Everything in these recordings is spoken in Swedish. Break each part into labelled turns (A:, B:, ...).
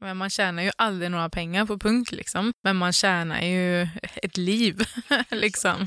A: Men man tjänar ju aldrig några pengar på punk liksom. Men man tjänar ju ett liv liksom.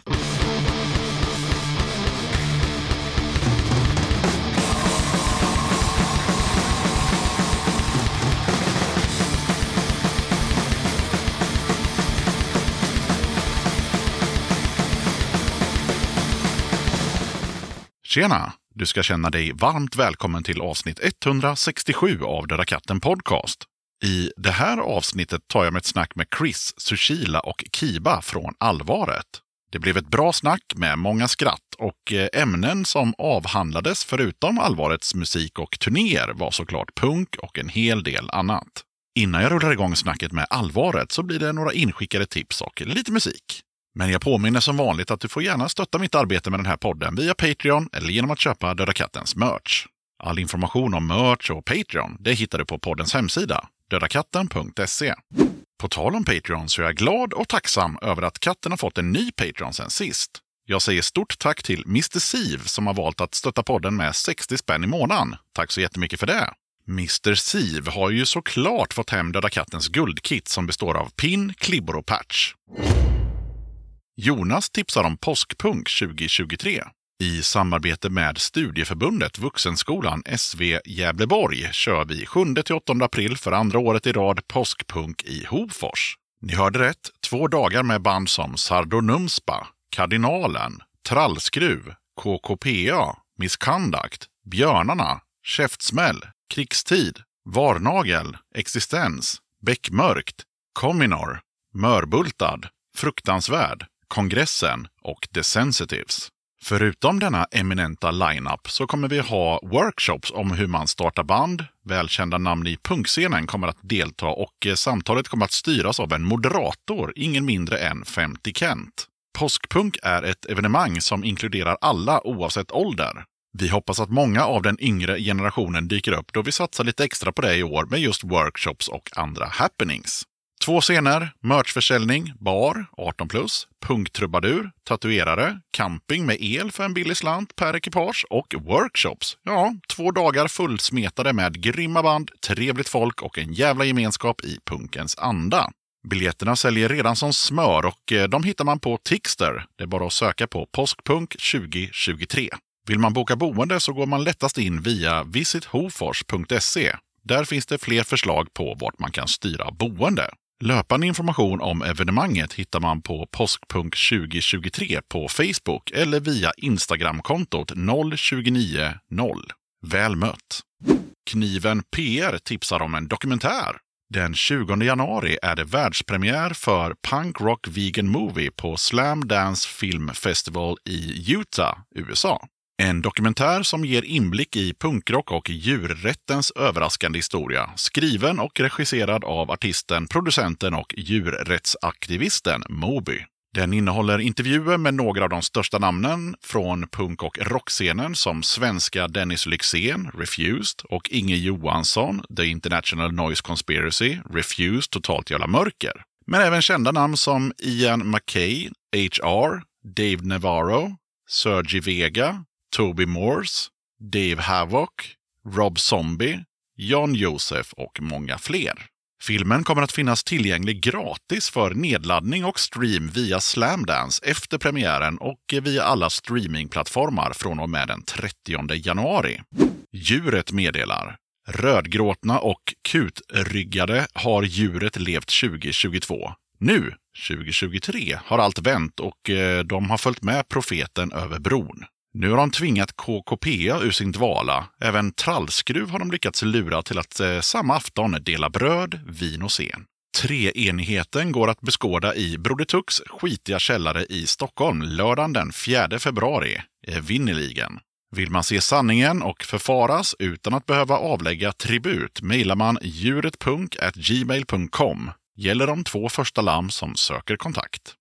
B: Tjena! Du ska känna dig varmt välkommen till avsnitt 167 av Döda katten Podcast. I det här avsnittet tar jag mig ett snack med Chris, Sushila och Kiba från Allvaret. Det blev ett bra snack med många skratt och eh, ämnen som avhandlades förutom Allvarets musik och turnéer var såklart punk och en hel del annat. Innan jag rullar igång snacket med Allvaret så blir det några inskickade tips och lite musik. Men jag påminner som vanligt att du får gärna stötta mitt arbete med den här podden via Patreon eller genom att köpa Döda Kattens merch. All information om merch och Patreon det hittar du på poddens hemsida, dödakatten.se. På tal om Patreon så är jag glad och tacksam över att katten har fått en ny Patreon sen sist. Jag säger stort tack till Mr. Siv som har valt att stötta podden med 60 spänn i månaden. Tack så jättemycket för det! Mr. Siv har ju såklart fått hem Döda Kattens guldkit som består av pin, klibbor och patch. Jonas tipsar om Påskpunk 2023. I samarbete med Studieförbundet Vuxenskolan SV Gävleborg kör vi 7-8 april för andra året i rad Påskpunk i Hofors. Ni hörde rätt, två dagar med band som Sardonumspa, Kardinalen, Trallskruv, KKPA, Misskandakt, Björnarna, Käftsmäll, Krigstid, Varnagel, Existens, Bäckmörkt, Kominor, Mörbultad, Fruktansvärd, Kongressen och The Sensitives. Förutom denna eminenta lineup så kommer vi ha workshops om hur man startar band. Välkända namn i punkscenen kommer att delta och eh, samtalet kommer att styras av en moderator, ingen mindre än 50 Kent. Påskpunk är ett evenemang som inkluderar alla oavsett ålder. Vi hoppas att många av den yngre generationen dyker upp då vi satsar lite extra på det i år med just workshops och andra happenings. Två scener, merchförsäljning, bar, 18 plus, punktrubadur, tatuerare, camping med el för en billig slant per ekipage och workshops. Ja, två dagar fullsmetade med grymma band, trevligt folk och en jävla gemenskap i punkens anda. Biljetterna säljer redan som smör och eh, de hittar man på Tixter. Det är bara att söka på Påskpunk 2023. Vill man boka boende så går man lättast in via visithofors.se. Där finns det fler förslag på vart man kan styra boende. Löpande information om evenemanget hittar man på Påskpunk 2023 på Facebook eller via Instagramkontot 0290. Väl mött! Kniven PR tipsar om en dokumentär. Den 20 januari är det världspremiär för Punk Rock Vegan Movie på Slam Dance Film Festival i Utah, USA. En dokumentär som ger inblick i punkrock och djurrättens överraskande historia. Skriven och regisserad av artisten, producenten och djurrättsaktivisten Moby. Den innehåller intervjuer med några av de största namnen från punk och rockscenen som svenska Dennis Lyxzén, Refused, och Inge Johansson, The International Noise Conspiracy, Refused, Totalt Jävla Mörker. Men även kända namn som Ian McKay, HR, Dave Navarro, Sergi Vega, Toby Morse, Dave Havoc, Rob Zombie, John Joseph och många fler. Filmen kommer att finnas tillgänglig gratis för nedladdning och stream via Slamdance efter premiären och via alla streamingplattformar från och med den 30 januari. Djuret meddelar. Rödgråtna och kutryggade har djuret levt 2022. Nu, 2023, har allt vänt och eh, de har följt med profeten över bron. Nu har de tvingat KKPA ur sin dvala. Även Trallskruv har de lyckats lura till att eh, samma afton dela bröd, vin och scen. Treenigheten går att beskåda i Broder Tucks skitiga källare i Stockholm lördagen den 4 februari, eh, evinnerligen. Vill man se sanningen och förfaras utan att behöva avlägga tribut mejlar man djuretpunk.gmail.com. Gäller de två första lamm som söker kontakt.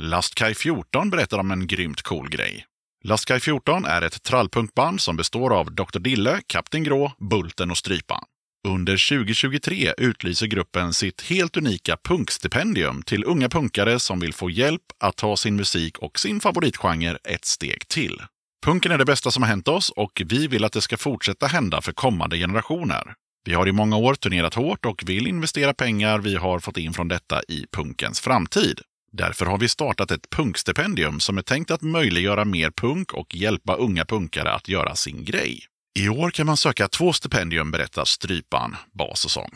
B: Lastkaj 14 berättar om en grymt cool grej. Lastkaj 14 är ett trallpunkband som består av Dr. Dille, Kapten Grå, Bulten och Strypan. Under 2023 utlyser gruppen sitt helt unika punkstipendium till unga punkare som vill få hjälp att ta sin musik och sin favoritgenre ett steg till. Punken är det bästa som har hänt oss och vi vill att det ska fortsätta hända för kommande generationer. Vi har i många år turnerat hårt och vill investera pengar vi har fått in från detta i punkens framtid. Därför har vi startat ett punkstipendium som är tänkt att möjliggöra mer punk och hjälpa unga punkare att göra sin grej. I år kan man söka två stipendium, berättar Strypan, bas och sång.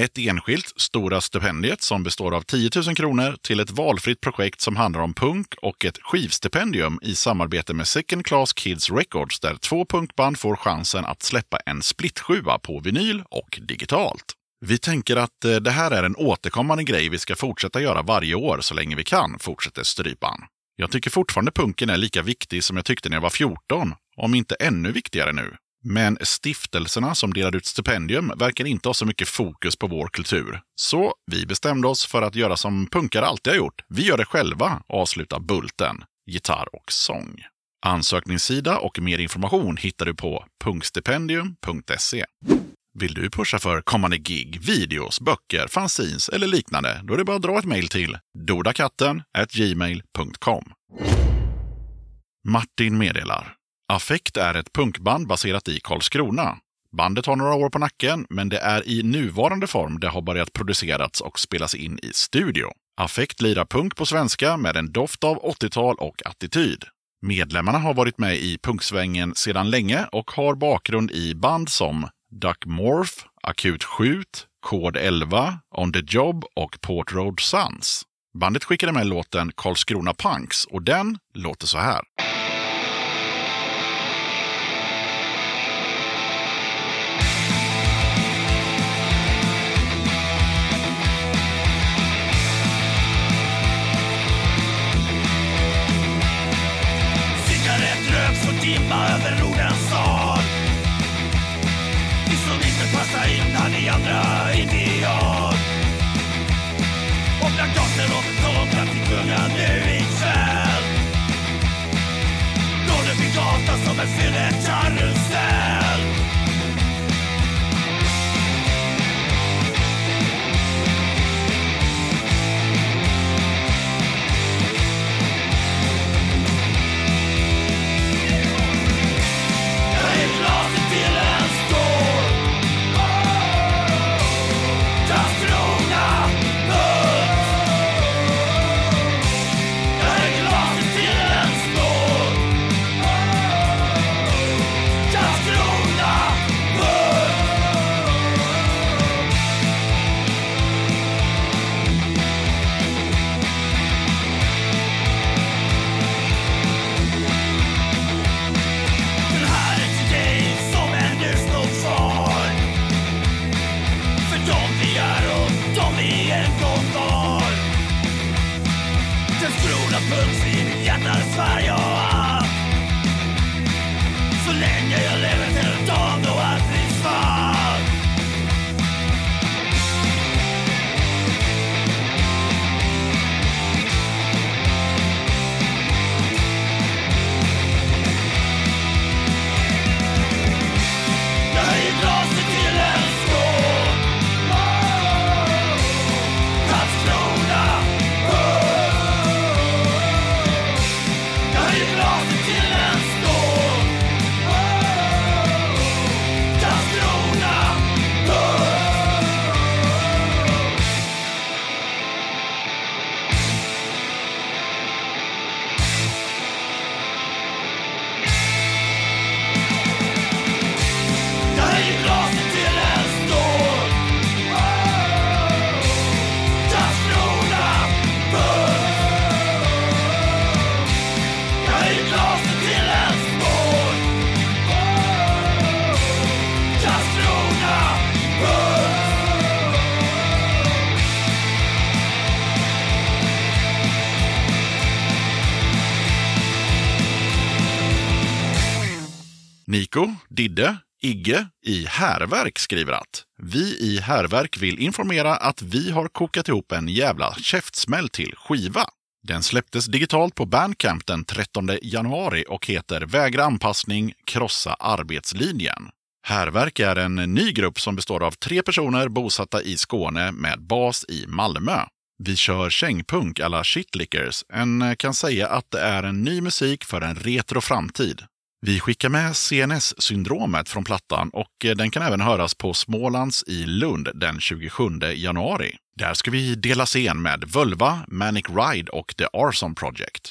B: Ett enskilt Stora stipendiet som består av 10 000 kronor till ett valfritt projekt som handlar om punk och ett skivstipendium i samarbete med Second Class Kids Records där två punkband får chansen att släppa en splittsjua på vinyl och digitalt. Vi tänker att eh, det här är en återkommande grej vi ska fortsätta göra varje år så länge vi kan, fortsätter Strypan. Jag tycker fortfarande punken är lika viktig som jag tyckte när jag var 14, om inte ännu viktigare nu. Men stiftelserna som delar ut stipendium verkar inte ha så mycket fokus på vår kultur. Så vi bestämde oss för att göra som punkare alltid har gjort. Vi gör det själva, avslutar Bulten, gitarr och sång. Ansökningssida och mer information hittar du på punkstipendium.se. Vill du pusha för kommande gig, videos, böcker, fanzines eller liknande? Då är det bara att dra ett mejl till dodakatten gmail.com. Martin meddelar. Affekt är ett punkband baserat i Karlskrona. Bandet har några år på nacken, men det är i nuvarande form det har börjat producerats och spelas in i studio. Affekt lirar punk på svenska med en doft av 80-tal och attityd. Medlemmarna har varit med i punksvängen sedan länge och har bakgrund i band som Duck Morph, Akut Skjut, Kod 11, On the Job och Port Road Sons. Bandet skickade med låten Karlskrona Punks och den låter så här. Didde, Igge i Härverk skriver att vi i Härverk vill informera att vi har kokat ihop en jävla käftsmäll till skiva. Den släpptes digitalt på Bandcamp den 13 januari och heter Vägra anpassning, krossa arbetslinjen. Härverk är en ny grupp som består av tre personer bosatta i Skåne med bas i Malmö. Vi kör kängpunk alla Shitlickers. En kan säga att det är en ny musik för en retro framtid. Vi skickar med CNS-syndromet från plattan och eh, den kan även höras på Smålands i Lund den 27 januari. Där ska vi dela scen med Völva, Manic Ride och The Arson Project.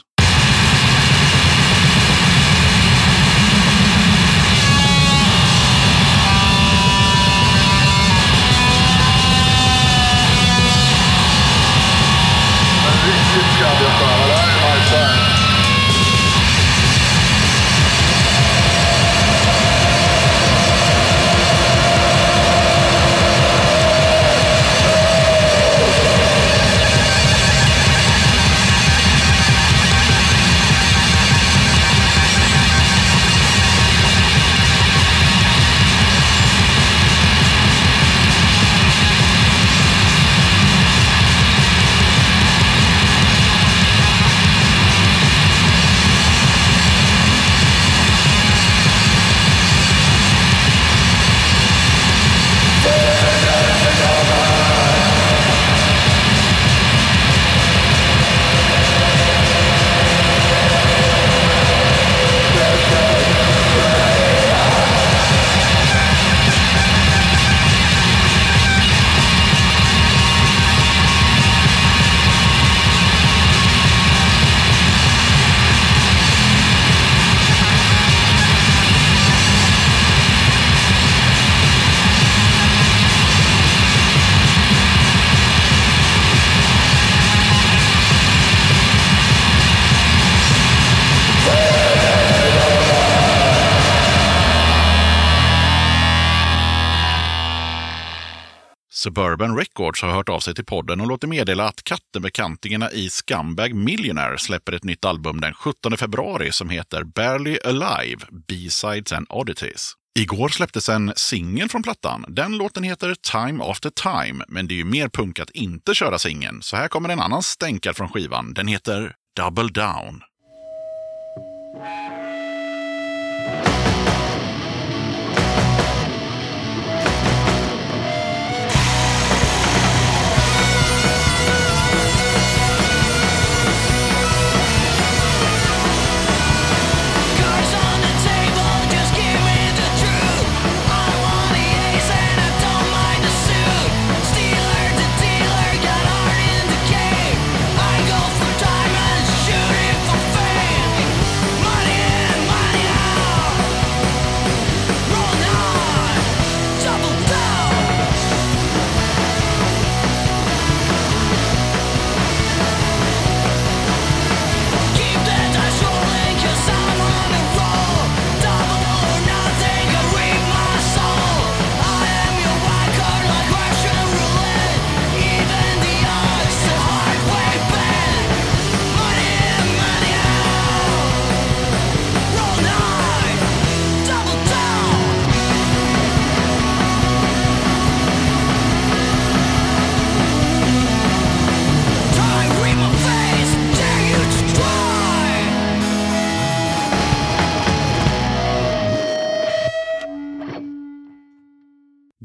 B: Suburban Records har hört av sig till podden och låter meddela att kattenbekantingarna i Scumbag Millionaire släpper ett nytt album den 17 februari som heter Barely Alive, B-sides and Oddities. Igår släpptes en singel från plattan. Den låten heter Time After Time, men det är ju mer punk att inte köra singeln. Så här kommer en annan stänkare från skivan. Den heter Double Down.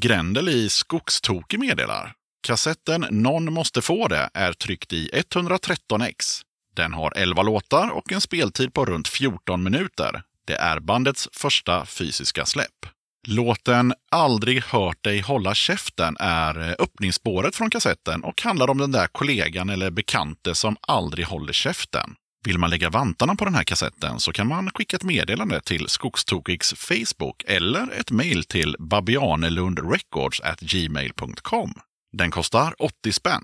B: Grendel i Skogstokig meddelar. Kassetten Någon måste få det är tryckt i 113x. Den har 11 låtar och en speltid på runt 14 minuter. Det är bandets första fysiska släpp. Låten Aldrig hört dig hålla käften är eh, öppningsspåret från kassetten och handlar om den där kollegan eller bekante som aldrig håller käften. Vill man lägga vantarna på den här kassetten så kan man skicka ett meddelande till Skogstokigs Facebook eller ett mejl till babianelundrecords@gmail.com. Den kostar 80 spänn.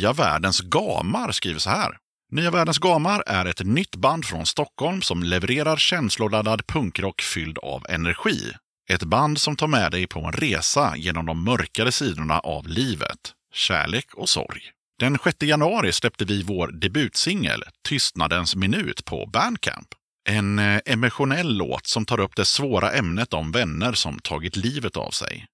B: Nya Världens Gamar skriver så här. Nya Världens Gamar är ett nytt band från Stockholm som levererar känsloladdad punkrock fylld av energi. Ett band som tar med dig på en resa genom de mörkare sidorna av livet, kärlek och sorg. Den 6 januari släppte vi vår debutsingel Tystnadens minut på Bandcamp. En eh, emotionell låt som tar upp det svåra ämnet om vänner som tagit livet av sig.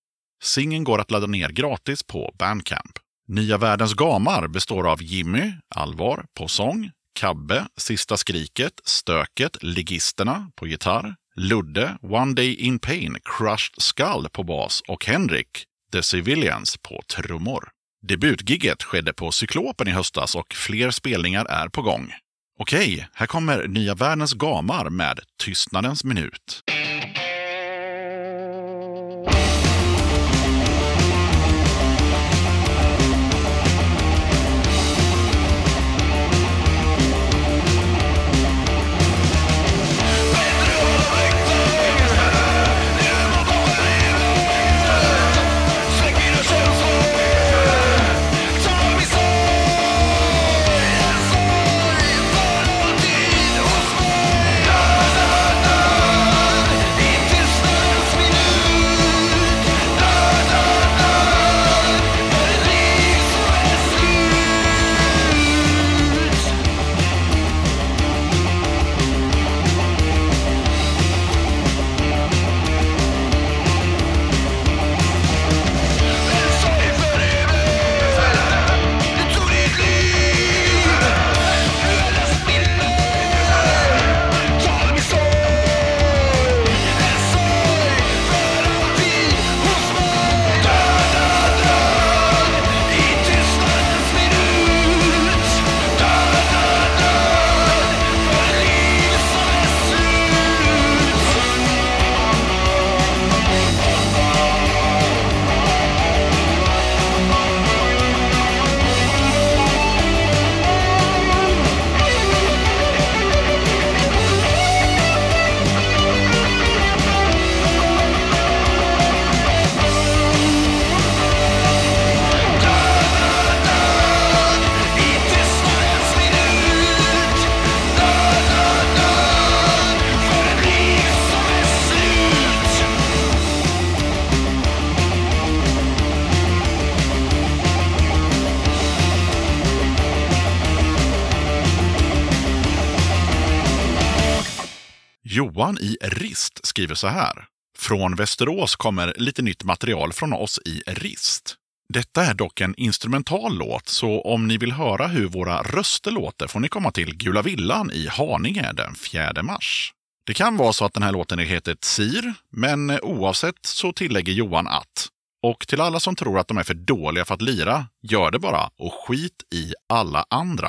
B: Singeln går att ladda ner gratis på Bandcamp. Nya Världens Gamar består av Jimmy, Allvar på sång, Kabbe, Sista Skriket, Stöket, Ligisterna på gitarr, Ludde, One Day In Pain, Crushed Skull på bas och Henrik, The Civilians på trummor. Debutgigget skedde på Cyklopen i höstas och fler spelningar är på gång. Okej, här kommer Nya Världens Gamar med Tystnadens minut. Johan i Rist skriver så här. Från Västerås kommer lite nytt material från oss i Rist. Detta är dock en instrumental låt, så om ni vill höra hur våra röster låter får ni komma till Gula Villan i Haninge den 4 mars. Det kan vara så att den här låten heter Sir, men oavsett så tillägger Johan att och till alla som tror att de är för dåliga för att lira, gör det bara och skit i alla andra.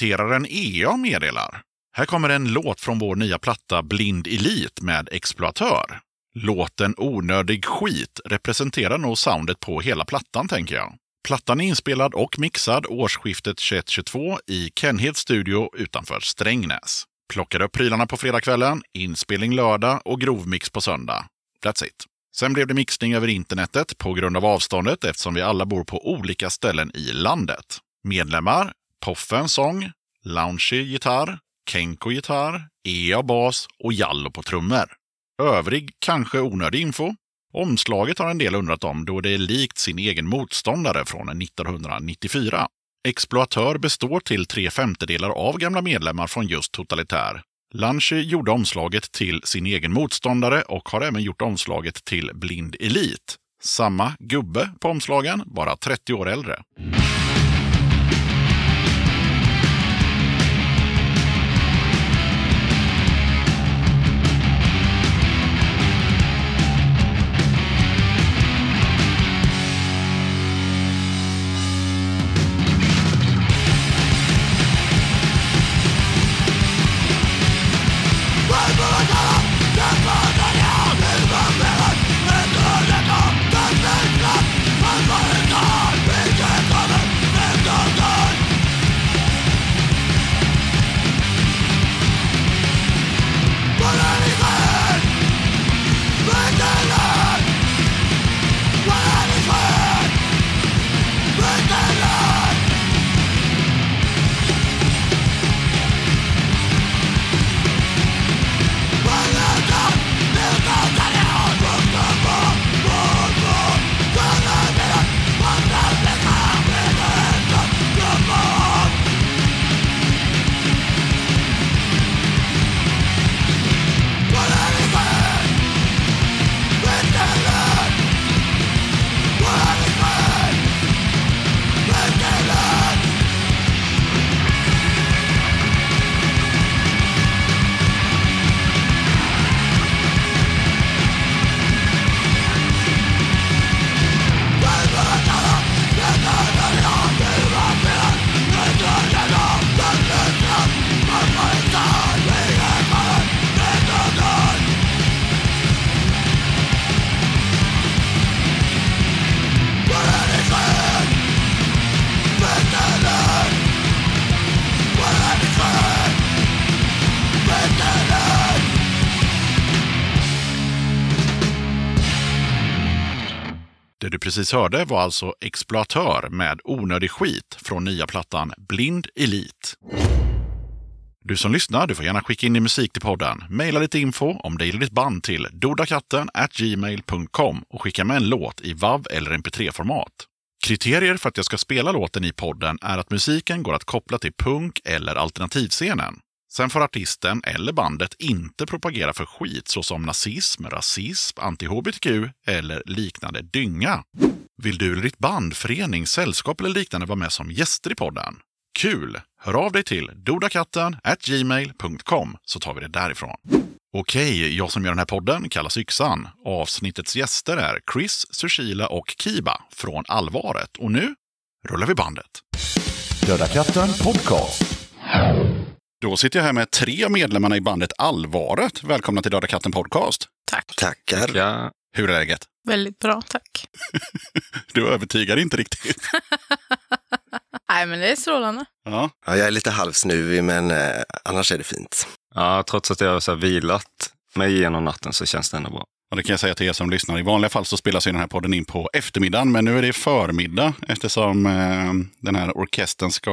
B: Sekreteraren EA meddelar. Här kommer en låt från vår nya platta Blind Elit med Exploatör. Låten Onödig skit representerar nog soundet på hela plattan, tänker jag. Plattan är inspelad och mixad årsskiftet 21-22 i Kenheds Studio utanför Strängnäs. Plockade upp prylarna på fredagskvällen, inspelning lördag och grovmix på söndag. That's it. Sen blev det mixning över internetet på grund av avståndet eftersom vi alla bor på olika ställen i landet. Medlemmar Poffen sång, Loungy gitarr, Kenko gitarr, EA bas och Jallo på trummor. Övrig, kanske onödig info. Omslaget har en del undrat om då det är likt sin egen motståndare från 1994. Exploatör består till tre femtedelar av gamla medlemmar från just Totalitär. Lunchy gjorde omslaget till sin egen motståndare och har även gjort omslaget till Blind elit. Samma gubbe på omslagen, bara 30 år äldre. Precis hörde var alltså Exploatör med onödig skit från nya plattan Blind Elit. Du som lyssnar, du får gärna skicka in din musik till podden. Maila lite info om dig eller ditt band till dodakatten gmail.com och skicka med en låt i WAV eller MP3-format. Kriterier för att jag ska spela låten i podden är att musiken går att koppla till punk eller alternativscenen. Sen får artisten eller bandet inte propagera för skit såsom nazism, rasism, anti-hbtq eller liknande dynga. Vill du eller ditt band, förening, sällskap eller liknande vara med som gäster i podden? Kul! Hör av dig till dodakatten gmail.com så tar vi det därifrån. Okej, jag som gör den här podden kallas Yxan. Avsnittets gäster är Chris, Sushila och Kiba från Allvaret. Och nu rullar vi bandet.
C: Döda katten podcast.
B: Då sitter jag här med tre av medlemmarna i bandet Allvaret. Välkomna till Döda katten podcast.
A: Tack.
D: Tackar.
E: Ja,
B: Hur är läget?
A: Väldigt bra, tack.
B: Du övertygar inte riktigt.
A: Nej, men det är strålande.
B: Ja,
D: Ja, jag är lite halvsnuvig, men eh, annars är det fint.
E: ja trots att jag har så här vilat mig igenom natten så känns det ändå bra.
B: och det kan jag säga till er som lyssnar. I vanliga fall så spelas ju den här podden in på eftermiddagen, men nu är det förmiddag eftersom eh, den här orkestern ska,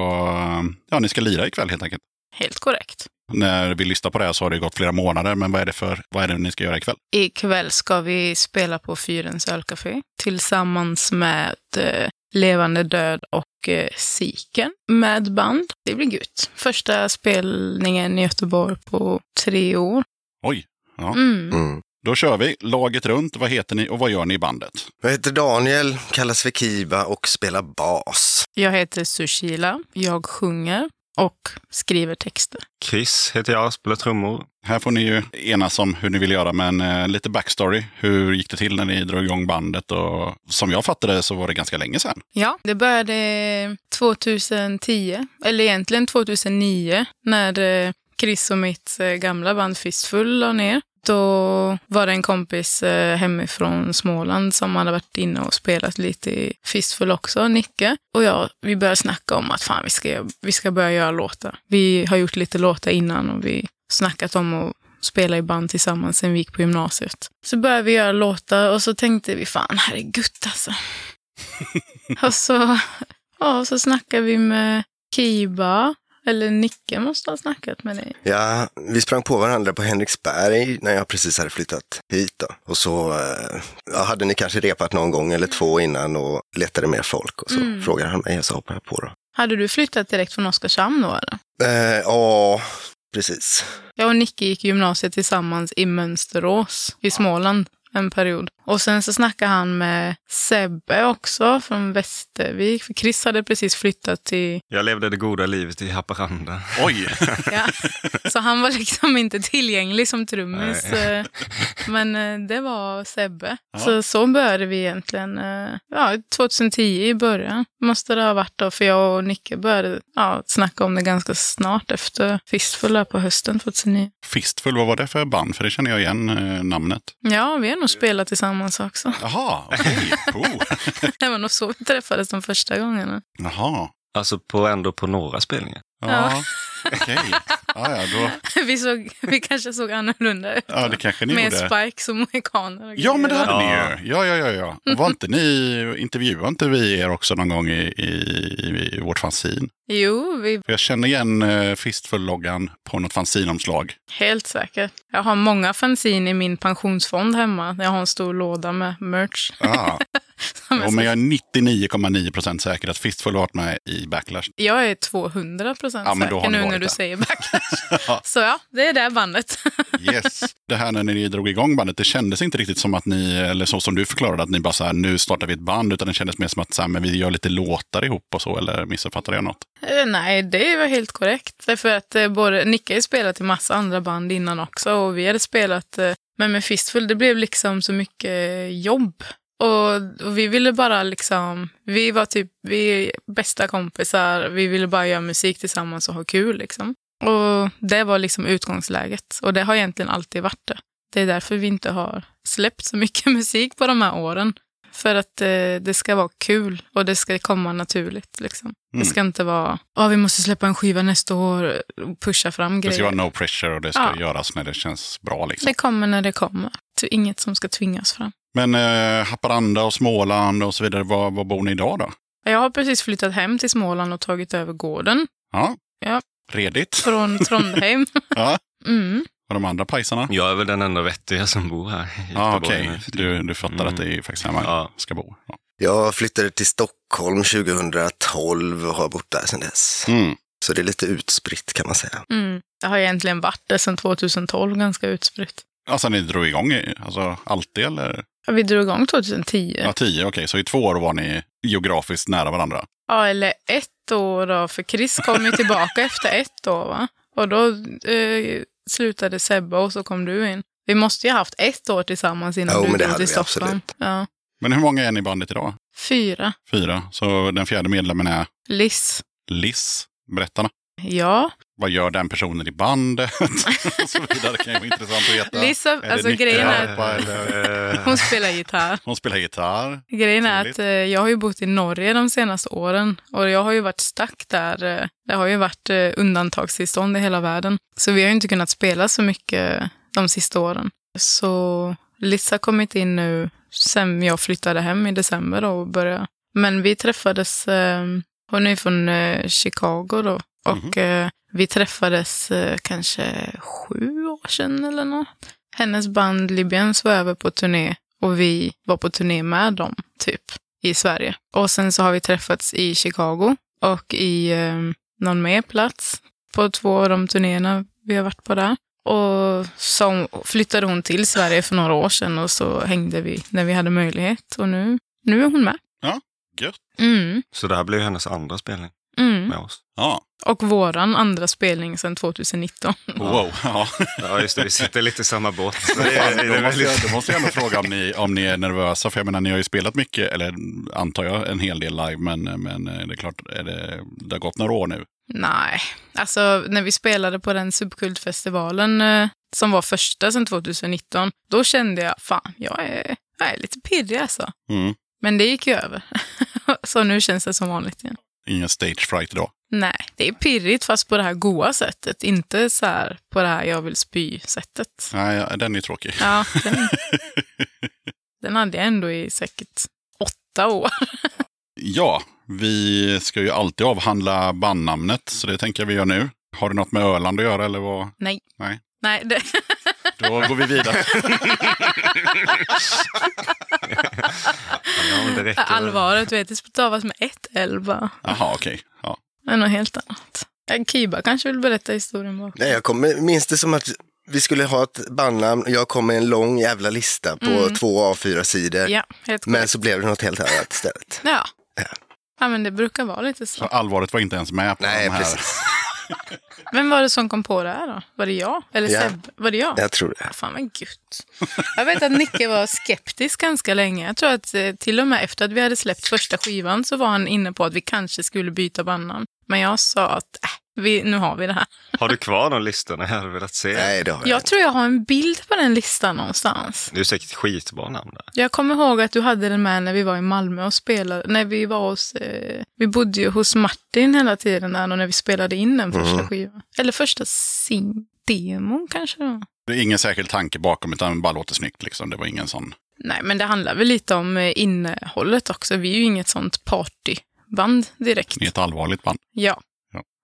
B: ja, ni ska lira ikväll helt enkelt.
A: Helt korrekt.
B: När vi lyssnar på det här så har det gått flera månader, men vad är det för, vad är det ni ska göra ikväll?
A: Ikväll ska vi spela på Fyrens ölcafé tillsammans med eh, Levande Död och eh, Siken med band. Det blir gött. Första spelningen i Göteborg på tre år.
B: Oj, ja.
A: Mm.
D: Mm.
B: Då kör vi. Laget runt, vad heter ni och vad gör ni i bandet?
D: Jag heter Daniel, kallas för Kiba och spelar bas.
A: Jag heter Sushila. Jag sjunger och skriver texter.
E: Chris heter jag, spelar trummor.
B: Här får ni ju enas om hur ni vill göra, men eh, lite backstory. Hur gick det till när ni drog igång bandet? Och som jag fattade så var det ganska länge sedan.
A: Ja, det började 2010, eller egentligen 2009, när eh, Chris och mitt eh, gamla band Fistfull la ner. Då var det en kompis eh, hemifrån Småland som hade varit inne och spelat lite i Fistfull också, Nicke. Och jag, vi började snacka om att fan, vi ska, vi ska börja göra låtar. Vi har gjort lite låtar innan och vi snackat om att spela i band tillsammans sen vi gick på gymnasiet. Så började vi göra låtar och så tänkte vi fan, gött alltså. och så, ja, så snackade vi med Kiba, eller Nicke måste ha snackat med dig.
D: Ja, vi sprang på varandra på Henriksberg när jag precis hade flyttat hit. Då. Och så eh, hade ni kanske repat någon gång eller två innan och letade mer folk. Och så
A: Mm.
D: frågade han mig och så hoppade jag på. Då.
A: Hade du flyttat direkt från Oskarshamn då eller?
D: Eh, Ja, precis.
A: Jag och Nicke gick gymnasiet tillsammans i Mönsterås i Småland en period. Och sen så snackade han med Sebbe också från Västervik. För Chris hade precis flyttat till...
E: Jag levde det goda livet i Haparanda.
B: Oj!
A: Ja. Så han var liksom inte tillgänglig som trummis. eh, Men eh, det var Sebbe.
B: Ja.
A: Så så började vi egentligen. eh, Ja, 2010 i början måste det ha varit då. För jag och Nicke började ja, snacka om det ganska snart efter Fistfull på hösten 2009.
B: Fistfull, vad var det för band? För det känner jag igen namnet.
A: Ja, vi har nog spelat tillsammans också.
B: Jaha, okej. Oh.
A: Det var nog så vi träffades de första gångerna.
B: Jaha.
E: Alltså på, ändå på några spelningar.
B: Ja, okej. Ja, ja, då,
A: Vi, såg, vi kanske såg annorlunda ut.
B: ja, det kanske ni
A: Med
B: gjorde.
A: spikes och mohikaner. och
B: Ja, men det hade
E: Ja.
B: ni ju. Ja, ja, ja. ja. Var inte ni, intervjuade inte vi er också någon gång i, i, i vårt fanzin?
A: Jo, vi
B: Jag känner igen uh, Fistfull-loggan på något fanzinomslag.
A: helt säkert. Jag har många fanzine i min pensionsfond hemma. Jag har en stor låda med merch.
B: Ah. Jo, men jag är 99,9 procent säker att Fistfull har varit med i Backlash.
A: jag är 200 procent
B: Ja,
A: säker nu när du
B: där.
A: säger backlash.
B: Ja.
A: Så ja, det är det bandet.
B: Yes. Det här när ni drog igång bandet, det kändes inte riktigt som att ni, eller så som du förklarade, att ni bara så här, nu startar vi ett band, utan det kändes mer som att så här, men vi gör lite låtar ihop och så, eller missuppfattade jag något?
A: Eh, Nej, det var helt korrekt. Därför att eh, både Nicke har ju spelat i massa andra band innan också och vi hade spelat, eh, men med Fistfull, det blev liksom så mycket jobb. Och, och vi ville bara liksom, vi var typ, vi är bästa kompisar, vi ville bara göra musik tillsammans och ha kul liksom. Och det var liksom utgångsläget. Och det har egentligen alltid varit det. Det är därför vi inte har släppt så mycket musik på de här åren. För att eh, det ska vara kul och det ska komma naturligt. Liksom.
B: Mm.
A: Det ska inte vara, ja vi måste släppa en skiva nästa år och pusha fram
B: Det
A: grejer.
B: ska vara no pressure och det ska
A: Ja.
B: göras när det känns bra. Liksom.
A: Det kommer när det kommer. Det inget som ska tvingas fram.
B: Men eh, Haparanda och Småland och så vidare, var, var bor ni idag då?
A: Jag har precis flyttat hem till Småland och tagit över gården
B: Ja.
A: Ja.
B: Redigt.
A: från Trondheim.
B: Ja.
A: Mm.
B: Och de andra pajsarna?
E: Jag är väl den enda vettiga som bor här.
B: Ja,
E: Göteborg
B: okej.
E: tiden.
B: Du, du fattar
E: Mm.
B: att det är faktiskt här man
E: Ja.
B: ska bo. Ja.
D: Jag flyttade till Stockholm 2012 och har bott där sedan dess.
B: Mm.
D: Så det är lite utspritt kan man säga.
A: Mm. Det har egentligen varit det sedan 2012, ganska utspritt.
B: Alltså ni drog igång, alltså alltid eller?
A: Ja, Vi drog igång 2010.
B: Ja, tio, okej. Så i två år var ni geografiskt nära varandra?
A: Ja, eller ett år då, för Chris kom ju tillbaka efter ett år va? Och då eh, slutade Sebbe och så kom du in. Vi måste ju ha haft ett år tillsammans innan
D: Jo,
A: du
D: men det
A: drog
D: hade
A: till
D: vi
A: Stockholm.
D: absolut.
A: Ja.
B: Men hur många är ni i bandet idag?
A: Fyra.
B: Fyra. Så den fjärde medlemmen är
A: Liss.
B: Liz. Berättarna.
A: Ja.
B: Vad gör den personen i bandet? och så vidare. Det kan ju vara intressant att veta. Det
A: alltså grejen är
B: eller?
E: Eh,
A: hon spelar gitarr.
B: Hon spelar gitarr.
A: Grejen är att eh, jag har ju bott i Norge de senaste åren och jag har ju varit stack där. Eh, det har ju varit eh, undantagstillstånd i hela världen. Så vi har ju inte kunnat spela så mycket de sista åren. Så Liz har kommit in nu sen jag flyttade hem i december och började. Men vi träffades, eh, hon är från eh, Chicago då. Och eh, vi träffades eh, kanske sju år sedan eller något. Hennes band Libyens var över på turné och vi var på turné med dem, typ, i Sverige. Och sen så har vi träffats i Chicago och i eh, någon mer plats på två av de turnéerna vi har varit på där. Och så flyttade hon till Sverige för några år sedan och så hängde vi när vi hade möjlighet. Och nu, nu är hon med.
B: Gött.
A: Mm,
E: Så det här blir hennes andra spelning.
A: Mm.
E: med oss.
B: Ja,
A: Och våran andra spelning sedan 2019.
B: wow. Ja.
E: Ja, just det. Vi sitter lite i samma båt. Det är, det
B: då,
E: är
B: måste jag,
E: väldigt...
B: då måste jag ändå fråga om ni, om ni är nervösa. För jag menar, ni har ju spelat mycket, eller antar jag, en hel del live. Men, men det är klart, är det, det har gått några år nu.
A: Nej, alltså när vi spelade på den subkultfestivalen eh, som var första sedan 2019, då kände jag fan, jag är, jag är lite pirrig alltså.
B: Mm.
A: Men det gick ju över. Så nu känns det som vanligt igen.
B: Ingen stage fright idag.
A: Nej, det är pirrigt fast på det här goa sättet. Inte så här på det här jag vill spy-sättet.
B: Nej, ja, den är tråkig.
A: Ja, den, den hade jag ändå i säkert åtta år.
B: Ja, vi ska ju alltid avhandla bandnamnet, så det tänker jag vi gör nu. Har det något med Öland att göra eller vad?
A: Nej.
B: Nej.
A: Nej, det,
B: Då går vi vidare.
E: Ja, det
A: allvaret vet, det stavas med ett L bara.
B: Jaha, okej. Ja.
A: Det är något helt annat. Ja, Kiba kanske vill berätta historien bakom.
D: Nej, jag kommer, minns det som att vi skulle ha ett bandnamn och jag kom med en lång jävla lista på två A4-sidor.
A: Ja, helt
D: Men så blev det något helt annat istället.
A: Ja. ja, men det brukar vara lite
B: Så
A: så.
B: allvaret var inte ens med på
D: Nej,
B: de här.
D: precis.
A: Vem var det som kom på det här då? Var det jag? Eller
D: Ja.
A: Seb? Var det jag?
D: Jag tror det.
A: Fan vad gött. Jag vet att Nicke var skeptisk ganska länge. Jag tror att eh, till och med efter att vi hade släppt första skivan så var han inne på att vi kanske skulle byta bandnamn. Men jag sa att äh, vi, nu har vi det här.
E: Har du kvar de listorna jag hade velat se?
D: Nej, det har jag
A: Jag
D: inte.
A: tror jag har en bild på den listan någonstans.
E: Det är säkert skitbra namn där.
A: Jag kommer ihåg att du hade den med när vi var i Malmö och spelade. När vi var hos... Eh, vi bodde ju hos Martin hela tiden där och när vi spelade in den första skivan. Eller första sing-demon kanske det var.
B: Det är ingen särskild tanke bakom, utan det bara låter snyggt. Liksom. Det var ingen sån...
A: Nej, men det handlar väl lite om eh, innehållet också. Vi är ju inget sånt partyband direkt.
B: Ni är ett allvarligt band.
A: Ja.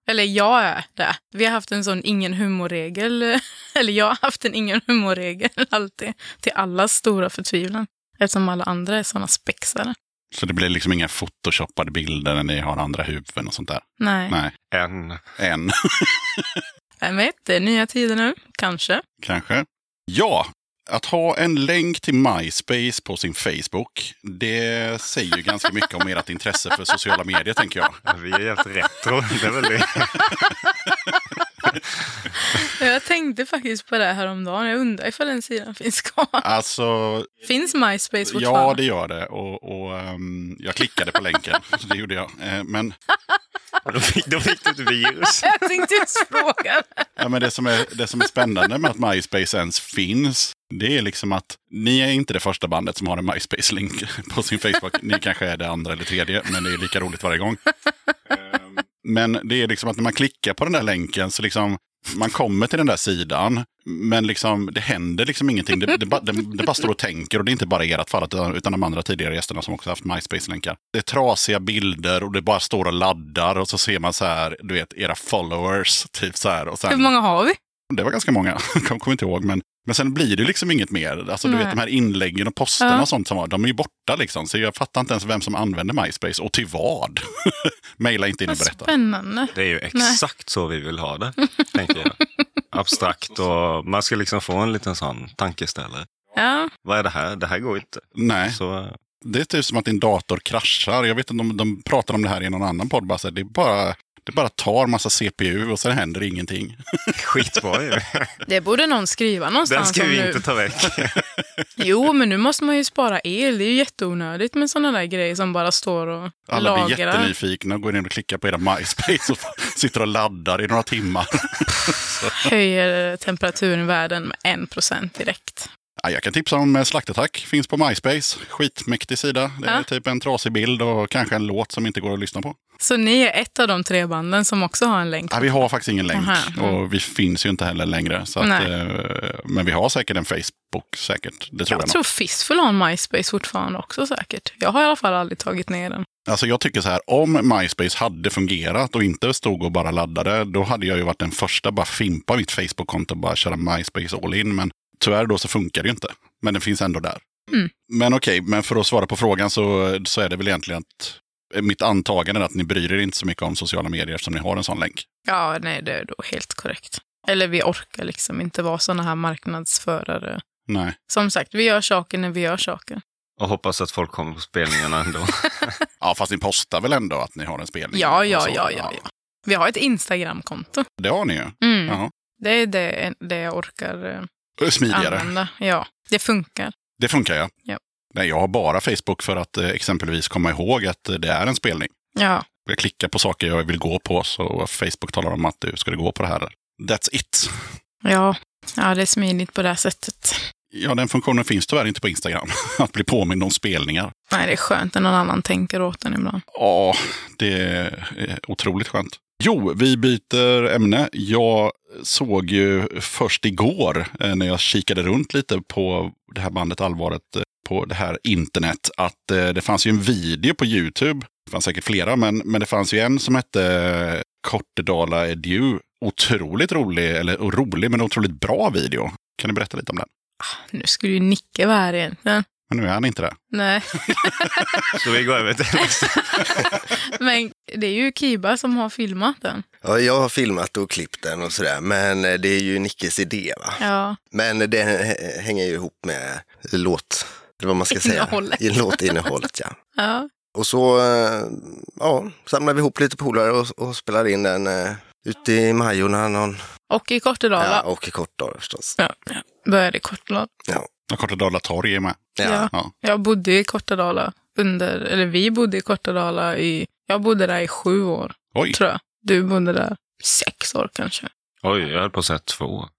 A: Eller jag är det. Vi har haft en sån ingen humorregel. Eller jag har haft en ingen humorregel alltid. Till allas stora förtvivlan. Eftersom alla andra är såna spexare.
B: Så det blir liksom inga photoshoppade bilder när ni har andra huvuden och sånt där.
A: Nej.
B: Nej,
E: En.
B: än
A: Vem vet, det är nya tider nu. Kanske.
B: kanske. Ja, att ha en länk till MySpace på sin Facebook, det säger ju ganska mycket om ert intresse för sociala medier, tänker jag.
E: Vi är helt retro. Det är väl det.
A: Jag tänkte faktiskt på det här häromdagen. Jag undrar ifall den sidan finns kvar.
B: Alltså,
A: Finns MySpace
B: ja
A: fortfarande?
B: det gör det. Och, och ehm, jag klickade på länken, så det gjorde jag. Eh, men,
E: Då fick, då fick du ett virus.
A: Jag tänkte just fråga.
B: ja, men det, som är, det som är spännande med att MySpace ens finns, det är liksom att ni är inte det första bandet som har en MySpace-länk på sin Facebook. Ni kanske är det andra eller tredje, men det är lika roligt varje gång. Men det är liksom att när man klickar på den där länken så liksom man kommer till den där sidan, men liksom, det händer liksom ingenting. Det, det, det, det bara står och tänker och det är inte bara ert fall utan, utan de andra tidigare gästerna som också haft MySpace-länkar. Det är trasiga bilder och det bara står och laddar och så ser man så här, du vet, era followers, typ så här. Och sen,
A: Hur många har vi?
B: det var ganska många, jag kommer inte ihåg. Men, men sen blir det liksom inget mer. Alltså, du
A: Nej.
B: vet de här inläggen och posterna
A: Ja.
B: och sånt som var, de är ju borta liksom. Så jag fattar inte ens vem som använder MySpace och till vad. Maila inte in och berätta.
A: spännande.
E: Det är ju exakt så vi vill ha det, tänker jag. Abstrakt och man ska liksom få en liten sån tankeställare.
A: Ja,
E: Vad är det här? Det här går inte.
B: Nej,
E: Så
B: det är typ som att din dator kraschar. Jag vet inte om de pratar om det här i någon annan podd. Bara så här, det, är bara, det bara tar massa CPU och sen händer ingenting.
E: skitbra ju.
A: det borde någon skriva
E: Den
A: någonstans.
E: ska
A: om
E: vi
A: nu.
E: inte ta väck.
A: Jo, men nu måste man ju spara el. Det är ju jätteonödigt med sådana där grejer som bara står och
B: Alla blir
A: lagrar.
B: jättenyfikna och går in och klickar på era MySpace och sitter och laddar i några timmar.
A: Höjer temperaturen i världen med en procent direkt.
B: Ja, jag kan tipsa om eh, Slaktattack. Finns på MySpace. Skitmäktig sida. Det är
A: Ja.
B: typ en trasig bild och kanske en låt som inte går att lyssna på.
A: Så ni är ett av de tre banden som också har en länk?
B: Ja, vi har faktiskt ingen länk
A: Aha,
B: och vi finns ju inte heller längre. Så att, eh, men vi har säkert en Facebook, säkert. Det tror jag,
A: Jag tror Fistful har en MySpace fortfarande också säkert. Jag har i alla fall aldrig tagit ner den.
B: Alltså jag tycker så här, om MySpace hade fungerat och inte stod och bara laddade, då hade jag ju varit den första bara fimpa mitt Facebook-konto och bara köra MySpace all in. Men tyvärr då så funkar det ju inte. Men den finns ändå där.
A: Mm.
B: Men okej, men för att svara på frågan så, så är det väl egentligen att mitt antagande är att ni bryr er inte så mycket om sociala medier eftersom ni har en sån länk.
A: Ja, nej, det är då helt korrekt. Eller vi orkar liksom inte vara sådana här marknadsförare.
B: Nej.
A: Som sagt, vi gör saker när vi gör saker.
E: Och hoppas att folk kommer på spelningarna ändå.
B: Ja, fast ni postar väl ändå att ni har en spelning?
A: Ja, ja,
B: och så.
A: ja, ja, ja. Vi har ett Instagramkonto.
B: Det har ni ju.
A: Mm. Det är det, det jag orkar eh,
B: Smidigare.
A: använda. Ja, det funkar.
B: Det funkar ja.
A: Ja.
B: Nej, jag har bara Facebook för att eh, exempelvis komma ihåg att eh, det är en spelning.
A: Ja,
B: Jag klickar på saker jag vill gå på så Facebook talar om att du ska gå på det här. That's it.
A: ja. ja, det är smidigt på det sättet.
B: Ja, den funktionen finns tyvärr inte på Instagram. Att bli påmind om spelningar.
A: Nej, det är skönt när någon annan tänker åt en ibland.
B: Ja, det är otroligt skönt. Jo, vi byter ämne. Jag såg ju först igår eh, när jag kikade runt lite på det här bandet Allvaret eh, på det här internet att eh, det fanns ju en video på YouTube. Det fanns säkert flera, men, men det fanns ju en som hette Kortedala Edu. Otroligt rolig, eller rolig, men otroligt bra video. Kan du berätta lite om den?
A: Ah, nu skulle ju Nicke vara här egentligen.
B: Men nu är han inte det.
A: Nej,
E: Så vi går över till
A: men det är ju Kiba som har filmat den.
D: Ja, jag har filmat och klippt den och sådär, men det är ju Nickes idé. Va?
A: Ja,
D: Men det hä- hänger ju ihop med låt, eller vad man ska säga,
A: Innehållet.
D: i låtinnehållet. Ja.
A: ja.
D: Och så eh, ja, samlar vi ihop lite polare och, och spelar in den eh, ute i Majorna någon,
A: Och i Kortedala.
D: ja, och i Kortdala förstås.
A: Ja, ja. Började i Kortedala.
D: Ja.
B: Och Kortedala torg är med.
D: Ja.
A: Ja.
B: Ja.
A: Jag bodde i Kortedala under, eller vi bodde i Kortedala i, jag bodde där i sju år,
B: Oj,
A: tror jag. Du bodde där sex år kanske.
E: Oj, jag höll på att säga två.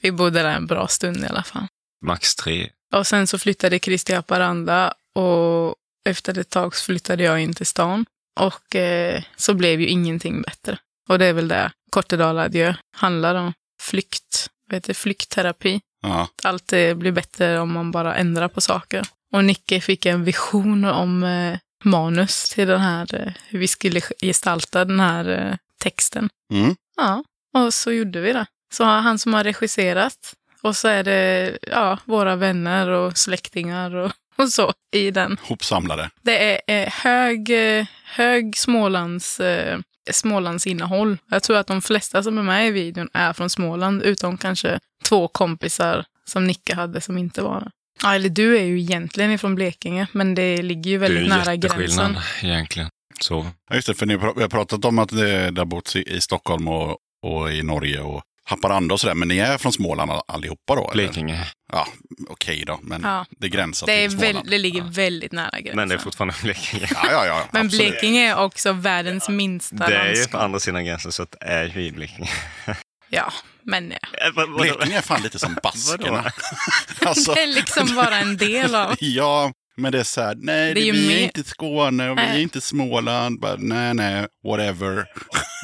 A: Vi bodde där en bra stund i alla fall.
E: Max tre.
A: Och sen så flyttade Chris till Haparanda och efter ett tag så flyttade jag in till stan. Och eh, så blev ju ingenting bättre. Och det är väl det Kortedala Adjö handlar om. Flykt, vet du, flyktterapi.
B: Ja.
A: Allt blir bättre om man bara ändrar på saker. Och Nicke fick en vision om eh, manus till den här, eh, hur vi skulle gestalta den här eh, texten.
B: Mm.
A: Ja, och så gjorde vi det. Så han som har regisserat och så är det ja, våra vänner och släktingar och, och så i den.
B: Hopsamlade.
A: Det är eh, hög, eh, hög Smålands, eh, Smålands innehåll. Jag tror att de flesta som är med i videon är från Småland, utom kanske två kompisar som Nicke hade som inte var det. Ja, eller du är ju egentligen ifrån Blekinge, men det ligger ju
E: Det är
A: väldigt
E: ju
A: nära
E: jätteskillnad
A: gränsen.
E: egentligen. Så.
B: Ja, just det, för ni har pratat om att det, det har bott i, i Stockholm och, och i Norge och Haparanda och sådär. Men ni är från Småland all- allihopa då? eller?
E: Blekinge.
B: Ja, okej då. Men
A: Ja.
B: det gränsar
A: Det, är
B: till
A: väl,
B: Småland.
A: det ligger
B: Ja.
A: väldigt nära gränsen.
E: Men det är fortfarande Blekinge.
B: Ja, ja, ja.
A: Men
B: absolut.
A: Blekinge är också världens minsta
E: Det är ju
A: landskap.
E: på andra sidan gränsen så det är ju i Blekinge.
A: Ja, men ja.
E: Eh?
B: Blekinge är fan lite som baskerna. alltså,
A: det är liksom bara en del av...
B: ja, men det är så här, nej,
A: Det är
B: vi är inte Skåne och vi är
A: Nej.
B: inte Småland. Bara, nej, nej, whatever.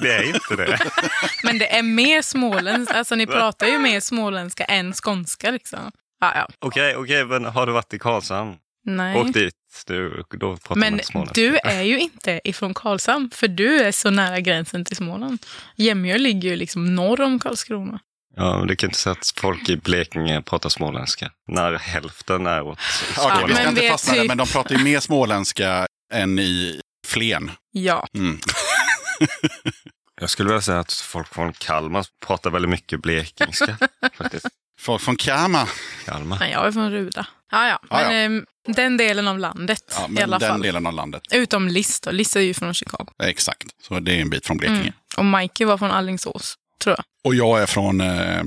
E: Det är inte det.
A: Men det är mer småländska, alltså ni pratar ju mer småländska än skånska liksom. Ja, ja.
E: Okej, okej, men har du varit i Karlshamn?
A: Nej.
E: Åk dit. Du, då pratar
A: Men
E: man småländska.
A: du är ju inte ifrån Karlshamn, för du är så nära gränsen till Småland. Jämjö ligger ju liksom norr om Karlskrona.
E: Ja, men du kan inte säga att folk i Blekinge pratar småländska. När hälften är åt
B: Okej,
A: Ja,
B: vi ska
A: men
B: inte
A: vi är
B: fastna där,
A: typ-
B: men de pratar ju mer småländska än i Flen.
A: Ja,
B: Mm.
E: Jag skulle vilja säga att folk från Kalmar pratar väldigt mycket blekingska. faktiskt.
B: Folk från Kama.
E: Kalmar.
A: men jag är från Ruda. Ja, ja.
B: Ja,
A: Men
B: ja.
A: ehm, den delen av landet
B: Ja,
A: i alla
B: den
A: fall.
B: delen av landet.
A: Utom Liss då. Liss är ju från Chicago.
B: Exakt. Så det är en bit från Blekinge.
A: Mm. Och Mikey var från Allingsås, tror jag.
B: Och jag är från eh,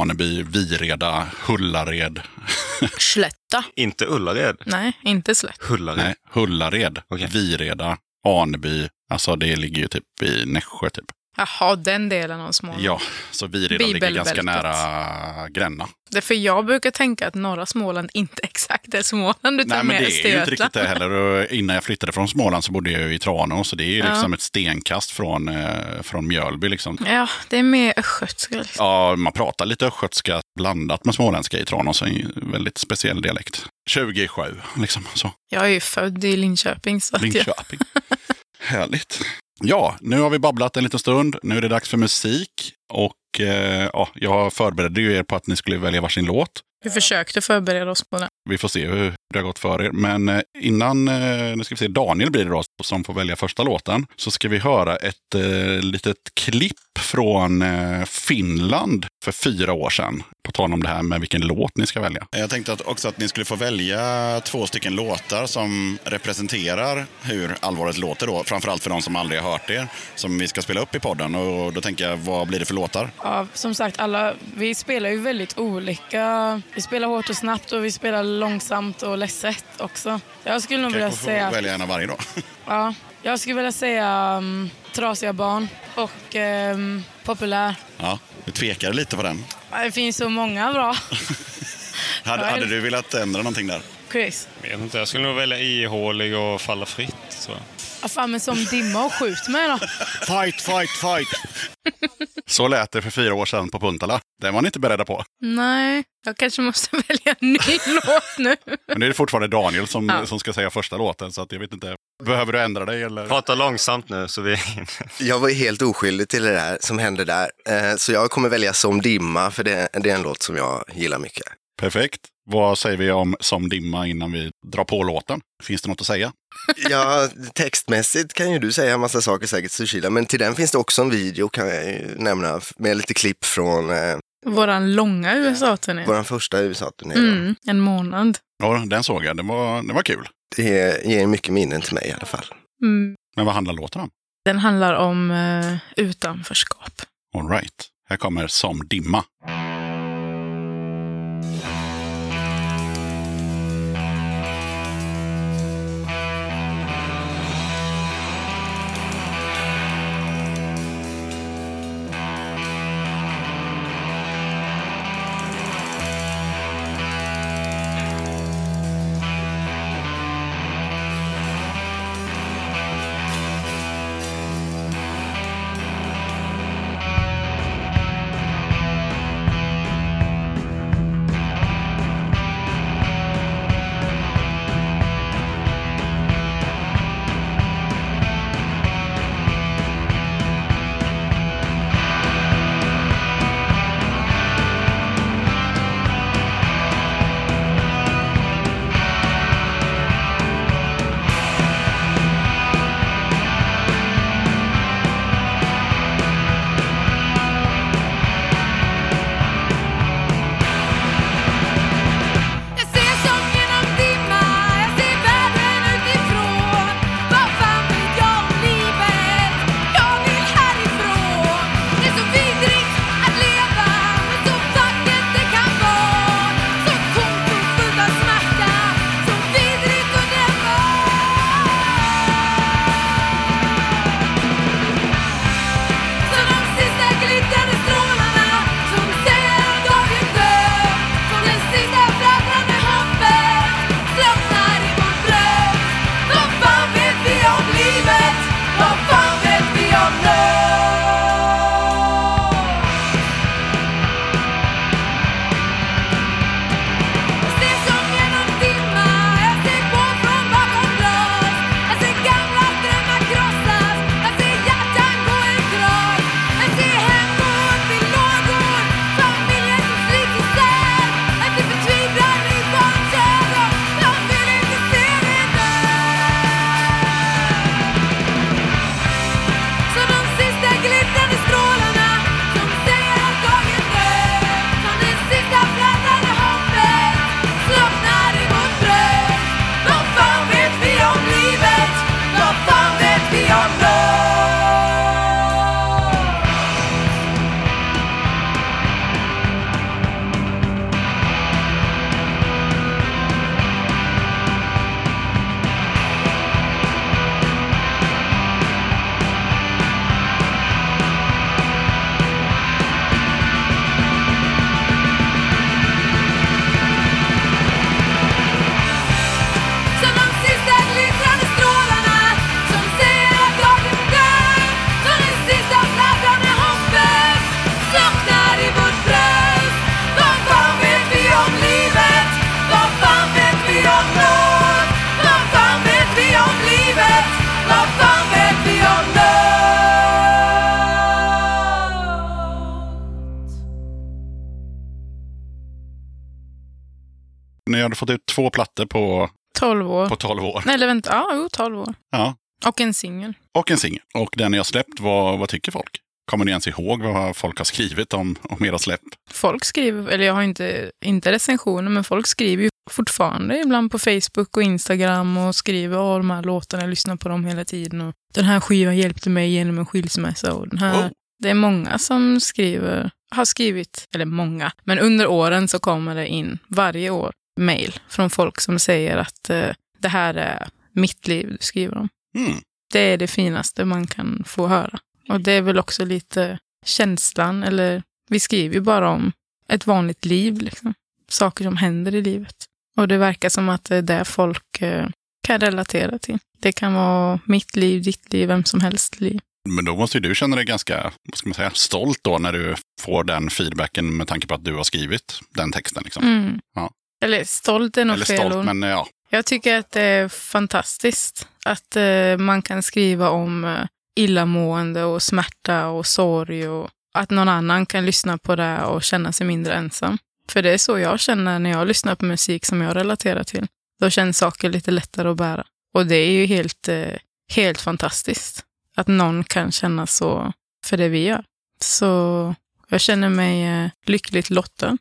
B: Aneby, Vireda, Hullared.
A: Slätta.
E: Inte Ullared.
A: Nej, inte Slätt.
E: Hullared.
B: Nej, Hullared,
E: Okej.
B: Vireda, Aneby. Alltså det ligger ju typ i Nässjö typ.
A: Jaha, den delen av Småland.
B: Ja, så Vireda ligger ganska nära Gränna.
A: Det för jag brukar tänka att norra Småland inte exakt är Småland, utan
B: Nej, men
A: mer
B: det är ju inte riktigt det heller. Och innan jag flyttade från Småland så bodde jag ju i Tranås. Så det är ju
A: Ja.
B: liksom ett stenkast från, eh, från Mjölby liksom.
A: Ja, det är mer östgötska. Liksom.
B: Ja, man pratar lite östgötska blandat med småländska i Tranås. En väldigt speciell dialekt. 27, liksom så.
A: Jag är ju född i Linköping, så att jag,
B: Linköping. Härligt. Ja, nu har vi babblat en liten stund. Nu är det dags för musik. Och eh, ja, jag förberedde ju er på att ni skulle välja varsin låt.
A: vi försökte förbereda oss på det.
B: Vi får se hur det har gått för er. Men eh, innan, eh, nu ska vi se, Daniel blir det då som får välja första låten. Så ska vi höra ett eh, litet klipp från eh, Finland för fyra år sedan.
F: På tal om det här med vilken låt ni ska välja.
B: Jag tänkte att också att ni skulle få välja två stycken låtar som representerar hur allvaret låter då. Framförallt för de som aldrig har hört det. Som vi ska spela upp i podden. Och då tänker jag, vad blir det för låtar?
A: Ja, som sagt, alla, vi spelar ju väldigt olika. Vi spelar hårt och snabbt och vi spelar långsamt och ledset också. Jag skulle nog vilja
B: få
A: säga...
B: välja en av varje då.
A: Ja, jag skulle vilja säga um, Trasiga barn och um, Populär.
B: Ja, du tvekade lite på den.
A: Det finns så många bra.
B: Hade, hade du velat ändra någonting där?
A: Chris?
E: Jag vet inte, jag skulle nog välja ihålig och falla fritt. Så.
A: Ja, fan, men som dimma och skjut mig då.
B: Fight, fight, fight!
F: Så lät det för fyra år sedan på Puntala. Den var ni inte beredda på.
A: Nej, jag kanske måste välja en ny låt nu.
F: Men det är fortfarande Daniel som,
A: Ja.
F: som ska säga första låten. Så att jag vet inte. Behöver du ändra dig eller?
E: Prata långsamt nu så vi...
D: Jag var ju helt oskyldig till det där som hände där. Eh, Så jag kommer välja Som dimma, för det, det är en låt som jag gillar mycket.
F: Perfekt. Vad säger vi om Som dimma innan vi drar på låten? Finns det något att säga?
D: Ja, textmässigt kan ju du säga en massa saker säkert, Sushila, men till den finns det också en video kan jag ju nämna med lite klipp från eh,
A: Våran långa USA-turné.
D: vår första USA-turné.
A: Mm, en månad.
F: Ja, den såg jag. Den var, den var kul.
D: Det ger- ger mycket minnen till mig i alla fall.
A: Mm.
F: Men vad handlar låten om?
A: Den handlar om eh, utanförskap.
F: All right. Här kommer Som dimma. Två plattor på,
A: 12 år.
F: på 12 år.
A: Eller vänta. Ja, jo, 12 år.
F: Ja.
A: Och en singel.
F: Och en singel. Och den har släppt, vad, vad tycker folk?
B: Kommer ni ens ihåg vad folk har skrivit om, om era släpp?
A: Folk skriver, eller jag har inte, inte recensioner, men folk skriver ju fortfarande ibland på Facebook och Instagram och skriver att de här låtarna, jag lyssnar på dem hela tiden. Och den här skivan hjälpte mig genom en skilsmässa. Och den här.
B: Oh.
A: Det är många som skriver, har skrivit, eller många, men under åren så kommer det in varje år mejl från folk som säger att eh, det här är mitt liv du skriver om.
B: Mm.
A: Det är det finaste man kan få höra. Och det är väl också lite känslan, eller vi skriver ju bara om ett vanligt liv, liksom. saker som händer i livet. Och det verkar som att det är det folk eh, kan relatera till. Det kan vara mitt liv, ditt liv, vem som helst liv.
B: Men då måste ju du känna dig ganska vad ska man säga, stolt då när du får den feedbacken med tanke på att du har skrivit den texten. Liksom.
A: Mm.
B: Ja.
A: Eller stolt är nog
B: Eller
A: fel
B: stolt,
A: ord.
B: men ja.
A: Jag tycker att det är fantastiskt att eh, man kan skriva om eh, illamående och smärta och sorg och att någon annan kan lyssna på det och känna sig mindre ensam. För det är så jag känner när jag lyssnar på musik som jag relaterar till. Då känns saker lite lättare att bära. Och det är ju helt, eh, helt fantastiskt att någon kan känna så för det vi gör. Så jag känner mig eh, lyckligt lottad.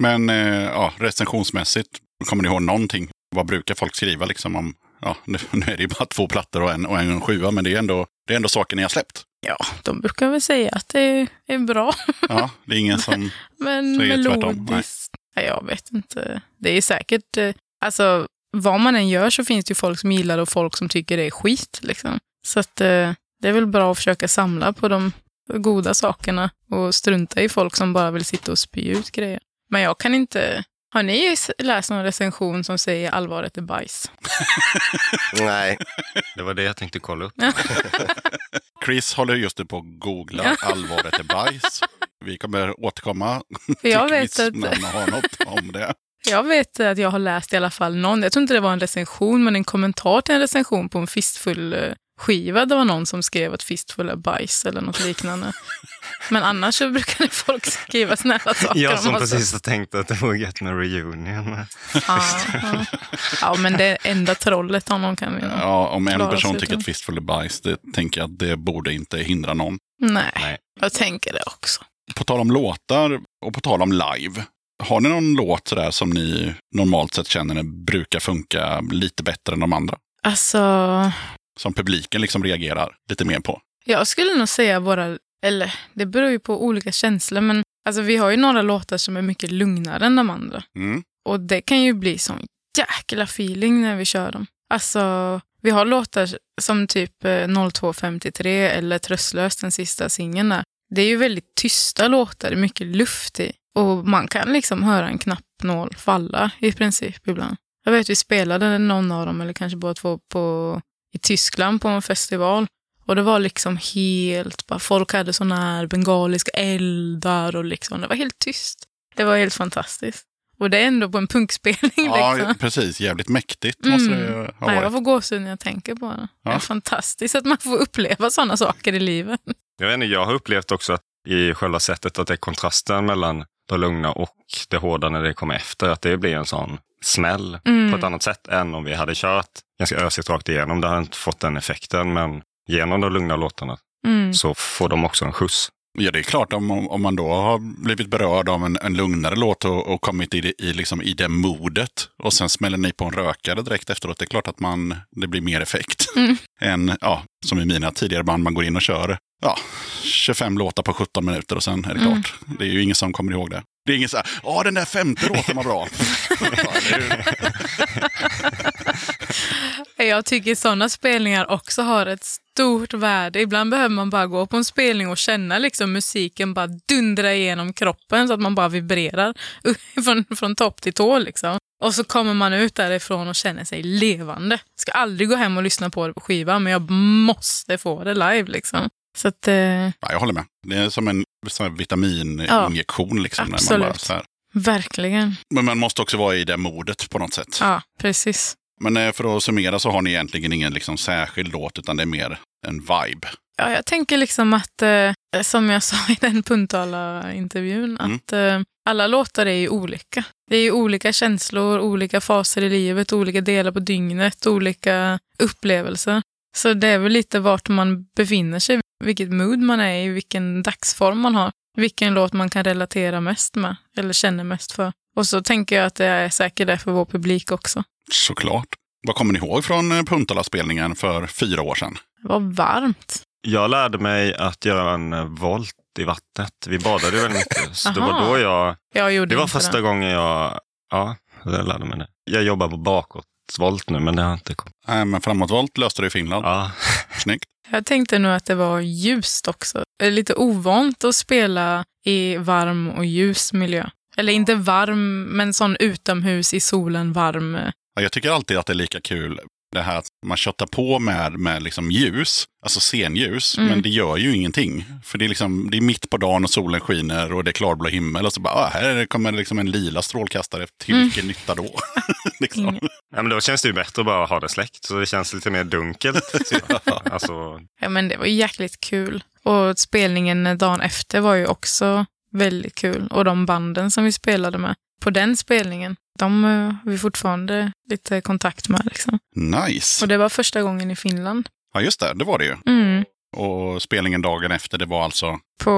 B: Men eh, ja, recensionsmässigt, kommer ni ihåg någonting? Vad brukar folk skriva liksom om, ja, nu, nu är det ju bara två plattor och en, och en sjua, men det är ändå, det är ändå saker ni har släppt.
A: Ja, de brukar väl säga att det är, bra.
B: Ja, det är ingen som...
A: Men
B: är det tvärtom,
A: melodiskt? Nej. jag vet inte. Det är säkert, eh, alltså vad man än gör så finns det ju folk som gillar det och folk som tycker det är skit. Liksom. Så att eh, det är väl bra att försöka samla på de goda sakerna och strunta i folk som bara vill sitta och spy ut grejer. Men jag kan inte... Har ni läst någon recension som säger allvaret är bajs?
D: Nej,
E: Det var det jag tänkte kolla upp.
B: Chris håller just nu på att googla allvaret är bajs. Vi kommer återkomma
A: För jag
B: till
A: vet
B: Chris
A: att-
B: när man har något om det.
A: Jag vet att jag har läst i alla fall någon, jag tror inte det var en recension, men en kommentar till en recension på en fistfull eh, skiva. Det var någon som skrev att fistfull är bajs eller något liknande. men annars så brukar folk skriva snälla saker
E: Jag
A: om
E: som precis har tänkt att det var gött med reunion.
A: Ja, ja. ja, men det enda trollet honom kan vi.
B: Ja, om en person tycker att fistfull är bajs, det tänker jag att det borde inte hindra någon.
A: Nej,
E: Nej.
A: jag tänker det också.
B: På tal om låtar och på tal om live. Har ni någon låt sådär som ni normalt sett känner brukar funka lite bättre än de andra?
A: Alltså,
B: Som publiken liksom reagerar lite mer på?
A: jag skulle nog säga våra, eller det beror ju på olika känslor, men alltså vi har ju några låtar som är mycket lugnare än de andra.
B: Mm.
A: Och det kan ju bli sån jäkla feeling när vi kör dem. Alltså, vi har låtar som typ eh, 0253 eller Tröstlös, den sista singeln där. Det är ju väldigt tysta låtar, mycket luft i. Och man kan liksom höra en knappnål falla i princip ibland. Jag vet vi spelade någon av dem, eller kanske båda två, på, i Tyskland på en festival. Och det var liksom helt, bara folk hade såna här bengaliska eldar och liksom, det var helt tyst. Det var helt fantastiskt. Och det är ändå på en punkspelning.
B: Ja,
A: liksom.
B: precis. Jävligt mäktigt måste det ha
A: Nej, jag
B: varit.
A: får gåshud när jag tänker på det. Det är
B: Ja.
A: fantastiskt att man får uppleva sådana saker i livet.
E: Jag, vet inte, jag har upplevt också att i själva sättet att det är kontrasten mellan det lugna och det hårda när det kommer efter. Att det blir en sån smäll
A: Mm.
E: på ett annat sätt än om vi hade kört ganska ösigt rakt igenom. Det hade inte fått den effekten, men genom de lugna låtarna
A: Mm.
E: så får de också en skjuts.
B: Ja, det är klart om, om man då har blivit berörd av en, en lugnare låt och, och kommit i, det- i, liksom, i det modet och sen smäller ni på en rökare direkt efteråt. Det är klart att man, det blir mer effekt
A: Mm.
B: än, ja, som i mina tidigare band, man går in och kör ja, 25 låtar på 17 minuter och sen är det
A: Mm.
B: klart. Det är ju ingen som kommer ihåg det. Det är ingen så här, ja den där femte låten var bra.
A: Jag tycker sådana spelningar också har ett stort värde. Ibland behöver man bara gå på en spelning och känna liksom musiken bara dundra igenom kroppen så att man bara vibrerar från, från topp till tå. Liksom. Och så kommer man ut därifrån och känner sig levande. Ska aldrig gå hem och lyssna på det på skiva, men jag måste få det live. Liksom. Så att, eh,
B: ja, jag håller med. Det är som en vitamininjektion. liksom, när man bara,
A: absolut.
B: så här.
A: verkligen.
B: Men man måste också vara i det modet på något sätt.
A: Ja, precis.
B: Men eh, för att summera så har ni egentligen ingen liksom särskild låt, utan det är mer en vibe.
A: Ja, jag tänker liksom att, eh, som jag sa i den Puntala-intervjun,
B: Mm.
A: att eh, alla låtar är ju olika. Det är ju olika känslor, olika faser i livet, olika delar på dygnet, olika upplevelser. Så det är väl lite vart man befinner sig. Vilket mood man är i, vilken dagsform man har. Vilken låt man kan relatera mest med, eller känner mest för. Och så tänker jag att det är säkert det för vår publik också.
B: Såklart. Vad kommer ni ihåg från eh, Puntala-spelningen för fyra år sedan?
A: Det var varmt.
E: Jag lärde mig att göra en eh, volt i vattnet. Vi badade ju väldigt mycket. Så det var då jag...
A: Jag gjorde
E: Det var första
A: det.
E: gången jag... Ja, jag lärde mig det. Jag jobbar på bakåtvolt nu, men det har inte kommit.
B: Nej, men framåtvolt löste du i Finland.
E: Ja.
B: Snyggt.
A: Jag tänkte nog att det var ljust också. Det lite ovant att spela i varm och ljus miljö. Eller inte varm, men sån utomhus i solen varm.
B: Ja, Jag tycker alltid att det är lika kul det här att man köttar på med, med liksom ljus, alltså scenljus,
A: Mm.
B: men det gör ju ingenting. För det är, liksom, det är mitt på dagen och solen skiner och det är klarblå himmel och så bara, ah, här kommer liksom en lila strålkastare. Till
A: Mm.
B: vilken nytta då? liksom.
E: Ja, men då känns det ju bättre att bara ha det släckt. Så det känns lite mer dunkelt. typ. alltså,
A: Ja, men det var jäkligt kul. Och spelningen dagen efter var ju också väldigt kul. Och de banden som vi spelade med på den spelningen, de eh, har vi fortfarande lite kontakt med. Liksom.
B: Nice.
A: Och det var första gången i Finland.
B: Ja, just det, det var det ju.
A: Mm.
B: Och spelningen dagen efter, det var alltså,
A: På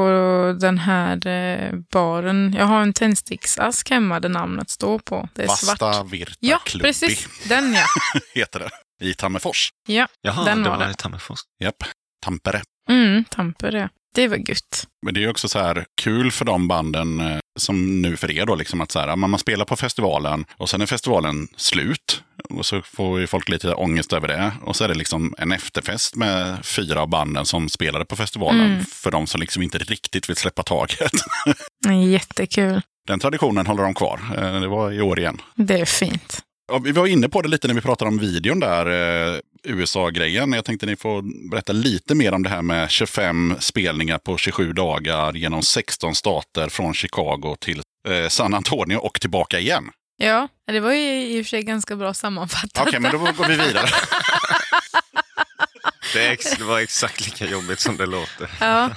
A: den här eh, baren. Jag har en tändsticksask hemma där namnet står på. Det är
B: Vasta
A: svart.
B: Virta
A: Ja,
B: Klubbi,
A: precis. Den ja.
B: heter det. I Tammerfors.
A: Ja,
E: jaha,
A: Den
E: det
A: var
E: var
A: det.
E: i Tammerfors.
B: Japp, Tampere.
A: mm, Tampere. Det var gött.
B: Men det är också så här kul för de banden eh, som nu för er då, liksom att så här, man spelar på festivalen och sen är festivalen slut. Och så får ju folk lite ångest över det. Och så är det liksom en efterfest med fyra av banden som spelade på festivalen.
A: Mm.
B: För de som liksom inte riktigt vill släppa taget.
A: Jättekul.
B: Den traditionen håller de kvar. Eh, Det var i år igen.
A: Det är fint.
B: Ja, vi var inne på det lite när vi pratade om videon där, eh, USA-grejen. Jag tänkte ni får berätta lite mer om det här med 25 spelningar på 27 dagar genom 16 stater från Chicago till eh, San Antonio och tillbaka igen.
A: Ja, det var ju i och för sig ganska bra sammanfattat.
B: Okej, men då går vi vidare.
E: Det var exakt lika jobbigt som det låter.
A: Ja.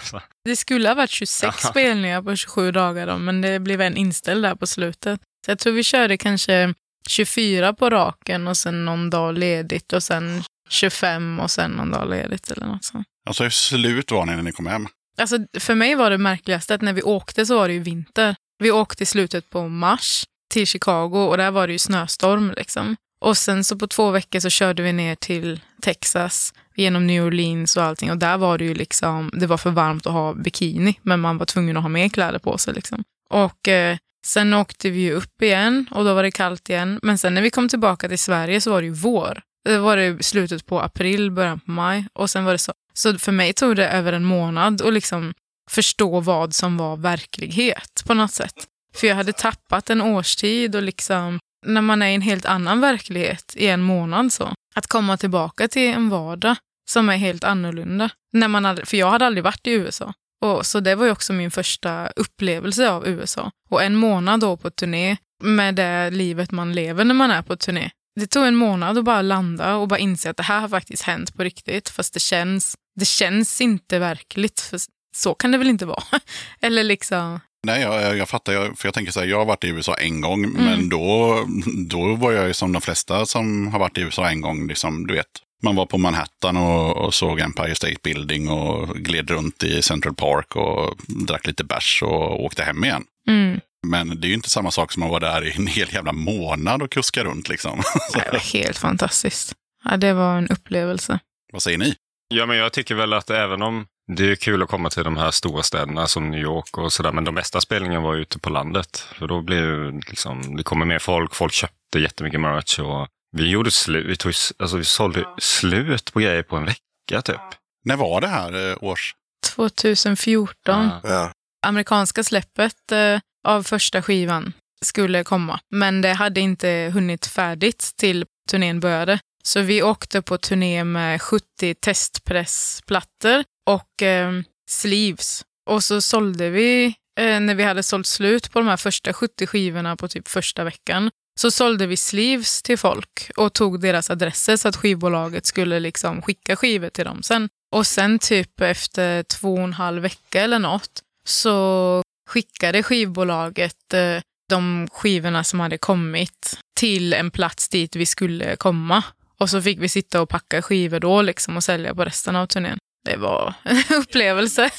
A: Det skulle ha varit 26 spelningar på 27 dagar då, men det blev en inställd där på slutet. Så jag tror vi körde kanske 24 på raken och sen någon dag ledigt och sen 25 och sen någon dag ledigt eller något sånt.
B: Alltså hur slut var ni när ni kom hem?
A: Alltså, för mig var det märkligaste att när vi åkte så var det ju vinter. Vi åkte i slutet på mars till Chicago och där var det ju snöstorm liksom. Och sen så på två veckor så körde vi ner till Texas genom New Orleans och allting och där var det ju liksom, det var för varmt att ha bikini men man var tvungen att ha mer kläder på sig liksom. Och eh, sen åkte vi upp igen och då var det kallt igen. Men sen när vi kom tillbaka till Sverige så var det ju vår. Det var det slutet på april, början på maj och sen var det så. Så för mig tog det över en månad att liksom förstå vad som var verklighet på något sätt. För jag hade tappat en årstid och liksom när man är i en helt annan verklighet i en månad så. Att komma tillbaka till en vardag som är helt annorlunda. När man hade, för jag hade aldrig varit i USA. Och, så det var ju också min första upplevelse av USA. Och en månad då på turné med det livet man lever när man är på turné. Det tog en månad att bara landa och bara inse att det här har faktiskt hänt på riktigt. Fast det känns, det känns inte verkligt. För så kan det väl inte vara? Eller liksom,
B: Nej, jag, jag, fattar. Jag, för jag tänker så här, jag har varit i USA en gång, men då, då var jag ju som de flesta som har varit i USA en gång. Liksom, du vet, man var på Manhattan och, och såg Empire State Building och gled runt i Central Park och drack lite bärs och åkte hem igen.
A: mm,
B: Men det är ju inte samma sak som att vara där i en hel jävla månad och kuska runt liksom. Så,
A: det var helt fantastiskt. Ja, det var en upplevelse.
B: vad säger ni?
E: Ja, men jag tycker väl att även om det är kul att komma till de här stora städerna som New York och sådär, men de bästa spelningarna var ute på landet. För då blir ju liksom, det kommer mer folk, folk köpte jättemycket merch och vi gjorde slut, vi, tog, alltså vi sålde slut på grejer på en vecka typ.
B: När var det här eh, års?
A: 2014.
E: Ja.
D: Ja.
A: amerikanska släppet eh, av första skivan skulle komma. Men det hade inte hunnit färdigt till turnén började. Så vi åkte på turné med 70 testpressplattor och eh, sleeves. Och så sålde vi, eh, när vi hade sålt slut på de här första 70 skivorna på typ första veckan, så sålde vi sleeves till folk och tog deras adresser så att skivbolaget skulle liksom skicka skivor till dem sen. Och sen typ efter två och en halv vecka eller något så skickade skivbolaget eh, de skivorna som hade kommit till en plats dit vi skulle komma. Och så fick vi sitta och packa skivor då liksom och sälja på resten av turnén det var en upplevelse.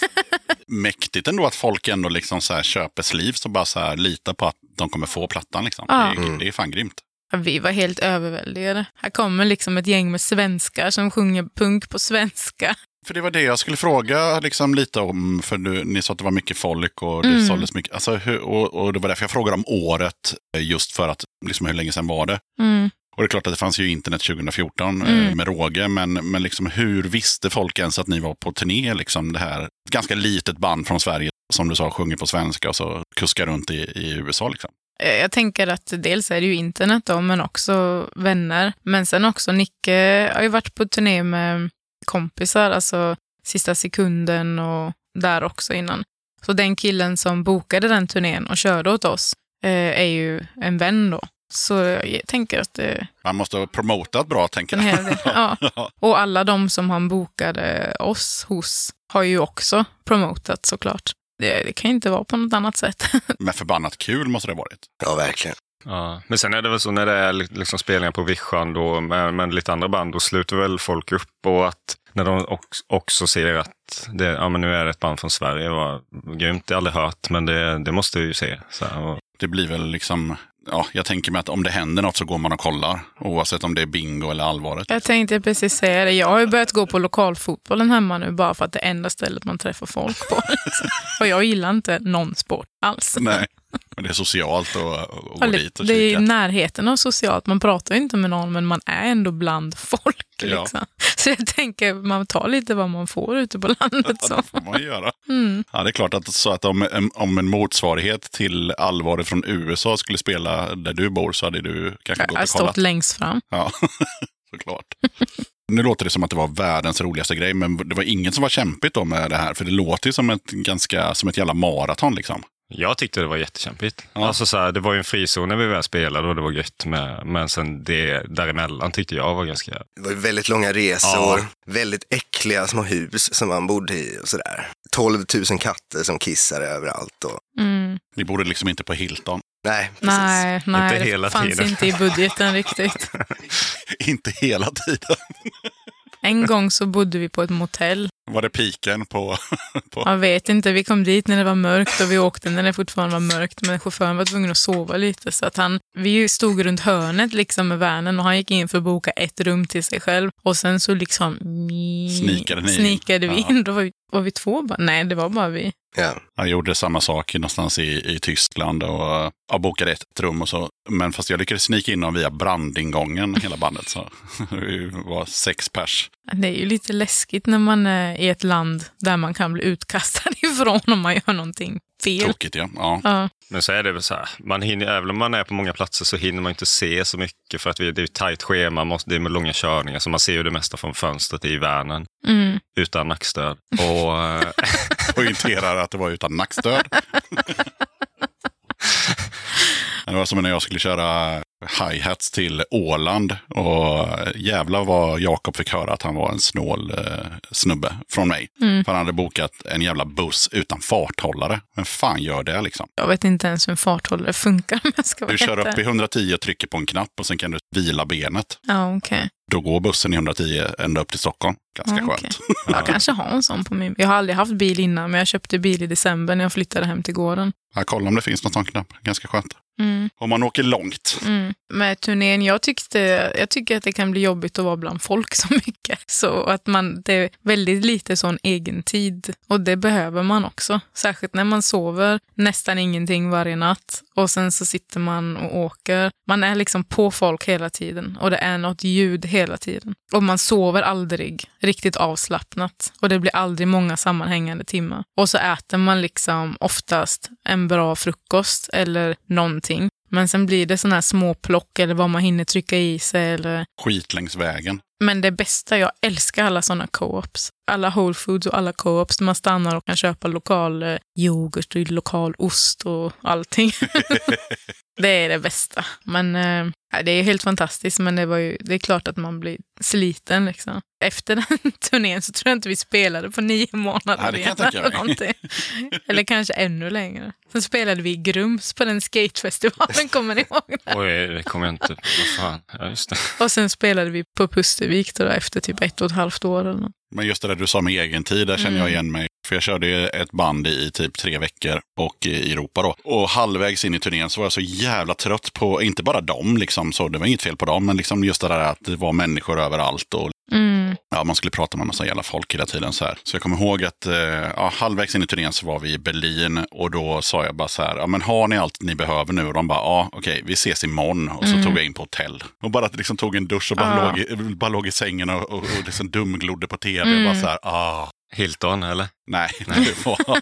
B: Mäktigt ändå att folk ändå liksom så här köper sleeves och bara så här litar på att de kommer få plattan. Liksom.
A: Ja.
B: Det, är, det är fan grymt.
A: Ja, Vi var helt överväldigade. Här kommer liksom ett gäng med svenskar som sjunger punk på svenska.
B: För det var det jag skulle fråga liksom, lite om. För du, ni sa att det var mycket folk och det
A: Mm.
B: såldes mycket. Alltså, hur, och, och det var därför jag frågade om året. eh, Just för att, liksom, hur länge sedan var det?
A: Mm.
B: Och det är klart att det fanns ju internet 2014 eh,
A: Mm.
B: med råge. Men, men liksom, hur visste folk ens att ni var på turné? Liksom, det här ett ganska litet band från Sverige som du sa sjunger på svenska och så kuskar runt i, i USA. Liksom.
A: Eh, Jag tänker att dels är det ju internet då, men också vänner. Men sen också Nicke har ju varit på turné med kompisar, alltså Sista sekunden och där också innan. Så den killen som bokade den turnén och körde åt oss eh, är ju en vän då. Så jag tänker att det
B: Man måste ha promotat bra, tänker jag.
A: Ja. Och alla de som han bokade oss hos har ju också promotat såklart. Det, det kan ju inte vara på något annat sätt.
B: Men förbannat kul måste det ha varit.
D: Ja, verkligen.
E: Ja. Men sen är det väl så när det är li- liksom spelningar på vischan då med, med lite andra band, då sluter väl folk upp och att när de också, ser att det, ja, men nu är det ett band från Sverige, vad grymt, det har jag aldrig hört, men det, det måste vi ju se. Så och,
B: Det blir väl liksom, ja, jag tänker mig att om det händer något så går man och kollar. Oavsett om det är bingo eller allvaret.
A: Jag tänkte precis säga det. Jag har ju börjat gå på lokalfotbollen hemma nu bara för att det är enda stället man träffar folk på. liksom. Och jag gillar inte någon sport alls.
B: Nej, men det är socialt och, och gå
A: Ja, det,
B: dit och
A: det är
B: kika.
A: närheten av socialt. Man pratar ju inte med någon, men man är ändå bland folk.
B: Ja.
A: Liksom. Så jag tänker, man tar lite vad man får ute på landet.
B: Ja, det får man göra.
A: Mm.
B: Ja, det är klart att, så att om, om en motsvarighet till allvaret från USA skulle spela där du bor så hade du kanske
A: Jag
B: gått
A: har
B: och kollat.
A: stått längst fram.
B: Ja, såklart. Nu låter det som att det var världens roligaste grej, men det var inget som var kämpigt då med det här. För det låter ju som ett, ganska, som ett jävla maraton liksom.
E: Jag tyckte det var jättekämpigt.
B: Ja.
E: Alltså, så här, det var ju en frizon när vi väl spelade och det var gött, med, men sen det däremellan tyckte jag var ganska...
D: Det var ju väldigt långa resor, väldigt äckliga små hus som man bodde i och sådär. 12 000 katter som kissade överallt. Och...
A: Mm.
B: Ni borde liksom inte på Hilton.
D: Nej, precis.
A: Nej, nej
E: Inte hela
A: det fanns
E: tiden.
A: inte i budgeten riktigt.
B: inte hela tiden.
A: En gång så bodde vi på ett motell.
B: Var det piken på... på...
A: Jag vet inte, vi kom dit när det var mörkt och vi åkte när det fortfarande var mörkt. Men chauffören var tvungen att sova lite. Så att han, vi stod runt hörnet liksom med vanen och han gick in för att boka ett rum till sig själv. Och sen så liksom
B: Snikade ni
A: snikade vi
B: Ja.
A: in. Då var vi, var vi två bara? Nej, det var bara vi.
D: Ja.
B: Jag gjorde samma sak någonstans i, i Tyskland och jag bokade ett rum och så. Men fast jag lyckades snika in dem via brandingången hela bandet. Så vi var sex pers.
A: Det är ju lite läskigt när man är i ett land där man kan bli utkastad ifrån om man gör någonting fel.
B: Tråkigt ja. ja.
A: Ja.
E: Men så är det väl så här, man hinner, även om man är på många platser så hinner man inte se så mycket för att vi, det är ett tajt schema, måste, det är med långa körningar så man ser ju det mesta från fönstret i värnen
A: Mm.
E: utan nackstöd. Och, eh,
B: Poängterar att det var utan nackstöd. Det var som när jag skulle köra hi-hats till Åland. Och jävlar vad Jakob fick höra att han var en snål eh, snubbe från mig.
A: Mm.
B: För han hade bokat en jävla buss utan farthållare. Men fan gör det liksom?
A: Jag vet inte ens hur en farthållare funkar ska
B: Du kör upp i
A: ärlig.
B: 110 och trycker på en knapp och sen kan du vila benet.
A: Ja, okej.
B: Då går bussen i 110 ända upp till Stockholm. Ganska
A: Ja,
B: skönt.
A: Jag kanske har en sån på min Jag har aldrig haft bil innan, men jag köpte bil i december när jag flyttade hem till gården.
B: Ja, kolla om det finns någon sån knapp. Ganska skönt.
A: Mm,
B: Om man åker långt.
A: mm. Med turnén, jag, tyckte, jag tycker att det kan bli jobbigt att vara bland folk så mycket. Så att man, det är väldigt lite sån egen tid. Och det behöver man också. Särskilt när man sover nästan ingenting varje natt. Och sen så sitter man och åker. Man är liksom på folk hela tiden. Och det är något ljud hela tiden. Och man sover aldrig riktigt avslappnat. Och det blir aldrig många sammanhängande timmar. Och så äter man liksom oftast en bra frukost eller någonting. Men sen blir det såna här små plock eller vad man hinner trycka i sig. Eller...
B: Skit längs vägen.
A: Men det bästa, jag älskar alla såna co-ops. Alla Whole Foods och alla co-ops där man stannar och kan köpa lokal eh, yoghurt och lokal ost och allting. det är det bästa. Men eh, det är helt fantastiskt, men det, var ju, det är klart att man blir sliten. Liksom. Efter den turnén så tror jag inte vi spelade på nio månader
B: Nej,
A: igen eller någonting. Eller kanske ännu längre. Sen spelade vi i Grums på den skatefestivalen, kommer ni ihåg? det?
E: oj, det kommer jag inte... Vad fan, ja just det.
A: Och sen spelade vi på Pustervik då, efter typ ett och ett halvt år. Eller något.
B: Men just det där du sa med egen tid, där känner jag igen mig. För jag körde ett band i typ tre veckor och i Europa då. Och halvvägs in i turnén så var jag så jävla trött på, inte bara dem liksom, så det var inget fel på dem, men liksom just det där att det var människor överallt och
A: Mm.
B: ja, man skulle prata med massa jävla folk hela tiden. Så, här. så jag kommer ihåg att eh, ja, halvvägs in i turnén så var vi i Berlin och då sa jag bara så här, ja men har ni allt ni behöver nu? Och de bara, ja okej, vi ses imorgon. Och så tog jag in på hotell. Och bara liksom tog en dusch och bara,
A: Ja.
B: låg, i, bara låg i sängen och, och, och liksom dumglodde på tv. Och bara så här, ah.
E: Hilton, eller?
B: Nej, det var,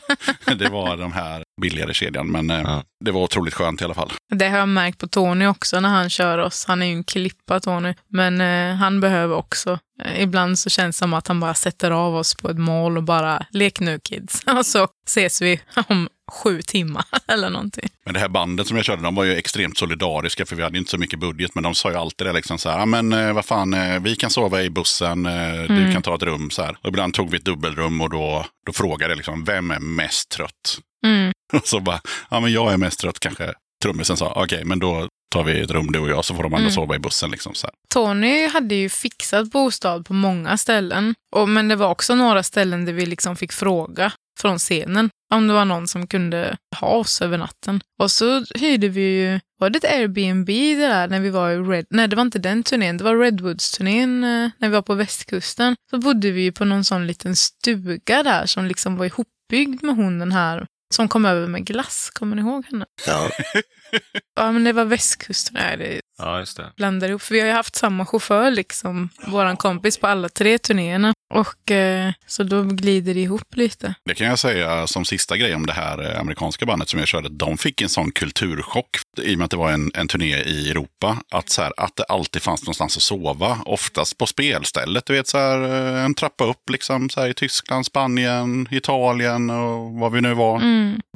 B: det var de här billigare kedjan. Men eh,
E: Ja.
B: det var otroligt skönt i alla fall.
A: Det har jag märkt på Tony också när han kör oss. Han är ju en klippa Tony, men eh, han behöver också. Eh, ibland så känns det som att han bara sätter av oss på ett mål och bara lek nu kids. Och så ses vi om sju timmar eller någonting.
B: Men det här bandet som jag körde, de var ju extremt solidariska för vi hade inte så mycket budget. Men de sa ju alltid det liksom så här, men eh, vad fan, eh, vi kan sova i bussen, eh, du kan ta ett rum så här. Och ibland tog vi ett dubbelrum och då, då frågade jag liksom, vem är mest trött?
A: Mm.
B: Och så bara, ja men jag är mest trött kanske. Trummisen sa, okej men då tar vi ett rum du och jag så får de andra sova i bussen liksom så här.
A: Tony hade ju fixat bostad på många ställen. Och, men det var också några ställen där vi liksom fick fråga från scenen om det var någon som kunde ha oss över natten. Och så hyrde vi ju, var det ett Airbnb det där när vi var i Red, nej det var inte den turnén, det var Redwoods-turnén eh, när vi var på västkusten. Så bodde vi ju på någon sån liten stuga där som liksom var ihopbyggd med hon den här som kom över med glass, kommer ni ihåg henne?
D: Ja.
A: Ja men det var västkusten, nej det
E: Ja, just det.
A: blandar ihop. För vi har ju haft samma chaufför, liksom, våran kompis, på alla tre turnéerna. Och eh, så då glider det ihop lite.
B: Det kan jag säga som sista grej om det här eh, amerikanska bandet som jag körde. De fick en sån kulturchock i och med att det var en, en turné i Europa. Att, så här, att det alltid fanns någonstans att sova. Oftast på spelstället. Du vet, så här, eh, en trappa upp liksom, så här, i Tyskland, Spanien, Italien och vad vi nu var.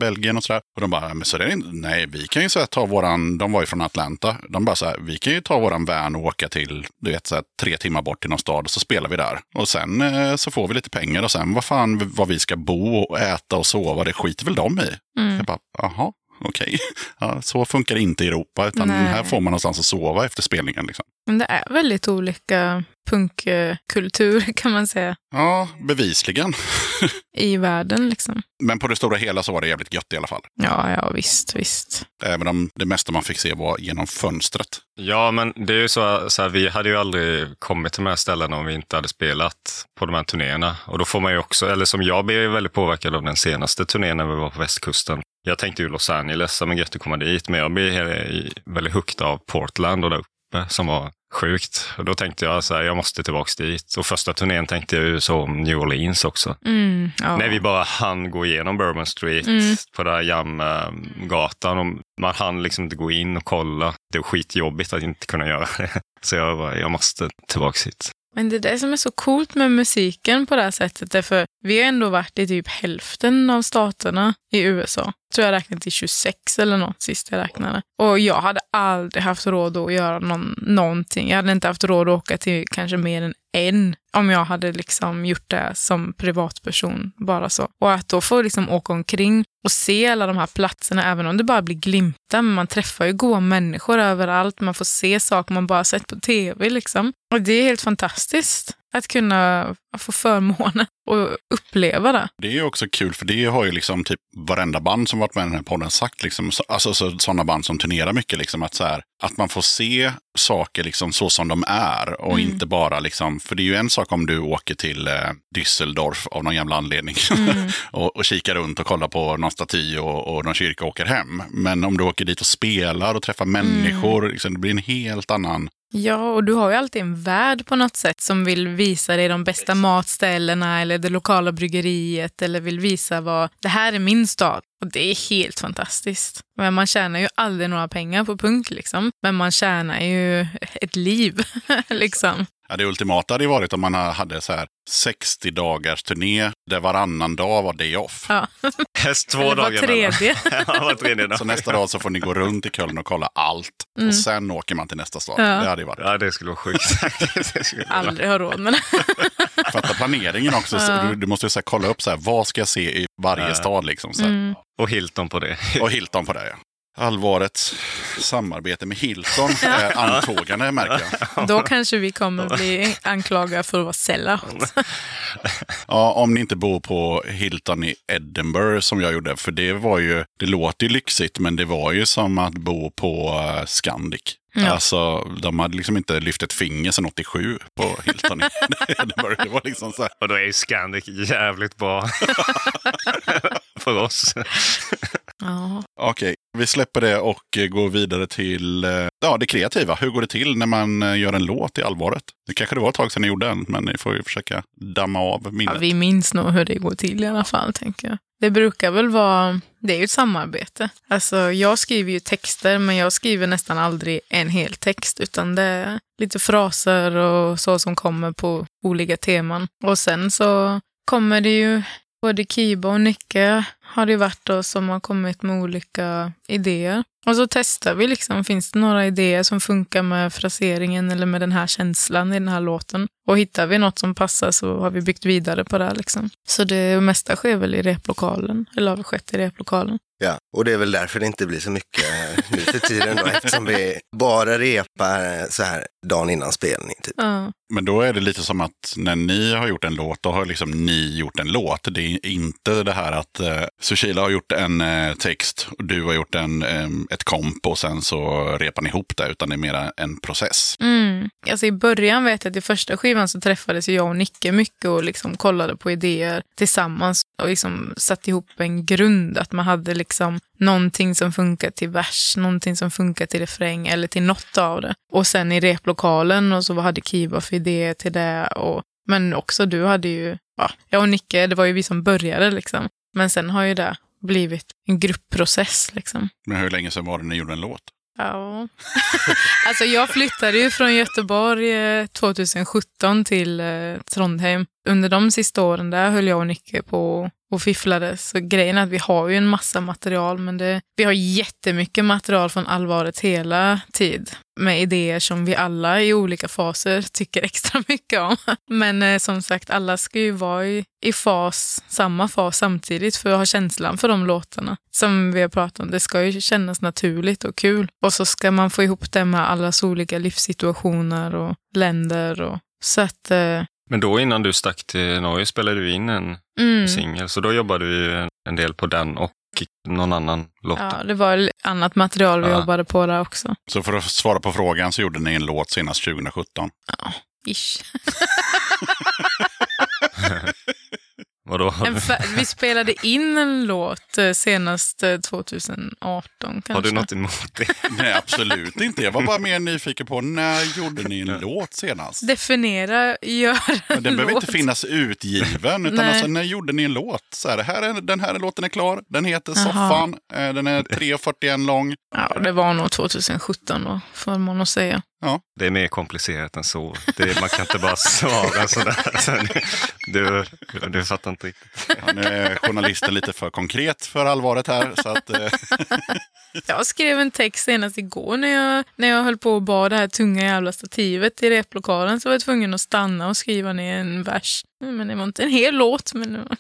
B: Belgien och sådär. Och de bara, men så det är inte, nej, vi kan ju så här, ta våran, de var ju från Atlanta. De bara så här, vi kan ju ta våran van och åka till, du vet, så här, tre timmar bort till någon stad och så spelar vi där. Och sen eh, så får vi lite pengar och sen vad fan, vad vi ska bo och äta och sova, det skiter väl de i. Jag bara, jaha. Okej, ja, så funkar det inte i Europa, utan
A: Nej.
B: här får man någonstans att sova efter spelningen. Liksom.
A: Men det är väldigt olika punkkultur kan man säga
B: Ja, bevisligen.
A: i världen. Liksom.
B: Men på det stora hela så var det jävligt gött i alla fall.
A: Ja, ja, visst, visst.
B: Även om det mesta man fick se var genom fönstret.
E: Ja, men det är ju så, så här, vi hade ju aldrig kommit till de här ställena om vi inte hade spelat på de här turnéerna. Och då får man ju också, eller som jag blev väldigt påverkad av den senaste turnén när vi var på västkusten. Jag tänkte ju Los Angeles, men gött att komma dit, men jag blev väldigt hooked av Portland och där uppe som var sjukt. Och då tänkte jag så här, jag måste tillbaks dit. Och första turnén tänkte jag ju så om New Orleans också.
A: Mm, ja.
E: När vi bara hann gå igenom Bourbon Street på den här Jam-gatan. och Man hann liksom inte gå in och kolla. Det var skitjobbigt att inte kunna göra det. Så jag bara, jag måste tillbaka hit.
A: Men det är det som är så coolt med musiken på det här sättet. Därför vi har ändå varit i typ hälften av staterna i USA. Tror jag räknade till 26 eller något sist jag räknade. Och jag hade aldrig haft råd att göra någon, någonting. Jag hade inte haft råd att åka till kanske mer än en om jag hade liksom gjort det som privatperson. Bara så. Och att då få liksom åka omkring och se alla de här platserna, även om det bara blir glimtar. Men man träffar ju goa människor överallt. Man får se saker man bara sett på tv. Liksom. Och det är helt fantastiskt att kunna få förmånen och uppleva det.
B: Det är ju också kul för det har ju liksom typ varenda band som varit med i den här podden sagt. Liksom, så- alltså så, sådana band som turnerar mycket. Liksom, att, så här, att man får se saker liksom så som de är. Och inte bara liksom, för det är ju en sak om du åker till eh, Düsseldorf av någon jävla anledning. och, och kikar runt och kollar på någon staty och, och någon kyrka och åker hem. Men om du åker dit och spelar och träffar människor, liksom, det blir en helt annan
A: Ja, och du har ju alltid en värld på något sätt som vill visa dig de bästa matställena eller det lokala bryggeriet eller vill visa vad det här är min stad. Och det är helt fantastiskt. Men man tjänar ju aldrig några pengar på punk liksom. Men man tjänar ju ett liv liksom.
B: Ja, det ultimata hade ju varit om man hade så här 60 dagars turné där varannan dag var day off.
A: Ja.
E: Helst två
A: Eller var
E: dagar
A: tredje.
E: ja, var tredje dag.
B: Så nästa dag så får ni gå runt i Köln och kolla allt. Och sen åker man till nästa stad.
A: Mm. Ja.
B: Det hade ju varit.
E: Ja, det skulle vara sjukt. Det skulle vara-
A: Aldrig har råd med det.
B: Fatta planeringen också. Så du, du måste ju så här kolla upp så här, vad ska jag se i varje stad. Liksom, så här.
A: Mm.
E: Och Hilton på det.
B: Och Hilton på det. Ja. Allvarets samarbete med Hilton är antågande märker jag.
A: Då kanske vi kommer bli anklagade för att vara sellout.
B: Ja, om ni inte bor på Hilton i Edinburgh som jag gjorde. För det var ju, det låter ju lyxigt, men det var ju som att bo på eh, Scandic.
A: Ja.
B: Alltså, de hade liksom inte lyft ett finger sedan 87 på Hilton i Edinburgh. Det var liksom så här.
E: Och då är ju Scandic jävligt bra för oss.
A: Ja.
B: Okej, vi släpper det och går vidare till eh, ja, det kreativa. Hur går det till när man eh, gör en låt i allvaret? Det kanske det var ett tag sedan ni gjorde en, men ni får ju försöka damma av
A: Ja,
B: minnet.
A: vi minns nog hur det går till i alla fall, tänker jag. Det brukar väl vara, det är ju ett samarbete. Alltså, jag skriver ju texter, men jag skriver nästan aldrig en hel text, utan det är lite fraser och så som kommer på olika teman. Och sen så kommer det ju, både Kiba och Nicke har det varit då som har kommit med olika idéer. Och så testar vi liksom, finns det några idéer som funkar med fraseringen eller med den här känslan i den här låten? Och hittar vi något som passar så har vi byggt vidare på det liksom. Så det mesta sker väl i replokalen, eller har skett i replokalen.
D: Ja, och det är väl därför det inte blir så mycket nu för tiden då, eftersom vi bara repar så här dagen innan spelning. Typ.
A: Ja.
B: Men då är det lite som att när ni har gjort en låt, då har liksom ni gjort en låt. Det är inte det här att eh, Sushila har gjort en eh, text och du har gjort en, eh, ett komp och sen så repar ni ihop det, utan det är mera en process.
A: Mm. Alltså I början vet jag att i första skivan så träffades jag och Nicke mycket och liksom kollade på idéer tillsammans och liksom satt ihop en grund. Att man hade liksom någonting som funkar till vers, någonting som funkar till refräng eller till något av det. Och sen i replokalen och så vad hade Kiva för idéer till det. Och, men också du hade ju, ja, jag och Nicke, det var ju vi som började liksom. Men sen har ju det blivit en gruppprocess liksom.
B: Men hur länge sedan var det ni gjorde en låt?
A: Ja. alltså jag flyttade ju från Göteborg eh, 2017 till eh, Trondheim. Under de sista åren där höll jag och Nicke på och fifflade. Så grejen är att vi har ju en massa material, men det, vi har jättemycket material från allvaret hela tid. Med idéer som vi alla i olika faser tycker extra mycket om. Men eh, som sagt, alla ska ju vara i, i fas, samma fas samtidigt för att ha känslan för de låtarna. Som vi har pratat om, det ska ju kännas naturligt och kul. Och så ska man få ihop det med allas olika livssituationer och länder. Och, så att, eh,
E: Men då innan du stack till Norge spelade du in en
A: mm.
E: singel, så då jobbade du en del på den och någon annan låt.
A: Ja, det var annat material vi
E: Ja.
A: jobbade på där också.
B: Så för att svara på frågan så gjorde ni en låt senast 2017.
A: Ish.
E: Vadå?
A: Vi spelade in en låt eh, senast eh, 2018 kanske.
E: Har du något emot det?
B: Nej, absolut inte. Jag var bara mer nyfiken på när gjorde ni en låt senast?
A: Definiera, gör
B: Men
A: en
B: den behöver inte finnas utgiven, utan
A: Nej.
B: alltså, när gjorde ni en låt? Så här, här är, den här låten är klar, den heter
A: Jaha.
B: Soffan, eh, den är 3.41 lång.
A: Ja, det var nog 2017 då, får man nog säga.
E: Det är mer komplicerat än så. Det, man kan inte bara svara sådär. Så du, du, fattar inte riktigt.
B: Ja, nu är journalisten lite för konkret för allvaret här. Så att, eh,
A: Jag skrev en text senast igår när jag, när jag höll på att bada det här tunga jävla stativet i replokalen. Så var jag tvungen att stanna och skriva ner en vers. Men det var inte en hel låt. Men det var...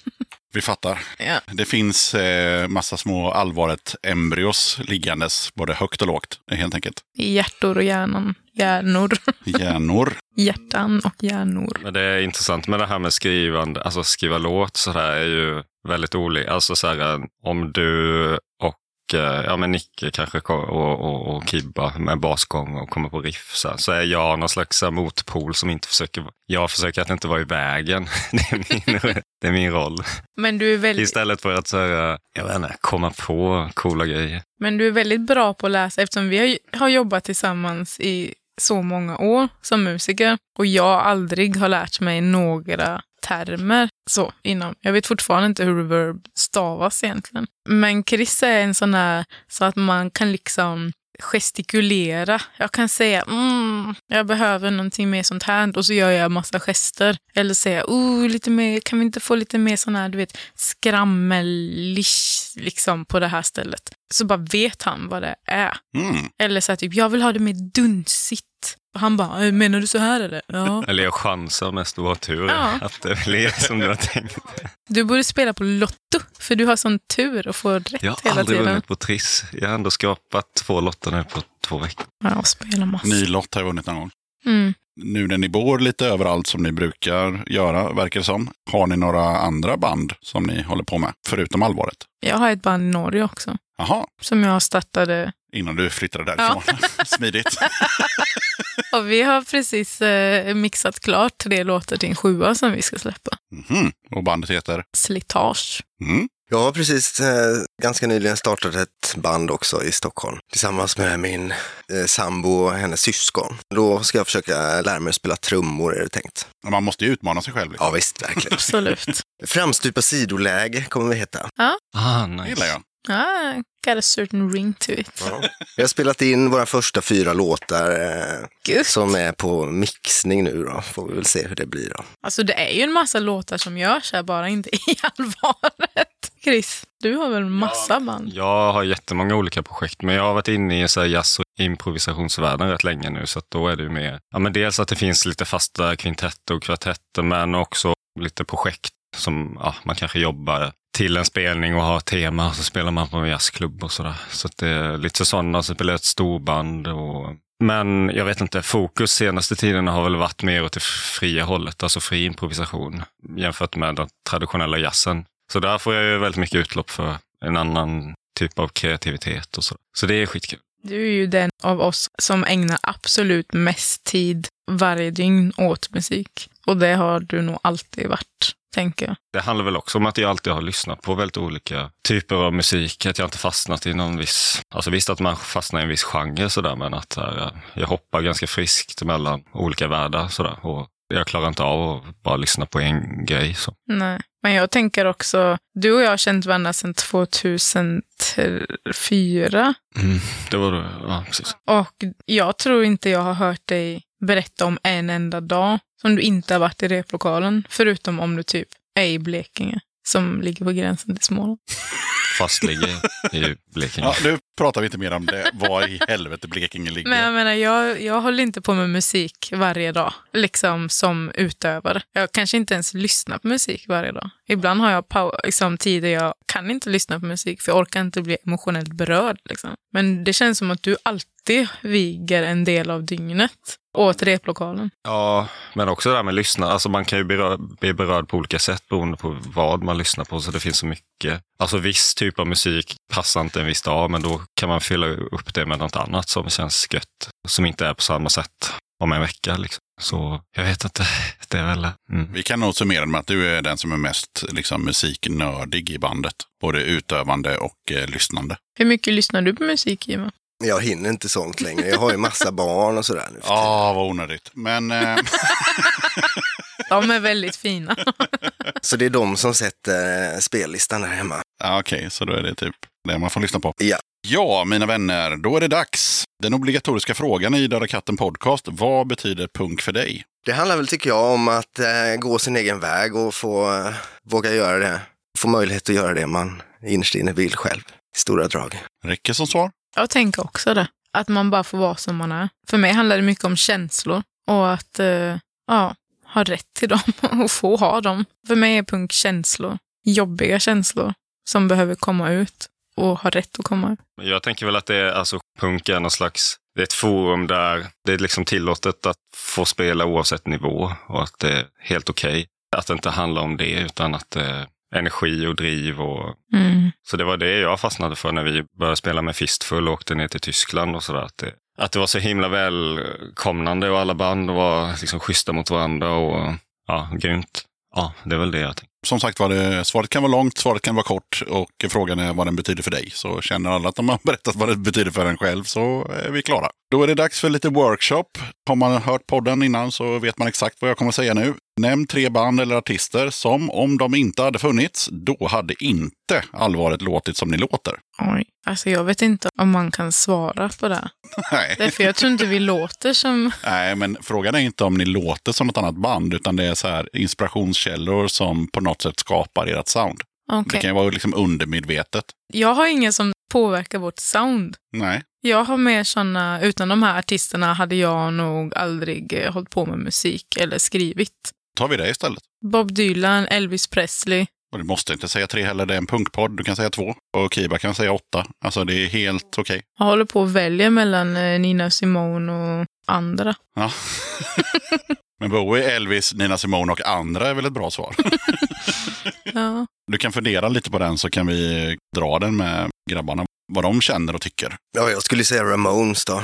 B: vi fattar.
A: ja.
B: Det finns eh, massa små allvaret-embryos liggandes, både högt och lågt, helt enkelt.
A: I hjärtor och hjärnan. Hjärnor.
B: Hjärnor.
A: Hjärtan och hjärnor.
E: Men det är intressant med det här med skrivande, alltså skriva låt sådär är ju väldigt olika. Alltså såhär, om du och eh, ja, men Nicke kanske och, och, och Kibba med basgång och kommer på riff så, så är jag någon slags här, motpol som inte försöker, jag försöker att inte vara i vägen. Det är min, det är min roll.
A: Men du är väldigt,
E: Istället för att så här, jag vet inte, komma på coola grejer.
A: men du är väldigt bra på att läsa eftersom vi har, har jobbat tillsammans i så många år som musiker och jag aldrig har lärt mig några termer så inom. Jag vet fortfarande inte hur reverb stavas egentligen. Men Chris är en sån här så att man kan liksom gestikulera. Jag kan säga mm, jag behöver någonting mer sånt här och så gör jag massa gester. Eller säga oh, lite mer, kan vi inte få lite mer sån här, du vet, skrammelish liksom på det här stället. Så bara vet han vad det är.
B: Mm.
A: Eller så här, typ, jag vill ha det mer dunsigt. Och han bara, "Eh, menar du så här eller? Ja.
E: Eller jag chansar mest otur
A: Ja.
E: att det blir som du har tänkt.
A: Du borde spela på Lotto, för du har sån tur att få rätt
E: Jag har
A: hela
E: aldrig
A: tiden.
E: vunnit på Triss. Jag har ändå skapat två lotter nu på två veckor.
A: Ja, spela massa.
B: Ny lott har jag vunnit någon gång.
A: Mm.
B: Nu när ni bor lite överallt som ni brukar göra, verkar det som. Har ni några andra band som ni håller på med, förutom allvaret?
A: Jag har ett band i Norge också.
B: Jaha,
A: Som jag startade.
B: innan du flyttade därifrån. Smidigt.
A: Och vi har precis eh, mixat klart tre låtar till en sjua som vi ska släppa.
B: Mhm. Och bandet heter?
A: Slitage.
B: Mm.
D: Jag har precis eh, ganska nyligen startat ett band också i Stockholm tillsammans med min eh, sambo och hennes syskon. Då ska jag försöka lära mig att spela trummor är det tänkt.
B: Man måste ju utmana sig själv. Liksom.
D: Ja visst, verkligen.
A: Absolut.
D: Framstupa sidoläge kommer vi heta.
E: Ah,
B: Det
E: nice.
B: gillar jag.
A: Ah, got a certain ring to it.
D: Ja. Vi har spelat in våra första fyra låtar eh, som är på mixning nu då. Får vi väl se hur det blir då.
A: Alltså det är ju en massa låtar som görs här, bara inte i allvaret. Chris, du har väl massa band?
E: Jag har jättemånga olika projekt, men jag har varit inne i så här jazz och improvisationsvärlden rätt länge nu, så att då är det ju mer, ja men dels att det finns lite fasta kvintetter och kvartetter, men också lite projekt som ja, man kanske jobbar till en spelning och har tema, och så spelar man på en jazzklubb och sådär. Så att det är lite sådana, så spelar jag ett storband och men jag vet inte, fokus senaste tiden har väl varit mer åt det fria hållet, alltså fri improvisation jämfört med den traditionella jazzen. Så där får jag ju väldigt mycket utlopp för en annan typ av kreativitet och så. Så det är skitkul.
A: Du är ju den av oss som ägnar absolut mest tid varje dygn åt musik. Och det har du nog alltid varit, tänker jag.
E: Det handlar väl också om att jag alltid har lyssnat på väldigt olika typer av musik. Att jag inte fastnat i någon viss... Alltså visst att man fastnar i en viss genre sådär, men att här, jag hoppar ganska friskt mellan olika världar sådär. Och jag klarar inte av att bara lyssna på en grej. Så.
A: Nej. Men jag tänker också, du och jag har känt varandra sedan 2004.
E: Mm, det var det, ja precis.
A: Och jag tror inte jag har hört dig berätta om en enda dag som du inte har varit i replokalen. Förutom om du typ är i Blekinge, som ligger på gränsen till Småland.
E: Fast ligger i Blekinge.
B: Ja, nu pratar vi inte mer om det, var i helvete Blekinge ligger.
A: Men jag menar, jag, jag håller inte på med musik varje dag, liksom som utövare. Jag kanske inte ens lyssnar på musik varje dag. Ibland har jag liksom, tider jag kan inte lyssna på musik, för jag orkar inte bli emotionellt berörd. Liksom. Men det känns som att du alltid viger en del av dygnet åt replokalen.
E: Ja, men också det här med lyssna. Alltså man kan ju berö- bli berörd på olika sätt beroende på vad man lyssnar på. Så det finns så mycket. Alltså viss typ av musik passar inte en viss dag, men då kan man fylla upp det med något annat som känns gött. Som inte är på samma sätt om en vecka. Liksom. Så jag vet inte. Det är väl... Mm.
B: Vi kan nog summera med att du är den som är mest liksom, musiknördig i bandet. Både utövande och eh, lyssnande.
A: Hur mycket lyssnar du på musik, Jimmy?
D: Jag hinner inte sånt längre. Jag har ju massa barn och sådär nu för tiden.
B: Ja, vad onödigt. Men eh,
A: De är väldigt fina.
D: Så det är de som sätter eh, spellistan där hemma.
B: ja, okej, så då är det typ det man får lyssna på.
D: Ja.
B: Ja, mina vänner, då är det dags. Den obligatoriska frågan i Döda katten podcast. Vad betyder punk för dig?
D: Det handlar väl, tycker jag, om att eh, gå sin egen väg och få eh, våga göra det. Få möjlighet att göra det man innerst inne vill själv. I stora drag.
B: Räcker som svar?
A: Jag tänker också det. Att man bara får vara som man är. För mig handlar det mycket om känslor. Och att eh, ja, ha rätt till dem och få ha dem. För mig är punk känslor. Jobbiga känslor som behöver komma ut och ha rätt att komma ut.
E: Jag tänker väl att det är, alltså punk är någon slags, det är ett forum där det är liksom tillåtet att få spela oavsett nivå och att det är helt okej. Att det inte handlar om det utan att det energi och driv och
A: Mm.
E: så det var det jag fastnade för när vi började spela med Fistfull och åkte ner till Tyskland och sådär. Att det, att det var så himla välkomnande och alla band var liksom schyssta mot varandra och ja, grymt. Ja, det är väl det jag tänker.
B: Som sagt var, det, svaret kan vara långt, svaret kan vara kort och frågan är vad den betyder för dig. Så känner alla att de har berättat vad det betyder för en själv så är vi klara. Då är det dags för lite workshop. Har man hört podden innan så vet man exakt vad jag kommer säga nu. Nämn tre band eller artister som om de inte hade funnits, då hade inte allvaret låtit som ni låter.
A: Oj. Alltså jag vet inte om man kan svara på det.
B: Nej.
A: Därför jag tror inte vi låter som...
B: Nej, men frågan är inte om ni låter som något annat band, utan det är så här inspirationskällor som på något sätt skapar ert sound.
A: Okej.
B: Det kan ju vara liksom undermedvetet.
A: Jag har ingen som påverkar vårt sound.
B: Nej.
A: Jag har mer såna, utan de här artisterna hade jag nog aldrig eh, hållit på med musik eller skrivit.
B: tar vi det istället.
A: Bob Dylan, Elvis Presley.
B: Och du måste inte säga tre heller, det är en punkpodd. Du kan säga två. Och Kiba kan säga åtta. Alltså det är helt okej.
A: Jag håller på och väljer mellan eh, Nina Simone och andra.
B: Ja. Men Bowie, Elvis, Nina Simone och andra är väl ett bra svar.
A: Ja.
B: Du kan fundera lite på den så kan vi dra den med grabbarna. Vad de känner och tycker.
D: Ja, jag skulle säga Ramones då.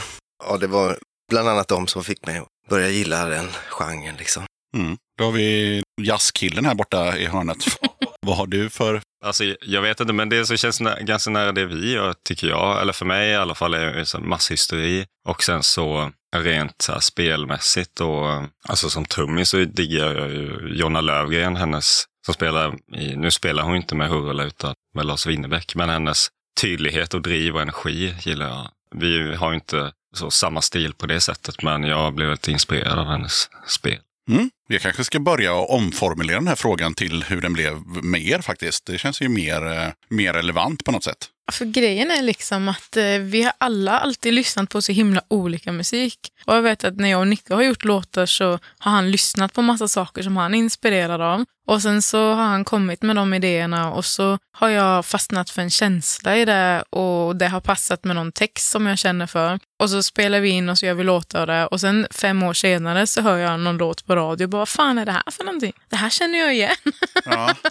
D: Ja, det var bland annat de som fick mig att börja gilla den genren liksom.
B: Mm. Då har vi jazzkillen här borta i hörnet. Vad har du för...
E: Alltså, jag vet inte, men det så känns nä- ganska nära det vi gör, tycker jag. Eller för mig i alla fall, är masshysteri. Och sen så rent så här, spelmässigt och alltså som trummis så diggar jag ju Jonna Lövgren, hennes som spelar i, nu spelar hon inte med Hurula utan med Lars Winnerbäck, men hennes tydlighet och driv och energi gillar jag. Vi har ju inte så samma stil på det sättet, men jag blev väldigt inspirerad av hennes spel.
B: Mm. Jag kanske ska börja omformulera den här frågan till hur den blev med er faktiskt. Det känns ju mer, eh, mer relevant på något sätt.
A: För grejen är liksom att eh, vi har alla alltid lyssnat på så himla olika musik. Och jag vet att när jag och Nicke har gjort låtar så har han lyssnat på massa saker som han är inspirerad av. Och sen så har han kommit med de idéerna och så har jag fastnat för en känsla i det och det har passat med någon text som jag känner för. Och så spelar vi in och så gör vi låtar av det och sen fem år senare så hör jag någon låt på radio och bara vad fan är det här för någonting? Det här känner jag igen.
B: Ja.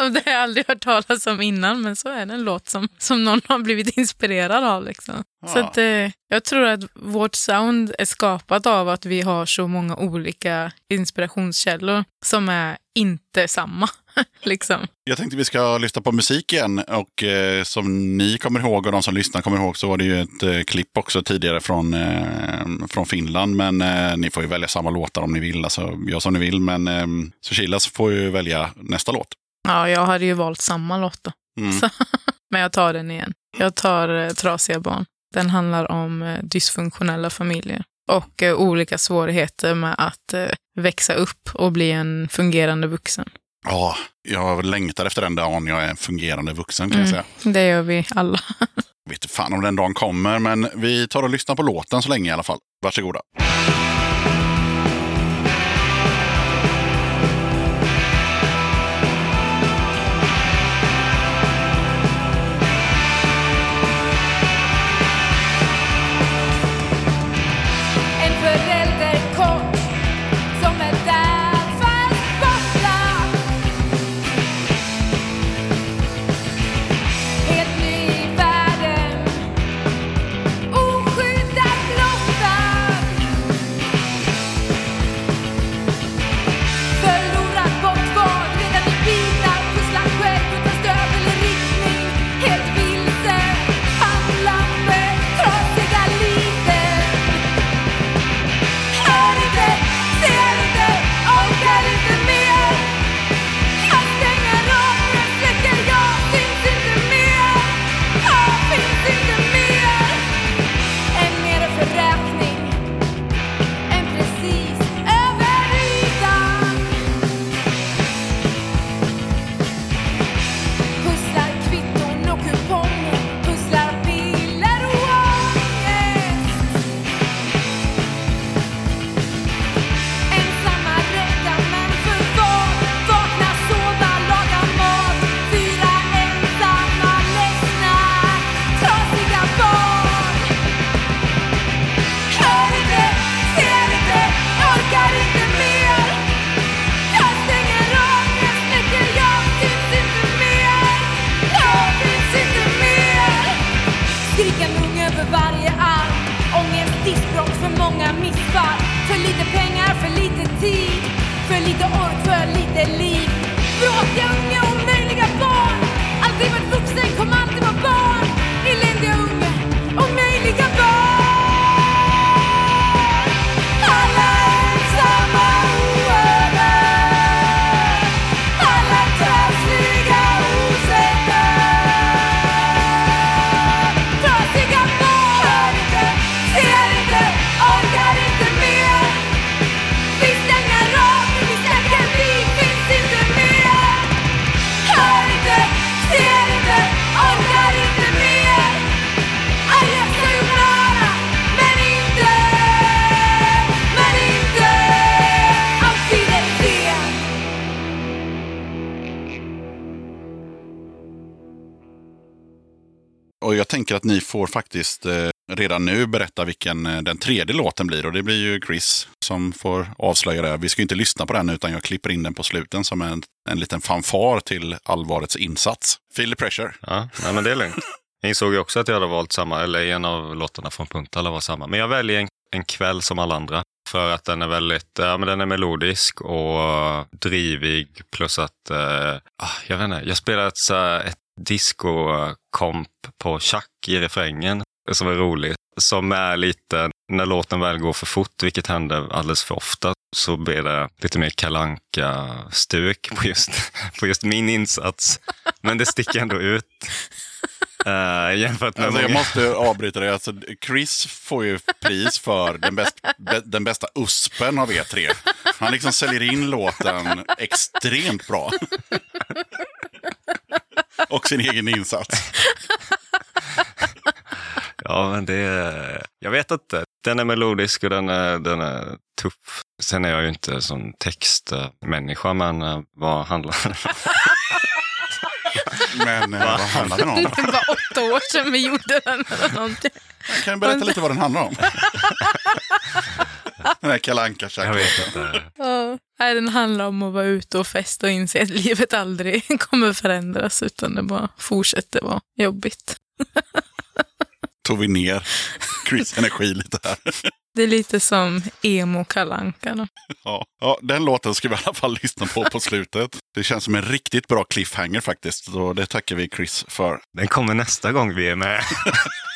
A: Och det har jag aldrig hört talas om innan, men så är det en låt som, som någon har blivit inspirerad av. Liksom. Så
B: Ja.
A: att, eh, jag tror att vårt sound är skapat av att vi har så många olika inspirationskällor som är inte samma. liksom.
B: Jag tänkte vi ska lyssna på musik igen och eh, som ni kommer ihåg och de som lyssnar kommer ihåg så var det ju ett eh, klipp också tidigare från, eh, från Finland. Men eh, ni får ju välja samma låtar om ni vill, alltså gör som ni vill. Men eh, Suchilas får ju välja nästa låt.
A: Ja, jag hade ju valt samma låt då.
B: Mm.
A: Så, men jag tar den igen. Jag tar eh, Trasiga barn. Den handlar om eh, dysfunktionella familjer och eh, olika svårigheter med att eh, växa upp och bli en fungerande vuxen.
B: Ja, jag längtar efter den dagen jag är en fungerande vuxen kan jag
A: Mm.
B: säga.
A: Det gör vi alla.
B: Jag vet inte fan om den dagen kommer, men vi tar och lyssnar på låten så länge i alla fall. Varsågoda.
F: En
B: får faktiskt eh, redan nu berätta vilken eh, den tredje låten blir. Och det blir ju Chris som får avslöja det. Vi ska ju inte lyssna på den utan jag klipper in den på sluten som en, en liten fanfar till allvarets insats. Feel the pressure.
E: Ja, nej, men det är lugnt. Jag insåg ju också att jag hade valt samma, eller en av låtarna från Puntala var samma. Men jag väljer en, en kväll som alla andra. För att den är väldigt, ja men den är melodisk och drivig plus att, eh, ah, jag vet inte, jag spelar ett, så här- ett disco-komp på i refrängen som är roligt. Som är lite, när låten väl går för fort, vilket händer alldeles för ofta, så blir det lite mer kalanka stuk på just, på just min insats. Men det sticker ändå ut. Uh, jämfört med
B: Alltså, jag måste avbryta det. Alltså, Chris får ju pris för den, bäst, be, den bästa uspen av er tre. Han liksom säljer in låten extremt bra. Och sin egen insats.
E: Ja, men det. Jag vet inte. Den är melodisk och den är, den är tuff. Sen är jag ju inte som textmänniska, men eh, vad handlar den om?
B: Men eh, vad handlar den om?
A: Det var åtta år sedan vi gjorde den. Eller någonting.
B: Kan du berätta lite vad den handlar om? Den här Kalle anka
E: Jag vet inte.
A: Ja. Nej, den handlar om att vara ute och festa och inse att livet aldrig kommer förändras utan det bara fortsätter vara jobbigt.
B: Tog vi ner Chris energi lite här.
A: Det är lite som emo kalanka då.
B: Ja. ja, den låten ska vi i alla fall lyssna på på slutet. Det känns som en riktigt bra cliffhanger faktiskt. Så det tackar vi Chris för.
E: Den kommer nästa gång vi är med.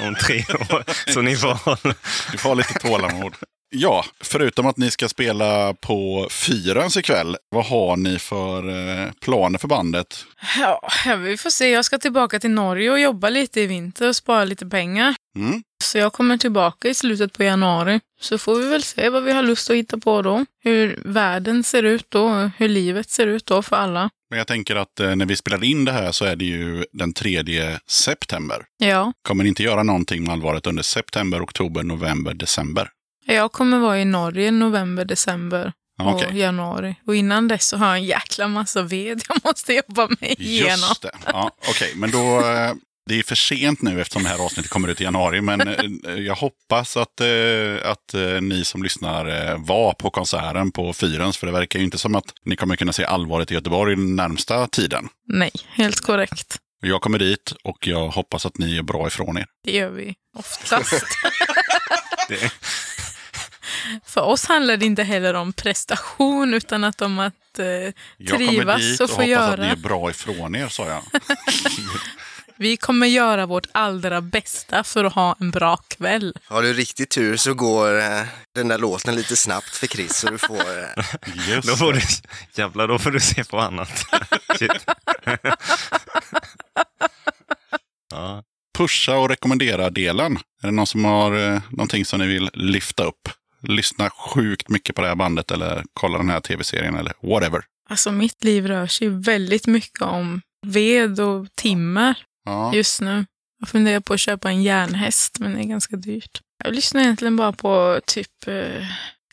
E: Om tre år. Så ni får hålla...
B: Vi får ha lite tålamod. Ja, förutom att ni ska spela på Fyrens ikväll, vad har ni för eh, planer för bandet?
A: Ja, vi får se. Jag ska tillbaka till Norge och jobba lite i vinter och spara lite pengar.
B: Mm?
A: Så jag kommer tillbaka i slutet på januari. Så får vi väl se vad vi har lust att hitta på då. Hur världen ser ut då, hur livet ser ut då för alla.
B: Men jag tänker att eh, när vi spelar in det här så är det ju den 3 september.
A: Ja,
B: Kommer ni inte göra någonting med allvaret under september, oktober, november, december?
A: jag kommer vara i Norge november, december och
B: Okej,
A: januari. Och innan dess så har jag en jäkla massa ved jag måste jobba mig igenom.
B: just det. Ja, Okej, men då... eh, Det är för sent nu eftersom det här avsnittet kommer ut i januari, men eh, jag hoppas att, eh, att eh, ni som lyssnar eh, var på konserten på Fyrens, för det verkar ju inte som att ni kommer kunna se allvaret i Göteborg den närmsta tiden.
A: Nej, helt korrekt.
B: Jag kommer dit och jag hoppas att ni är bra ifrån er.
A: Det gör vi oftast.
E: Det,
A: För oss handlar det inte heller om prestation utan att om att eh,
B: Jag kommer
A: trivas
B: dit
A: och
B: och
A: få
B: hoppas att ni
A: göra.
B: är bra ifrån er, sa jag.
A: Vi kommer göra vårt allra bästa för att ha en bra kväll.
D: Har du riktigt tur så går eh, den där låten lite snabbt för Chris så du får... Eh,
B: Just
E: då får du, jävlar, då får du se på annat. Ja.
B: Pusha och rekommendera-delen. Är det någon som har eh, någonting som ni vill lyfta upp? Lyssna sjukt mycket på det här bandet eller kolla den här tv-serien eller whatever.
A: Alltså mitt liv rör sig väldigt mycket om ved och timmer
B: Ja.
A: just nu. Jag funderar på att köpa en järnhäst men det är ganska dyrt. Jag lyssnar egentligen bara på typ eh,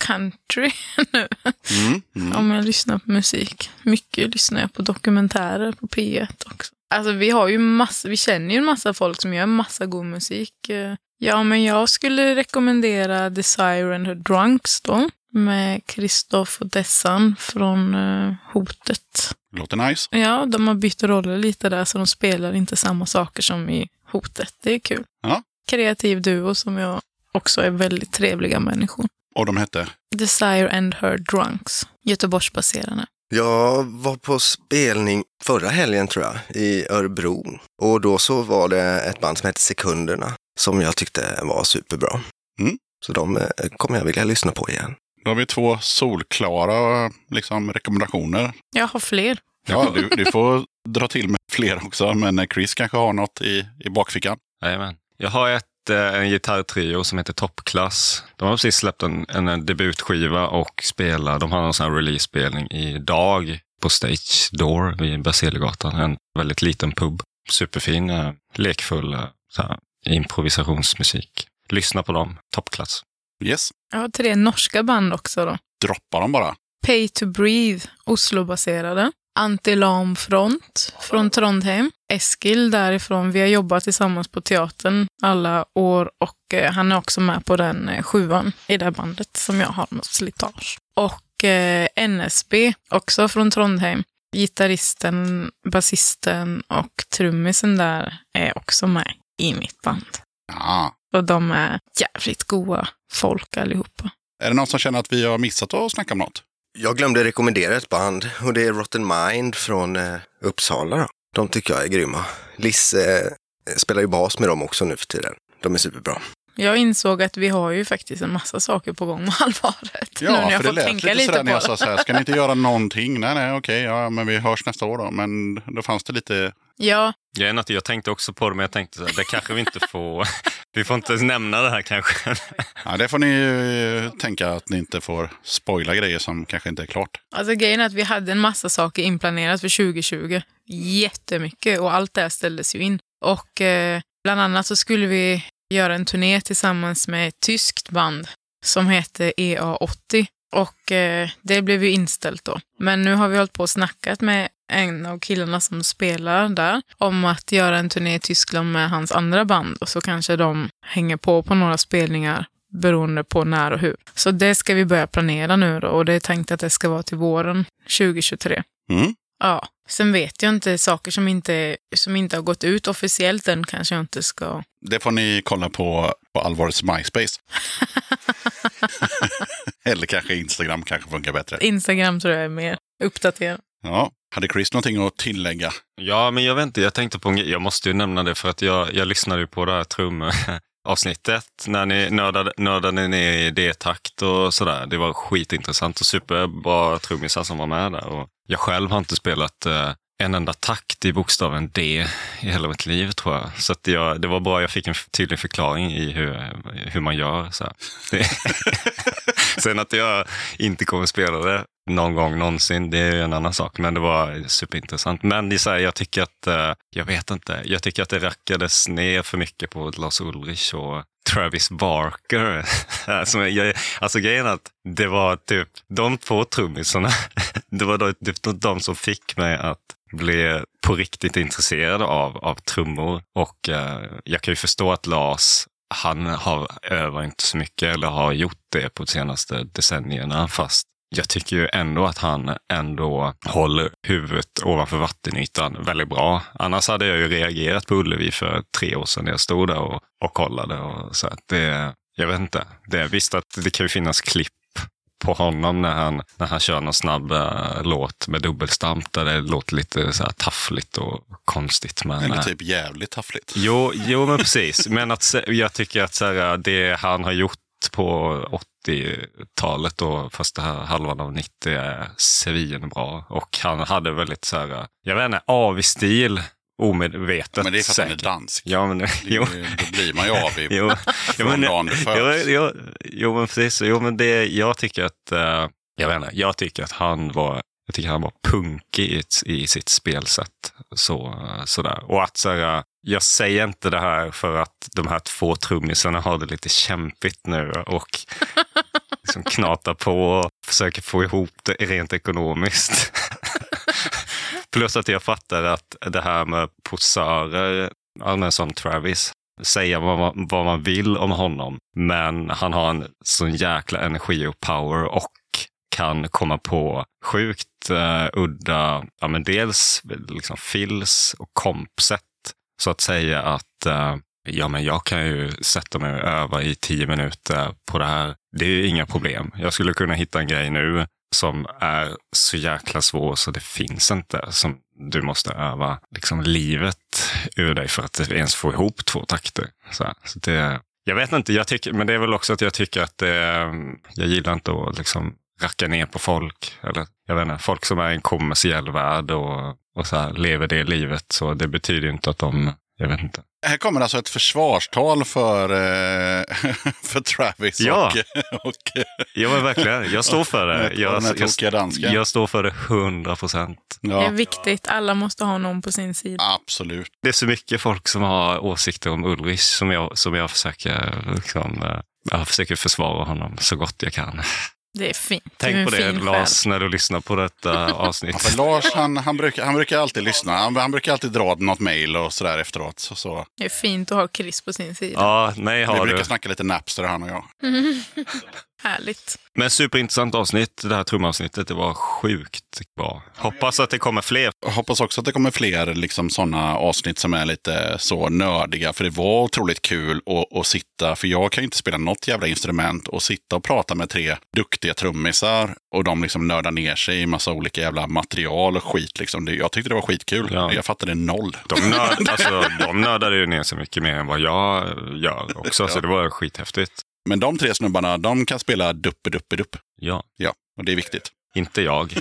A: country nu.
B: Mm, mm.
A: Om jag lyssnar på musik. Mycket lyssnar jag på dokumentärer på P1 också. Alltså vi har ju massa, vi känner ju en massa folk som gör massa god musik. Eh, Ja, men jag skulle rekommendera Desire and Her Drunks då. Med Kristoff och Dessan från eh, Hotet.
B: Låter nice.
A: Ja, de har bytt roller lite där så de spelar inte samma saker som i Hotet. Det är kul.
B: Ja.
A: Kreativ duo som jag också är väldigt trevliga människor.
B: Och de hette?
A: Desire and Her Drunks. Göteborgsbaserade.
D: Jag var på spelning förra helgen tror jag, i Örebro. Och då så var det ett band som hette Sekunderna som jag tyckte var superbra.
B: Mm.
D: Så de eh, kommer jag vilja lyssna på igen.
B: Då har vi två solklara liksom, rekommendationer.
A: Jag har fler.
B: Ja, du, du får dra till med fler också, men Chris kanske har något i, i bakfickan.
E: Jajamän. Jag har ett, eh, en gitarrtrio som heter Toppklass. De har precis släppt en, en debutskiva och spelar, de har en sån här release-spelning idag på Stage Door vid Berzelgatan. En väldigt liten pub. Superfin, eh, lekfull eh, så här, improvisationsmusik. Lyssna på dem, toppklass.
B: Yes,
A: har tre norska band också då.
B: droppa dem bara.
A: Pay to Breathe, Oslo-baserade. Anti-Lam Front från Trondheim. Eskil därifrån. Vi har jobbat tillsammans på teatern alla år och eh, han är också med på den eh, sjuan i det här bandet som jag har med Slitage. Och eh, NSB, också från Trondheim. Gitarristen, basisten och trummisen där är också med i mitt band.
G: Ja.
A: Och de är jävligt goa folk allihopa.
G: Är det någon som känner att vi har missat att snacka om något?
D: Jag glömde rekommendera ett band och det är Rotten Mind från eh, Uppsala. Då. De tycker jag är grymma. Lisse eh, spelar ju bas med dem också nu för tiden. De är superbra.
A: Jag insåg att vi har ju faktiskt en massa saker på gång med allvaret. nu när
G: Ja,
A: jag
G: för det
A: får
G: lät
A: tänka
G: lite
A: lite
G: sådär när jag
A: det.
G: sa så här, ska ni inte göra någonting? Nej, nej, okej, ja, men vi hörs nästa år då. Men då fanns det lite,
A: Ja,
E: Grejen är att jag tänkte också på det, men jag tänkte så här, det kanske vi inte får... Vi får inte nämna det här kanske.
G: ja, det får ni ju tänka att ni inte får spoila grejer som kanske inte är klart.
A: alltså grejen är att vi hade en massa saker inplanerat för 2020. Jättemycket och allt det här ställdes ju in. Och eh, bland annat så skulle vi göra en turné tillsammans med ett tyskt band som heter EA80. Och eh, det blev ju inställt då. Men nu har vi hållit på och snackat med en av killarna som spelar där om att göra en turné i Tyskland med hans andra band och så kanske de hänger på på några spelningar beroende på när och hur. Så det ska vi börja planera nu då och det är tänkt att det ska vara till våren 2023.
G: Mm.
A: Ja, sen vet jag inte saker som inte, som inte har gått ut officiellt än kanske jag inte ska...
G: Det får ni kolla på, på Allvarets MySpace. Eller kanske Instagram kanske funkar bättre.
A: Instagram tror jag är mer uppdaterad.
G: Ja. Hade Chris någonting att tillägga?
E: Ja, men jag vet inte, jag tänkte på en grej. Jag måste ju nämna det för att jag, jag lyssnade ju på det här trumavsnittet när ni nördade, nördade ner i D-takt och sådär. Det var skitintressant och superbra trummisar som var med där. Och jag själv har inte spelat eh, en enda takt i bokstaven D i hela mitt liv tror jag. Så att jag, det var bra, jag fick en tydlig förklaring i hur, hur man gör. Så här. Sen att jag inte kommer spela det någon gång någonsin, det är ju en annan sak. Men det var superintressant. Men det är så här, jag tycker att, eh, jag vet inte, jag tycker att det rackades ner för mycket på Lars Ulrich och Travis Barker. alltså, jag, alltså grejen är att det var typ de två trummisarna, det var typ de som fick mig att bli på riktigt intresserad av, av trummor. Och eh, jag kan ju förstå att Lars, han har övat inte så mycket eller har gjort det på de senaste decennierna. Fast jag tycker ju ändå att han ändå håller huvudet ovanför vattenytan väldigt bra. Annars hade jag ju reagerat på Ullevi för tre år sedan när jag stod där och, och kollade. Och så att det, jag vet inte. Det, visst att det kan ju finnas klipp på honom när han, när han kör någon snabb uh, låt med dubbelstamp där det låter lite så här taffligt och konstigt. Men,
G: Eller
E: eh,
G: typ jävligt taffligt.
E: Jo, jo men precis. Men att, jag tycker att så här, det han har gjort på 80-talet, då, här halvan av 90 är svinbra. Och han hade väldigt så här, jag vet inte, avig stil. Omedvetet
G: Men det är för att han är
E: säkert.
G: dansk.
E: Ja, men, jo.
G: Då blir man ju avig
E: Jo,
G: från dagen du
E: jo,
G: föds.
E: jo, jo, men precis. Jo, men det, jag tycker att, eh, jag vet inte, jag tycker att han var, jag tycker han var punkig i, i sitt spelsätt. Så, sådär. Och att så här, jag säger inte det här för att de här två trummisarna har det lite kämpigt nu och liksom knatar på och försöker få ihop det rent ekonomiskt. Plus att jag fattar att det här med posörer, som Travis, säga vad man, vad man vill om honom, men han har en sån jäkla energi och power och kan komma på sjukt uh, udda, ja men dels liksom fills och kompsätt. Så att säga att uh, ja men jag kan ju sätta mig och öva i tio minuter på det här. Det är inga problem. Jag skulle kunna hitta en grej nu som är så jäkla svår så det finns inte. Som du måste öva liksom livet ur dig för att ens få ihop två takter. Så, så det, jag vet inte, jag tycker, men det är väl också att jag tycker att det, eh, jag gillar inte att liksom racka ner på folk. Eller jag vet inte, folk som är i en kommersiell värld och, och så här, lever det livet. Så det betyder inte att de, jag vet inte.
G: Här kommer alltså ett försvarstal för, eh, för Travis
E: Ja.
G: och, och
E: Ja men verkligen, jag står för det. Jag,
G: dansken.
E: jag står för det 100 procent.
A: Det är viktigt. Alla måste ha någon på sin sida.
G: absolut.
E: Det är så mycket folk som har åsikter om Ulrich som jag, som jag försöker liksom, eh, jag försöker försvara honom så gott jag kan.
A: Det är fint. Är
E: Tänk på det
A: fin
E: Lars när du lyssnar på detta
B: Ja,
E: avsnitt.
B: för Lars han, han, brukar, han brukar alltid lyssna. Han, han brukar alltid dra något mejl och sådär efteråt. Så, så.
A: Det är fint att ha Chris på sin sida.
E: Ja,
B: Vi
E: har
B: brukar
E: du.
B: snacka lite Napster han och jag.
A: Härligt.
E: Men superintressant avsnitt, det här trumavsnittet. Det var sjukt bra. Hoppas att det kommer fler.
B: Hoppas också att det kommer fler liksom, sådana avsnitt som är lite så nördiga. För det var otroligt kul att, att sitta, för jag kan ju inte spela något jävla instrument, och sitta och prata med tre duktiga trummisar och de liksom nördar ner sig i massa olika jävla material och skit. Liksom. Det, jag tyckte det var skitkul.
E: Ja.
B: Jag fattade noll.
E: De, nörd, alltså, de nördade ju ner sig mycket mer än vad jag gör också, så det var skithäftigt.
B: Men de tre snubbarna, de kan spela duppe-duppe-dupp.
E: Ja,
B: Ja, och det är viktigt.
E: inte jag.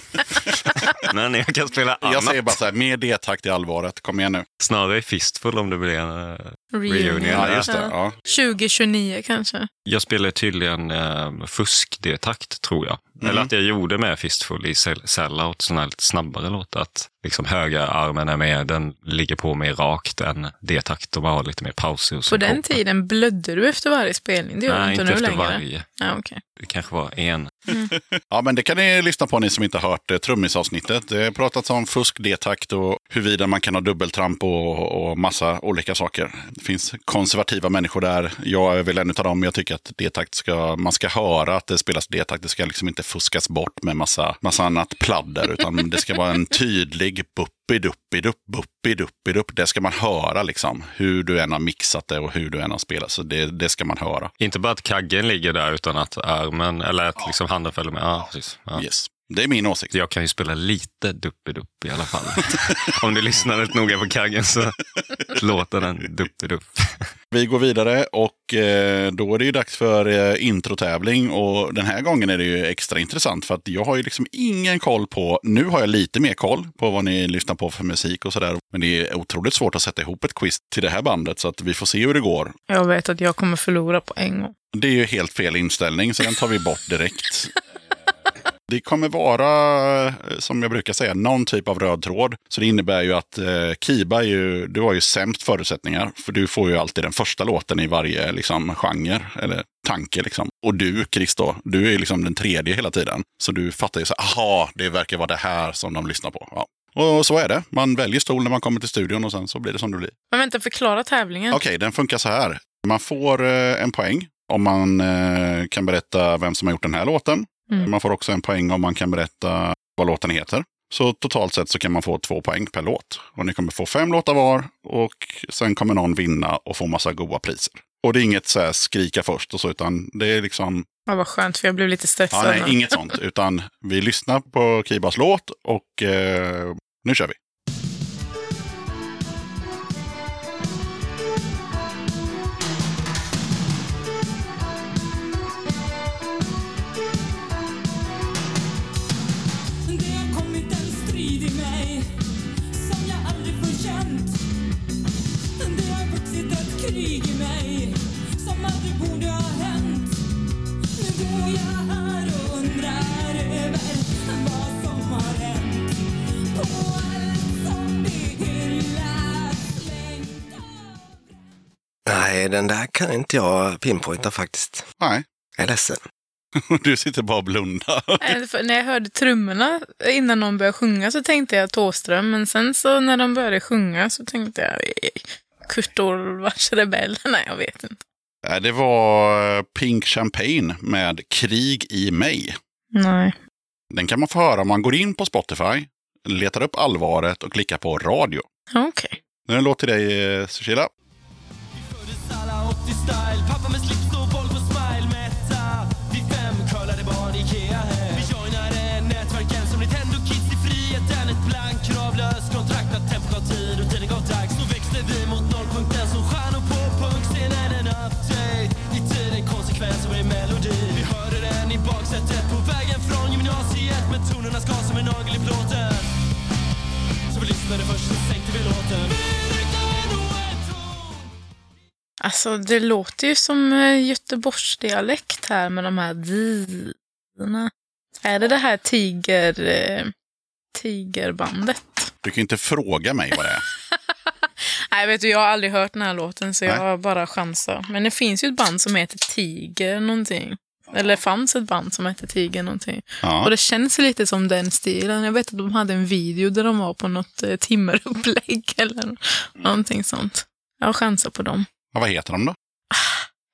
E: Men jag kan spela annat.
B: Jag säger bara så här, mer D-takt i allvaret. Kom igen nu.
E: Snarare fistful om det blir en... eh,
A: Reunion.
E: Ja,
B: just det. Ja.
A: 2029 kanske.
E: Jag spelar tydligen eh, fusk-D-takt, tror jag.
B: Mm.
E: Eller att jag gjorde med fistful i sell- sellout, sådana här lite snabbare låtar. Att liksom höga armen är med, den ligger på mer rakt än D-takt och bara har lite mer pauser. och
A: På den tiden blödde du efter varje spelning. Det gör
E: Nej,
A: inte,
E: inte
A: nu
E: efter
A: längre.
E: varje.
A: Ja, okej.
E: Det kanske var en.
B: Ja, men det kan ni lyssna på ni som inte har hört eh, trummisavsnittet. Det har pratats om fusk, detakt och huruvida man kan ha dubbeltramp och, och massa olika saker. Det finns konservativa människor där. Jag är väl en av dem. Jag tycker att detakt ska, man ska höra att det spelas detakt. Det ska liksom inte fuskas bort med massa, massa annat pladder, utan det ska vara en tydlig bupp buppi-duppi-dupp, buppi-duppi-dupp. Det ska man höra liksom, hur du än har mixat det och hur du än har spelat. Så det, det ska man höra.
E: Inte bara att kaggen ligger där, utan att armen, eller att liksom handen följer med. Ja, precis. Ja.
B: Yes. Det är min åsikt.
E: Jag kan ju spela lite duppidupp i alla fall. Om du lyssnar rätt noga på kaggen så låter den duppidupp.
B: Vi går vidare och eh, då är det ju dags för eh, introtävling. Och den här gången är det ju extra intressant för att jag har ju liksom ingen koll på, nu har jag lite mer koll på vad ni lyssnar på för musik och sådär. Men det är otroligt svårt att sätta ihop ett quiz till det här bandet så att vi får se hur det går.
A: Jag vet att jag kommer förlora på en gång.
B: Det är ju helt fel inställning så den tar vi bort direkt. Det kommer vara, eh, som jag brukar säga, någon typ av röd tråd. Så det innebär ju att eh, Kiba, ju, du har ju sämst förutsättningar. För du får ju alltid den första låten i varje liksom, genre eller tanke. Liksom. Och du, Chris, då, du är liksom den tredje hela tiden. Så du fattar ju så aha, det verkar vara det här som de lyssnar på. Ja. Och så är det. Man väljer stol när man kommer till studion och sen så blir det som det blir.
A: Men vänta, förklara tävlingen.
B: Okej, den funkar så här. Man får eh, en poäng om man eh, kan berätta vem som har gjort den här låten.
A: Mm.
B: Man får också en poäng om man kan berätta vad låten heter. Så totalt sett så kan man få två poäng per låt. Och ni kommer få fem låtar var och sen kommer någon vinna och få massa goda priser. Och det är inget så här skrika först och så, utan det är liksom,
A: Ja, vad skönt, för jag blev lite
B: ja,
A: stressad.
B: nej,
A: nu.
B: inget sånt. Utan vi lyssnar på Kibas låt och eh, nu kör vi.
D: Nej, den där kan inte jag pinpointa faktiskt.
B: Nej,
D: Jag är ledsen.
B: du sitter bara och blundar.
A: När jag hörde trummorna innan någon började sjunga så tänkte jag Thåström, men sen så när de började sjunga så tänkte jag eh, Kurt Olvars Rebell. Nej, jag vet inte.
B: Det var eh, Pink Champagne med Krig i mig.
A: Nej.
B: Den kan man få höra om man går in på Spotify, letar upp allvaret och klickar på radio.
A: Okej.
B: Nu är det en låt till dig, eh, Cecilia
H: style. Pappa med slips och boll på smile. Mätta. Vi fem curlade barn i Ikea hem Vi joinade nätverken som Nintendo Kids i friheten Ett blankt kravlöst kontrakt att tempo gav tid och tiden gav dags Så växte vi mot nollpunkten som stjärnor på punkscenen En update. I tiden konsekvens och en melodi. Vi hörde den i baksätet på vägen från gymnasiet. Men tonerna ska som en nagel i plåten Så vi lyssnade först, så sänkte vi låten.
A: Alltså, det låter ju som eh, Göteborgsdialekt här med de här dina. Är det det här tiger... Eh, tigerbandet?
B: Du kan inte fråga mig vad det är.
A: Nej, vet du, jag har aldrig hört den här låten så jag
B: Nej.
A: har bara chansar. Men det finns ju ett band som heter Tiger någonting. Eller fanns ett band som hette Tiger någonting.
B: Ja.
A: Och det känns lite som den stilen. Jag vet att de hade en video där de var på något eh, timmerupplägg eller någonting sånt. Jag chansar på dem.
B: Ja, vad heter de då?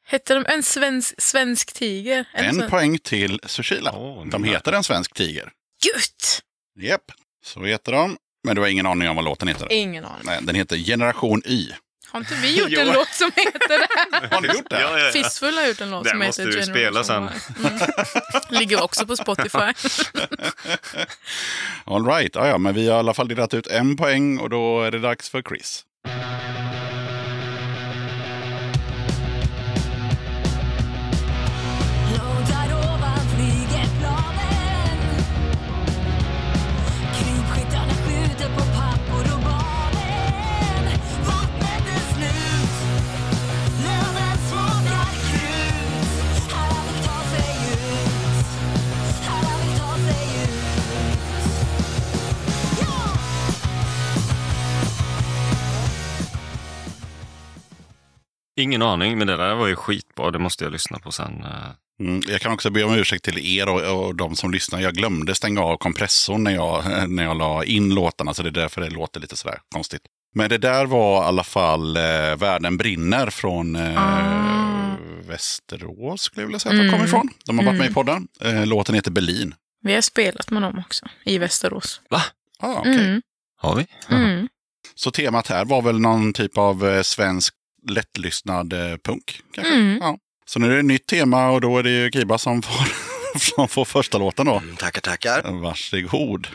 A: Hette de en svensk, svensk tiger?
B: En
A: sven-
B: poäng till Sushila.
E: Åh,
B: De heter En svensk tiger.
A: Gött!
B: Japp, så heter de. Men du har ingen aning om vad låten heter?
A: Ingen aning.
B: Nej, den heter Generation Y.
A: Har inte vi gjort
E: Jo.
A: en låt som heter det?
B: Har ni gjort det?
E: Ja, ja, ja.
A: Fistfull har gjort en låt
E: Den
A: som
E: måste
A: heter
E: du spela
A: Generation Y. Mm. Ligger också på Spotify.
B: All right, ja, ja, men vi har i alla fall delat ut en poäng och då är det dags för Chris.
E: Ingen aning, men det där var ju skitbra. Det måste jag lyssna på sen. eh.
B: Mm, jag kan också be om ursäkt till er och, och de som lyssnar. Jag glömde stänga av kompressorn när jag, när jag la in låtarna, så det är därför det låter lite sådär konstigt. Men det där var i alla fall eh, Världen brinner från eh,
A: Ah.
B: Västerås, skulle jag vilja säga att de kommer ifrån. De har varit med i podden. Eh, låten heter Berlin.
A: Vi har spelat med dem också, i Västerås.
B: Ah, okej.
A: Mm.
E: Har vi?
A: Mm.
B: Så temat här var väl någon typ av eh, svensk lättlyssnad eh, punk? Kanske?
A: Mm.
B: Ja. Så nu är det ett nytt tema och då är det ju Kiba som får, som får första låten då.
D: Mm, Tackar, tackar.
B: Varsågod.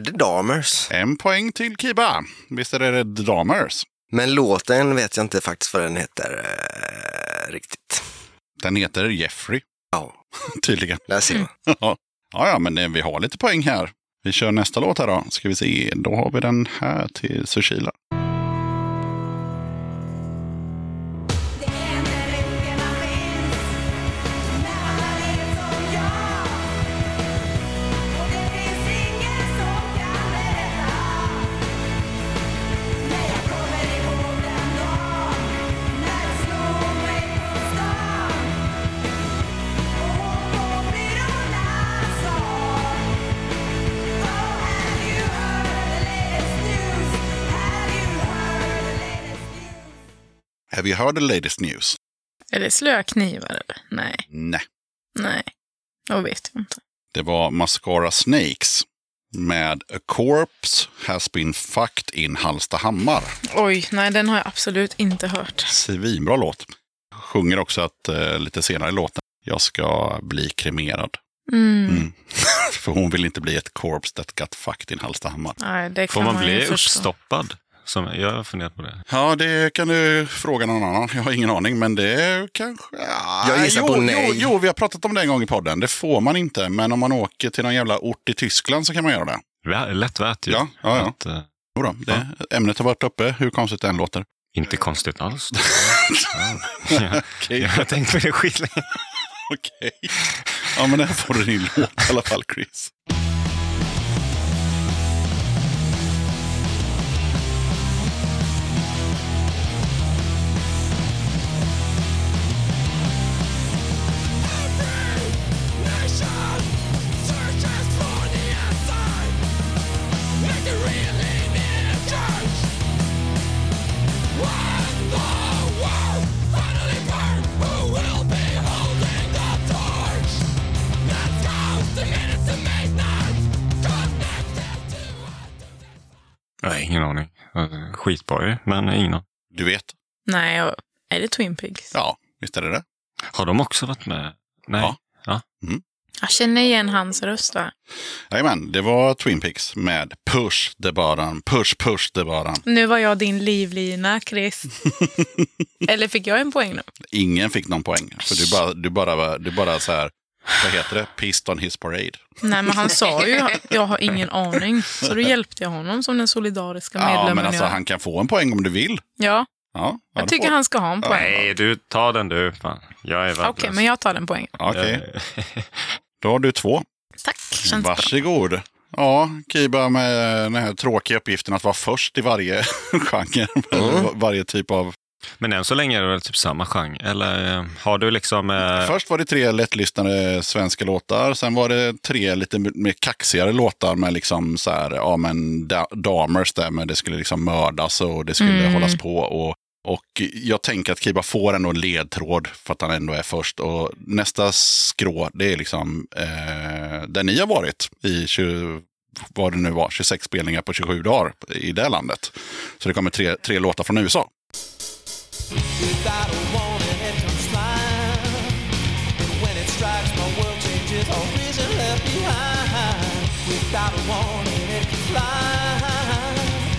D: Det The Dahmers?
B: En poäng till Kiba. Visst är det The Damers?
D: Men låten vet jag inte faktiskt vad den heter eh, riktigt.
B: Den heter Jeffrey,
D: Ja,
B: tydligen.
D: där ser man.
B: ja, ja, men vi har lite poäng här. Vi kör nästa låt här då. Ska vi se, då har vi den här till Sushila.
I: Have you heard the latest news?
A: Är det slöa knivar eller? Nej.
B: Nej,
A: Nej. Jag vet jag inte.
B: det var Mascara Snakes med A Corpse Has Been Fucked in Hallstahammar.
A: Oj, nej den har jag absolut inte hört.
B: Svinbra låt. Sjunger också att eh, lite senare i låten, jag ska bli kremerad.
A: Mm.
B: Mm. För hon vill inte bli ett corpse that got fucked in Hallstahammar.
A: Nej, det
E: Får
A: kan
E: man
A: ju
E: bli
A: förstå.
E: uppstoppad? Som, jag har funderat på det.
B: Ja, det kan du fråga någon annan. Jag har ingen aning, men det kanske... Ja,
D: Jag gissar
B: jo,
D: på nej.
B: Jo, jo, vi har pratat om det en gång i podden. Det får man inte, men om man åker till någon jävla ort i Tyskland så kan man göra det.
E: Är lätt värt ju.
B: Ja, ja, ja.
E: Att, eh,
B: Jo då, det ämnet har varit uppe, hur konstigt det än låter.
E: inte konstigt alls. ja. Ja.
B: Okej.
E: Jag har tänkt på det skitlänge.
B: Okej. Ja, men där får du din låt i alla fall, Chris.
E: Nej, ingen aning. Skitbra ju, men ingen aning.
B: Du vet?
A: Nej, jag- är det Twin Pigs?
B: Ja, visst är det det?
E: Har de också varit med? Nej.
B: Ja.
E: Ja.
A: Jag känner igen hans röst va?
B: Jajamän, det var Twin Peaks med Push the button, push push the button.
A: Nu var jag din livlina, Chris. Eller fick jag en poäng nu?
B: Ingen fick någon poäng. För du bara, du bara, du bara så här, vad heter det? Pissed on his parade.
A: Nej, men han sa ju jag har ingen aning. Så då hjälpte jag honom som den solidariska medlemmen
B: Ja, men alltså
A: jag
B: han kan få en poäng om du vill.
A: Ja,
B: Ja, ja,
A: jag tycker
B: får.
A: han ska ha en poäng.
E: Nej, du, ta den du. Fan, jag är
A: Okej, men jag tar den poängen.
B: Okej, då har du två.
A: Tack, känns bra.
B: Varsågod. Ja, Kiba med den här tråkiga uppgiften att vara först i varje genre.
D: Mm.
B: Varje typ av...
E: Men än så länge är det väl typ samma genre? Eller eh, har du liksom... Eh,
B: Först var det tre lättlyssnade svenska låtar. Sen var det tre lite mer kaxigare låtar med liksom så här, ja men da- damers där, men det skulle liksom mördas och det skulle
A: Mm.
B: hållas på. Och, och jag tänker att Kiba får ändå en ledtråd för att han ändå är först. Och nästa skrå, det är liksom eh, där ni har varit i 20, vad det nu var, 26 spelningar på 27 dagar i det landet. Så det kommer tre, tre låtar från USA.
J: Without a warning, it comes flying. When it strikes, my world changes, all left behind. Without a warning, it.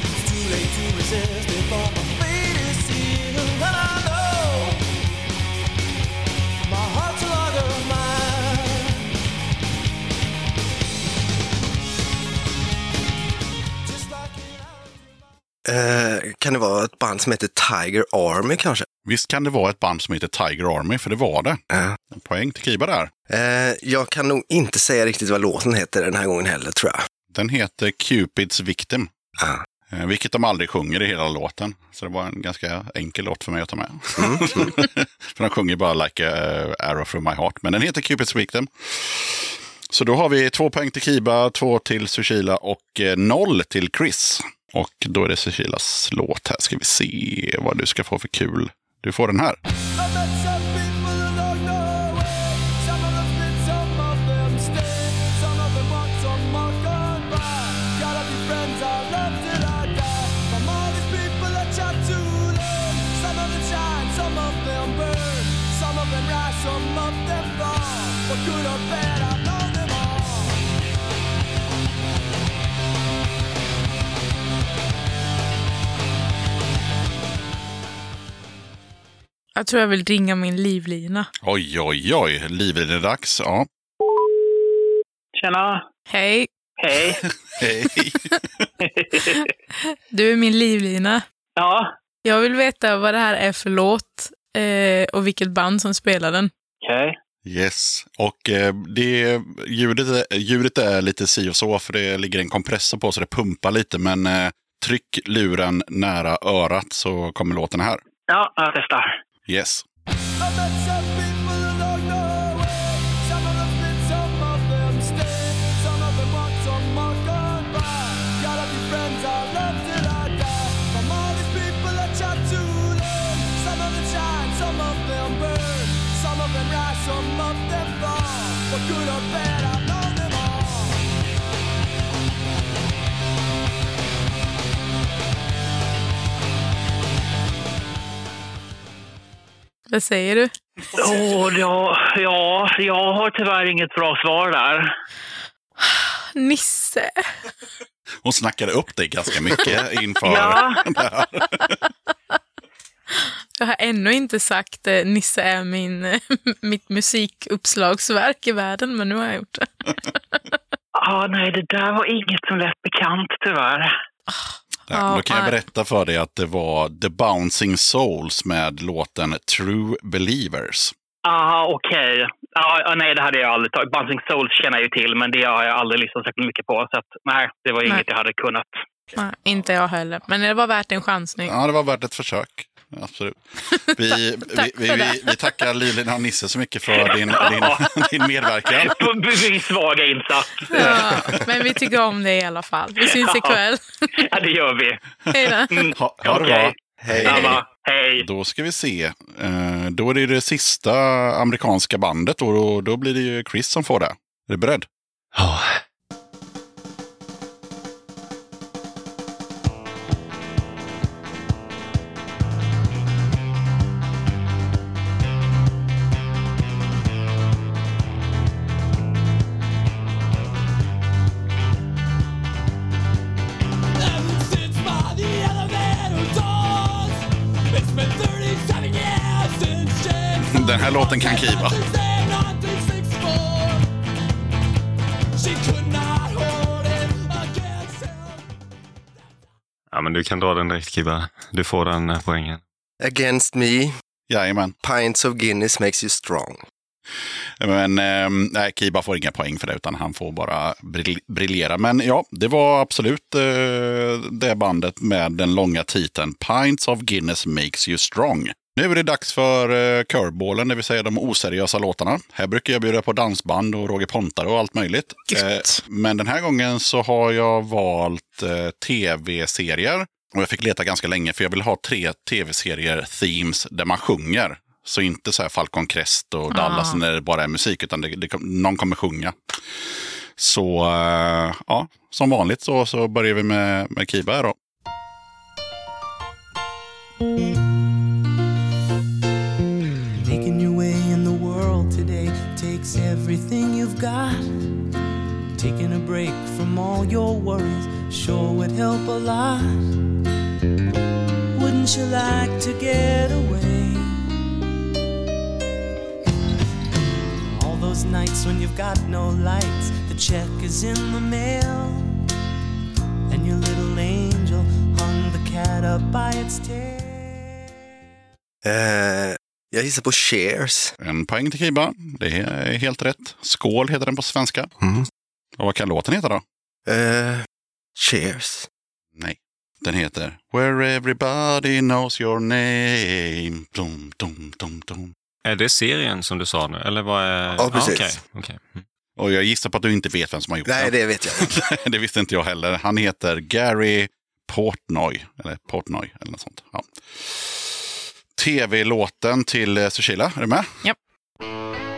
J: It's too late to resist before my fate is sealed. And I know my heart's a longer of mine. It
D: Eh, kan det vara ett band som heter Tiger Army kanske?
B: Visst kan det vara ett band som heter Tiger Army, för det var det.
D: Ja.
B: En poäng till Kiba där.
D: Eh, jag kan nog inte säga riktigt vad låten heter den här gången heller tror jag.
B: Den heter Cupids Victim. Eh, Vilket de aldrig sjunger i hela låten. Så det var en ganska enkel låt för mig att ta med. för de sjunger bara Like a arrow from my heart. Men den heter Cupids Victim. Så då har vi två poäng till Kiba, två till Sushila och eh, noll till Chris. Och då är det Sushilas låt här. Ska vi se vad du ska få för kul. Du får den här.
A: Tror jag vill ringa min livlina.
B: Oj, oj, oj. Livlinedags. Ja.
K: Tjena!
A: Hej,
K: Hej!
B: Hej.
A: du är min livlina.
K: Ja,
A: Jag vill veta vad det här är för låt eh, och vilket band som spelar den.
K: okej.
B: Yes, och eh, det, ljudet, är- ljudet är lite si och så för det ligger en kompressor på så det pumpar lite. Men eh, tryck luren nära örat så kommer låten här.
K: Ja, jag testar.
B: Yes.
A: Vad säger du?
K: Åh, ja, ja, jag har tyvärr inget bra svar där.
A: Nisse.
B: Hon snackade upp dig ganska mycket inför
K: Ja.
B: det här.
A: Jag har ännu inte sagt eh, Nisse är min, mitt musikuppslagsverk i världen, men nu har jag gjort det.
K: Ja, nej, det där var inget som lät bekant tyvärr.
B: Ja, då kan jag berätta för dig att det var The Bouncing Souls med låten True Believers.
K: Ah, okej. Ja, ja, nej, det hade jag aldrig tagit. Bouncing Souls känner jag ju till, men det har jag aldrig lyssnat särskilt mycket på. Så att, nej, det var
A: Nej.
K: inget jag hade kunnat.
A: Nej, inte jag heller, men det var värt en chansning.
B: Ja, det var värt ett försök. Absolut. Vi, vi, vi,
A: det.
B: vi, vi tackar Lilina och Nisse så mycket för din, din, din medverkan.
K: Min svaga insats.
A: Ja, men vi tycker om det i alla fall. Vi syns ikväll.
K: Ja, det gör vi.
A: Hej då.
K: Mm,
B: Ha, ha det
K: okej.
B: bra.
D: Hej.
K: Samma. Hej.
B: Då ska vi se. Eh, då är det det sista amerikanska bandet och då, då blir det ju Chris som får det. Är du beredd?
E: Ja.
B: här kan
E: dra den direkt Kiba. Du får den eh, poängen.
D: Against me,
B: Jajamän.
D: pints of Guinness makes you strong.
B: Men eh, nej, Kiba får inga poäng för det, utan han får bara briljera. Men ja, det var absolut eh, det bandet med den långa titeln Pints of Guinness makes you strong. Nu är det dags för eh, curveballen, det vill säga de oseriösa låtarna. Här brukar jag bjuda på dansband och Roger Pontare och allt möjligt. Eh, men den här gången så har jag valt eh, tv-serier. Och jag fick leta ganska länge för jag vill ha tre tv-serier-themes där man sjunger. Så inte så här Falcon Crest och Dallas
A: Ah.
B: när det bara är musik, utan det, det, någon kommer sjunga. Så eh, ja, som vanligt så, så börjar vi med, med Kiba här då.
J: Making your way in the world today takes everything you've got. Taking a break from all your worries sure would help a lot. Wouldn't you like to get away? All those nights when you've got no lights, the check is in the mail, and your little angel hung the cat up by its tail.
D: Eh, jag gissar på Cheers.
B: En poäng till Kiba. Det är helt rätt. Skål heter den på svenska.
D: Mm.
B: Och vad kan låten heta då?
D: Eh, cheers.
B: Nej. Den heter Where everybody knows your name. Dum, dum, dum, dum.
E: Är det serien som du sa nu? Eller vad är...
D: Ja, precis.
E: okej, okej. Mm.
B: Och jag gissar på att du inte vet vem som har gjort
D: Nej,
B: den.
D: det vet jag inte.
B: det visste inte jag heller. Han heter Gary Portnoy. Eller Portnoy eller något sånt. Ja. Tv-låten till eh, Sushila, är du med?
A: Japp.
J: No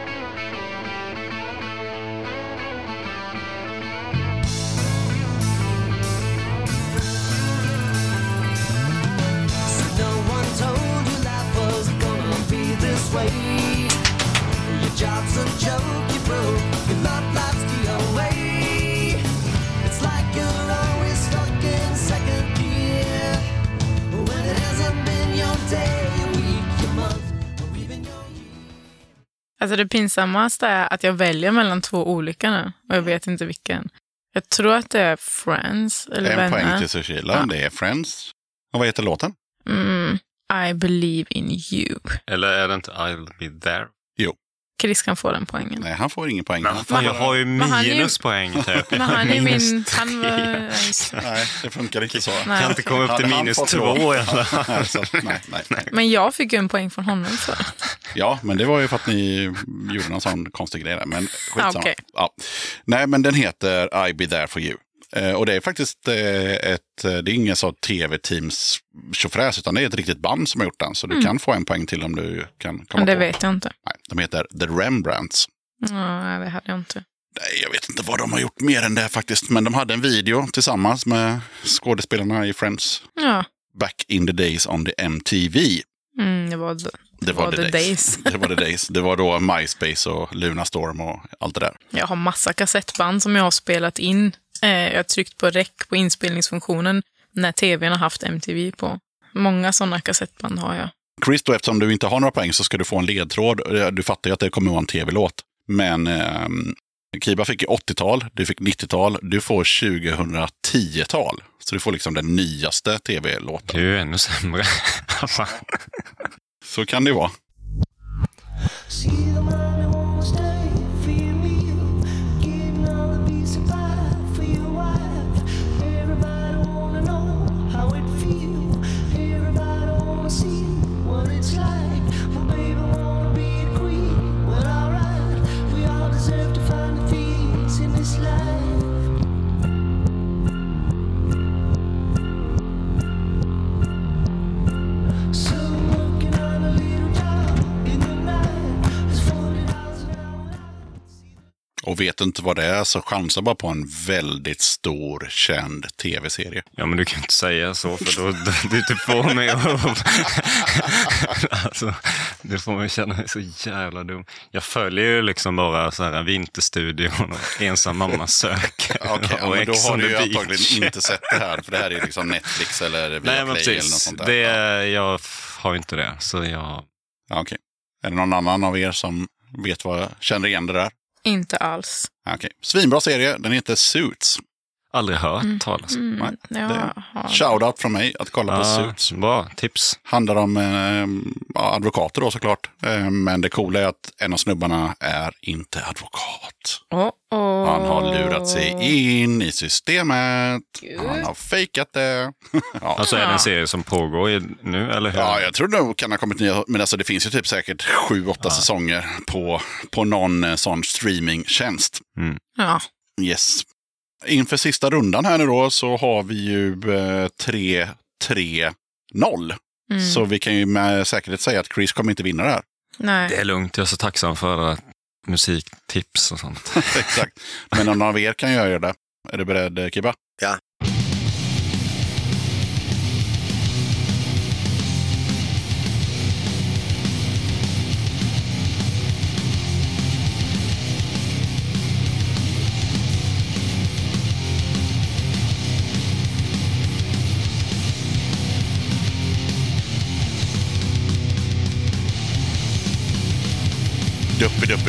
A: Alltså det pinsammaste är att jag väljer mellan två olika nu och jag vet inte vilken. Jag tror att det är Friends eller
B: En poäng till Sushila.
A: Ja.
B: Det är Friends. Och vad heter låten?
A: Mm, I believe in you.
E: Eller är det inte I'll be there?
A: Chris kan få den poängen.
B: Nej, han får ingen poäng.
E: Men fan, jag har ju minuspoäng typ.
A: Men han är min... Han var...
B: Nej, det funkar inte så.
A: Nej.
E: Kan inte komma upp till minus två i alla fall.
A: Men jag fick ju en poäng från honom för.
B: Ja, men det var ju för att ni gjorde någon sån konstig grej där. Men skitsamma.
A: Ah, okej.
B: ja. Nej, men den heter I be there for you. Eh, och det är faktiskt eh, ett, eh, det är ingen så tv-teams tjofräs, utan det är ett riktigt band som har gjort den. Så du kan få en poäng till om du kan komma
A: det
B: på.
A: vet jag inte.
B: Nej, de heter The Rembrandts.
A: Nej, det hade jag inte.
B: Nej, jag vet inte vad de har gjort mer än det faktiskt. Men de hade en video tillsammans med skådespelarna i Friends.
A: Ja,
B: Back in the days on the MTV.
A: mm, det var, the,
B: Det var, the, days. det var the days. Det var då MySpace och Luna Storm och allt det där.
A: Jag har massa kassettband som jag har spelat in. Eh, jag har tryckt på rec på inspelningsfunktionen när tvn har haft MTV på. Många sådana kassettband har jag.
B: Chris, då, eftersom du inte har några poäng så ska du få en ledtråd. Eh, Du fattar ju att det kommer att vara en tv-låt. Men eh, Kiba fick ju 80-tal, du fick 90-tal, du får 2010-tal. Så du får liksom den nyaste
E: är
B: tv-låten.
E: ju ännu sämre.
B: Så kan det vara. Och vet du inte vad det är så chansa bara på en väldigt stor känd tv-serie.
E: Ja, men du kan inte säga så, för då, du inte får mig att... alltså, det får mig känna mig så jävla dum. Jag följer ju liksom bara så här Vinterstudion och Ensam mamma söker.
B: Okej,
E: och
B: men då har du ju antagligen inte sett det här. För det här är liksom Netflix eller
E: Nej,
B: Viaplay eller något sånt där.
E: Det,
B: Ja.
E: jag har ju inte det, så jag...
B: Ja, okej. Är det någon annan av er som vet vad, känner igen det där?
A: Inte alls.
B: Okej. Svinbra serie, den heter Suits.
E: Aldrig hört talas om.
B: Nej,
A: Ja,
B: det-
A: ja.
B: Shoutout från mig att kolla på
E: Ja,
B: Suits.
E: bra tips.
B: Handlar om eh, ja, advokater då såklart. Eh, men det coola är att en av snubbarna är inte advokat.
A: Oh, oh.
B: Han har lurat sig in i systemet. Han har fejkat det. ja.
E: Alltså är det
A: Ja.
E: en serie som pågår i, nu, eller hur?
B: Ja, jag tror nog kan ha kommit nya, men alltså det finns ju typ säkert sju, åtta säsonger på, på någon eh, sån streamingtjänst.
A: Ja.
B: Yes. Inför sista rundan här nu då så har vi ju eh, 3-3-0.
A: Mm.
B: Så vi kan ju med säkerhet säga att Chris kommer inte vinna det här.
A: Nej.
E: Det är lugnt, jag är så tacksam för musiktips och sånt.
B: Exakt. Men någon av er kan göra det. Är du beredd eh, Kibba?
D: Ja.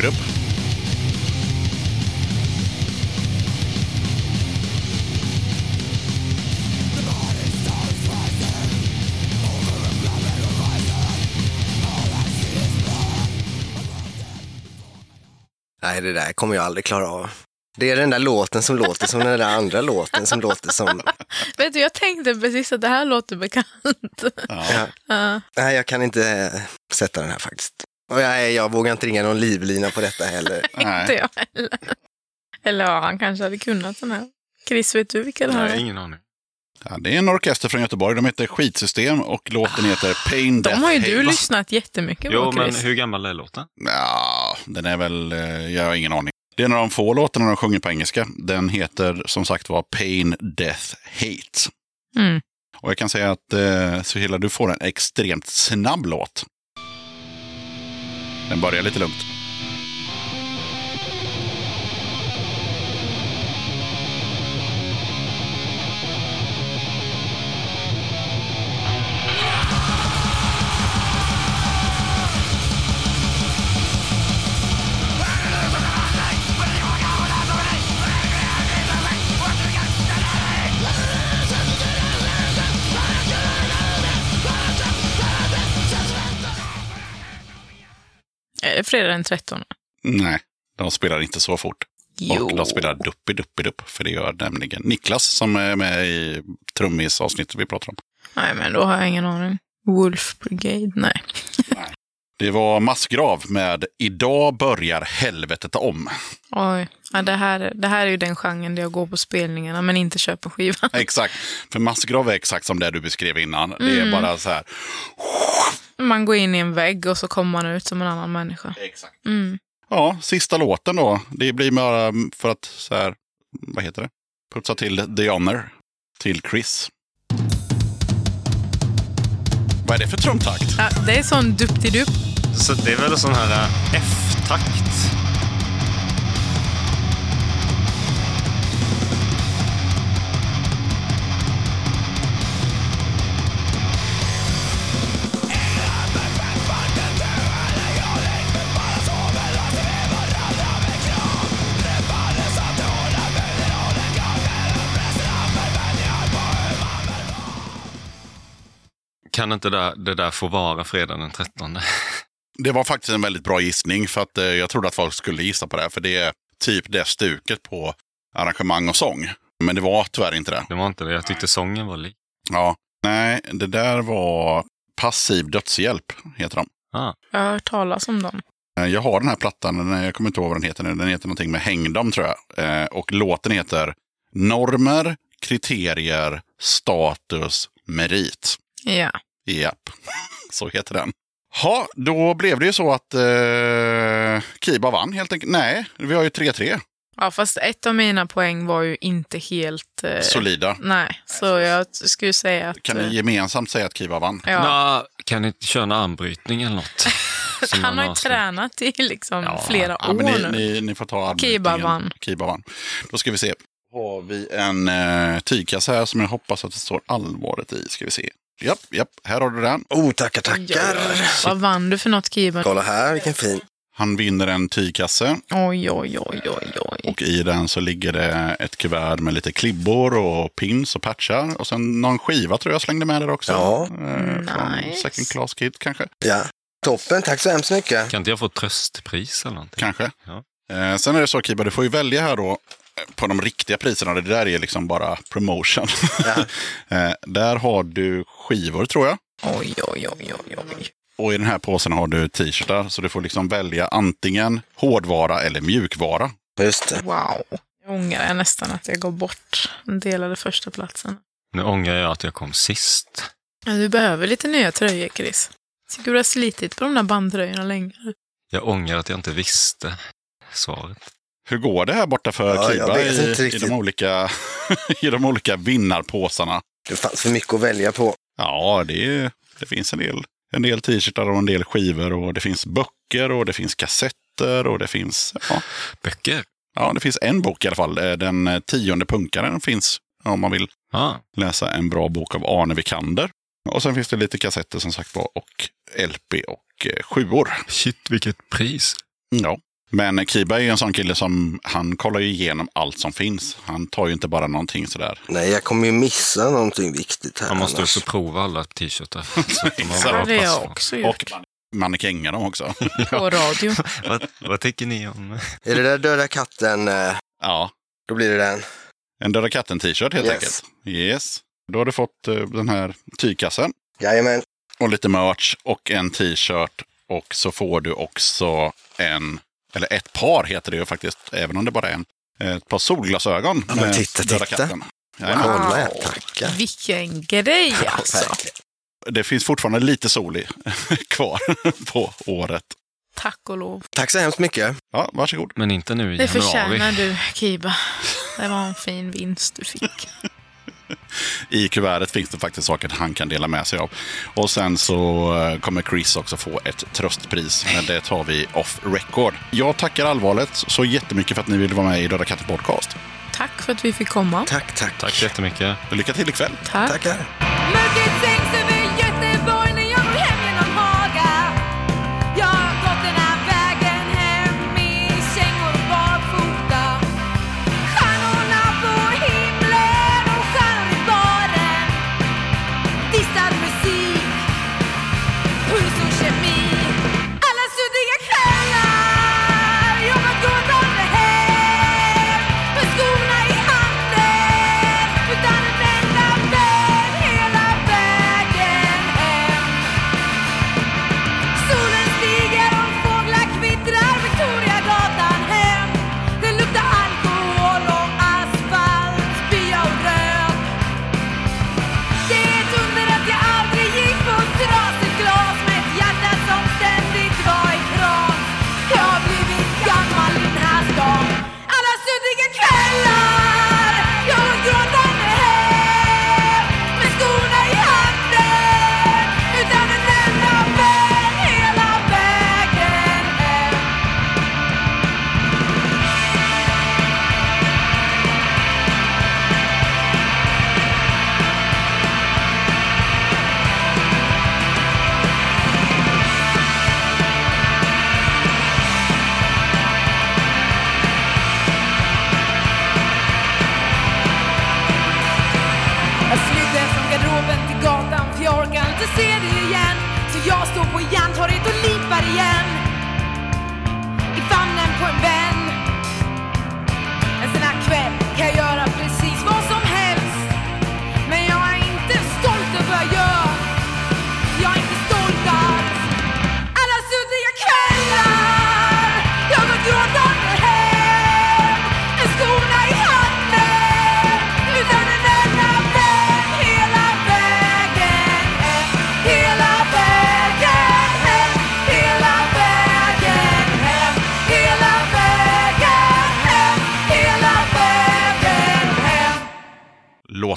B: Duppi dupp.
D: Nej, det där kommer jag aldrig klara av. Det är den där låten som låter som den där andra låten som låter som...
A: Vet du, jag tänkte precis att det här låter bekant.
D: Ja.
A: Ja.
D: Nej, jag kan inte eh, sätta den här faktiskt. Och jag, jag vågar inte ringa någon livlina på detta heller.
A: Inte
B: Nej.
A: jag heller. Eller ja, han kanske hade kunnat den här. Chris, vet du vilka det här
E: Nej,
A: är?
E: ingen aning.
B: Ja, det är en orkester från Göteborg. De heter Skitsystem och låten heter Pain Death
A: De har ju du
B: Hate.
A: lyssnat jättemycket
E: Jo,
A: på,
E: men
A: Chris.
E: hur gammal är låten?
B: Ja, den är väl, eh, jag har ingen aning. Det är en av de få låtarna de sjunger på engelska. Den heter som sagt var Pain, Death, Hate.
A: Mm.
B: Och jag kan säga att eh, du får en extremt snabb låt. Den börjar lite lugnt.
A: Det fredag den 13?
B: Nej, de spelar inte så fort.
A: Jo.
B: Och de spelar duppi duppi dupp, för det gör nämligen Niklas som är med i trummisavsnittet vi pratar om.
A: Nej, men då har jag ingen aning. Wolf Brigade? Nej.
B: Det var Massgrav med Idag börjar helvetet om.
A: Oj. Ja, det, här, det här är ju den genren där jag går på spelningarna men inte köper skivan.
B: Exakt, för Massgrav är exakt som det du beskrev innan. Det
A: Mm.
B: är bara så här.
A: Man går in i en vägg och så kommer man ut som en annan människa.
B: Exakt.
A: Mm.
B: Ja, sista låten då. Det blir bara för att så här, vad heter det? Putsa till The Honor till Chris. Vad är det för trumtakt?
A: Ja, det är sån dupp-di-dupp.
E: Så det är väl sån här äh, F-takt? Kan inte det, där- det där få vara fredag den 13?
B: Det var faktiskt en väldigt bra gissning för att eh, jag trodde att folk skulle gissa på det. För det är typ det stuket på arrangemang och sång. Men det var tyvärr inte det.
E: Det var inte det. Jag tyckte sången var lik.
B: Ja, nej, det där var Passiv dödshjälp, heter de.
E: Ah.
A: Jag har hört talas om dem.
B: Eh, Jag har den här plattan, jag kommer inte ihåg vad den heter nu. Den heter någonting med Hängdom tror jag. Eh, Och låten heter Normer, kriterier, status, merit.
A: Ja.
B: Japp, så heter den. Ja, då blev det ju så att eh, Kiba vann helt enkelt. Nej, vi har ju 3-3.
A: ja, fast ett av mina poäng var ju inte helt... Eh,
B: Solida.
A: Nej, så jag skulle säga att...
B: Kan
A: eh,
B: ni gemensamt säga att Kiba vann?
A: Ja.
E: Nå, kan ni inte köra en armbrytning eller något? Som
A: Han har ju tränat i liksom
E: Ja,
A: flera
B: Ja,
A: år
B: men ni,
A: nu.
B: ni, ni får ta.
A: Kiba vann.
B: Kiba vann. Då ska vi se. Har vi en eh, tygkasse här som jag hoppas att det står allvaret i. Ska vi se. Japp, japp, här har du den.
F: Oh, tackar, tackar.
A: Vad vann du för något, Kiba?
F: Kolla här, vilken fin.
B: Han vinner en tygkasse
A: Oj, oj, oj, oj, oj.
B: och i den så ligger det ett kuvert med lite klibbor och pins och patchar. Och sen någon skiva tror jag slängde med där också.
F: Ja.
B: Eh, Från
A: Nice.
B: Second Class Kit kanske.
F: Ja. Toppen, tack så hemskt mycket.
E: Kan inte jag få tröstpris eller någonting?
B: Kanske.
E: Ja.
B: Eh, sen är det så Kiba, du får ju välja här då på de riktiga priserna. Det där är liksom bara promotion.
F: Ja.
B: eh, där har du skivor tror jag.
A: Oj, oj, oj, oj, oj.
B: Och i den här påsen har du t-shirtar. Så du får liksom välja antingen hårdvara eller mjukvara.
F: Just det.
A: Wow. Jag ångrar nästan att jag går bort en del av de första platsen.
E: Nu ångrar jag att jag kom sist.
A: Ja, Du behöver lite nya tröjor, Chris. Tycker du har slitit på de där bandtröjorna länge?
E: Jag ångrar att jag inte visste svaret.
B: Hur går det här borta för
F: Ja,
B: Kiba i, i, de olika, i de olika vinnarpåsarna?
F: Det fanns för mycket att välja på.
B: Ja, det, det finns en del, en del t-shirtar och en del skivor och det finns böcker och det finns kassetter och det finns, ja,
E: Böcker?
B: ja det finns en bok i alla fall. Eh, Den eh, tionde punkaren finns om man vill
E: Ah,
B: läsa en bra bok av Arne Vikander. Och sen finns det lite kassetter som sagt var och LP och eh, sjuor.
E: shit, vilket pris.
B: Ja. Men Kiba är ju en sån kille som han kollar ju igenom allt som finns. Han tar ju inte bara någonting sådär.
F: Nej, jag kommer ju missa någonting viktigt här
E: Man måste
F: annars.
E: också prova alla t-shirtar.
A: Det har jag också gjort.
B: Och mannekänga dem också.
A: På radio.
E: vad, vad tycker ni om...
F: Är det där döda katten, eh,
B: ja,
F: då blir det den.
B: en Döda katten-t-shirt helt
F: Yes.
B: enkelt. Yes. Då har du fått eh, den här tygkassen
F: Jajamän.
B: och lite merch och en t-shirt. Och så får du också en, eller ett par heter det ju faktiskt, även om det bara är en. Ett par solglasögon
F: Ja, men
B: med
F: titta,
B: Döda
F: titta.
B: katten.
F: Kolla,
A: Wow.
F: tackar.
A: Vilken grej alltså.
B: Det finns fortfarande lite sol i, kvar på året.
A: Tack och lov.
F: Tack så hemskt mycket.
B: Ja, varsågod.
E: Men inte nu i
A: Det
E: januari.
A: förtjänar du, Kiba. Det var en fin vinst du fick.
B: I kuvertet finns det faktiskt saker han kan dela med sig av. Och sen så eh, kommer Chris också få ett tröstpris, men det tar vi off record. Jag tackar allvarligt så jättemycket för att ni ville vara med i Döda katten podcast.
A: Tack för att vi fick komma.
F: Tack, tack.
E: Tack så jättemycket.
B: Lycka till ikväll!
A: Tack.
F: Tackar.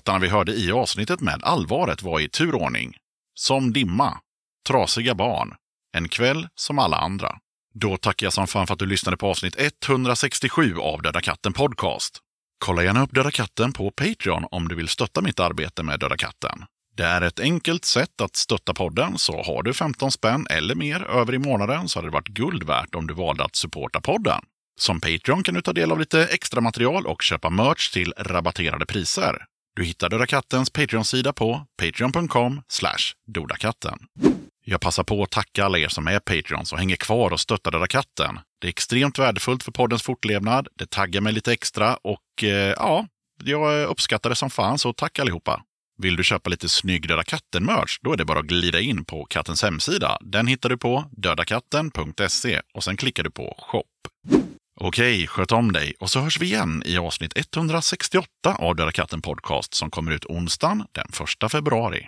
L: Låtarna vi hörde i avsnittet med allvaret var i turordning. Som dimma, Trasiga barn, En kväll som alla andra. Då tackar jag som fan för att du lyssnade på avsnitt 167 av Döda katten Podcast. Kolla gärna upp Döda katten på Patreon om du vill stötta mitt arbete med Döda katten.
B: Det är ett enkelt sätt att stötta podden, så har du 15 spänn eller mer över i månaden så hade det varit guld värt om du valde att supporta podden. Som Patreon kan du ta del av lite extra material och köpa merch till rabatterade priser. Du hittar Döda Kattens Patreon-sida på patreon.com dodakatten. Jag passar på att tacka alla er som är Patreons och hänger kvar och stöttar Döda katten. Det är extremt värdefullt för poddens fortlevnad, det taggar mig lite extra och eh, ja, jag uppskattar det som fan, så tack allihopa! Vill du köpa lite snygg Döda katten-merch, då är det bara att glida in på kattens hemsida. Den hittar du på dödakatten.se och sen klickar du på shop. Okej, sköt om dig och så hörs vi igen i avsnitt 168 av Döda katten podcast som kommer ut onsdagen den 1 februari.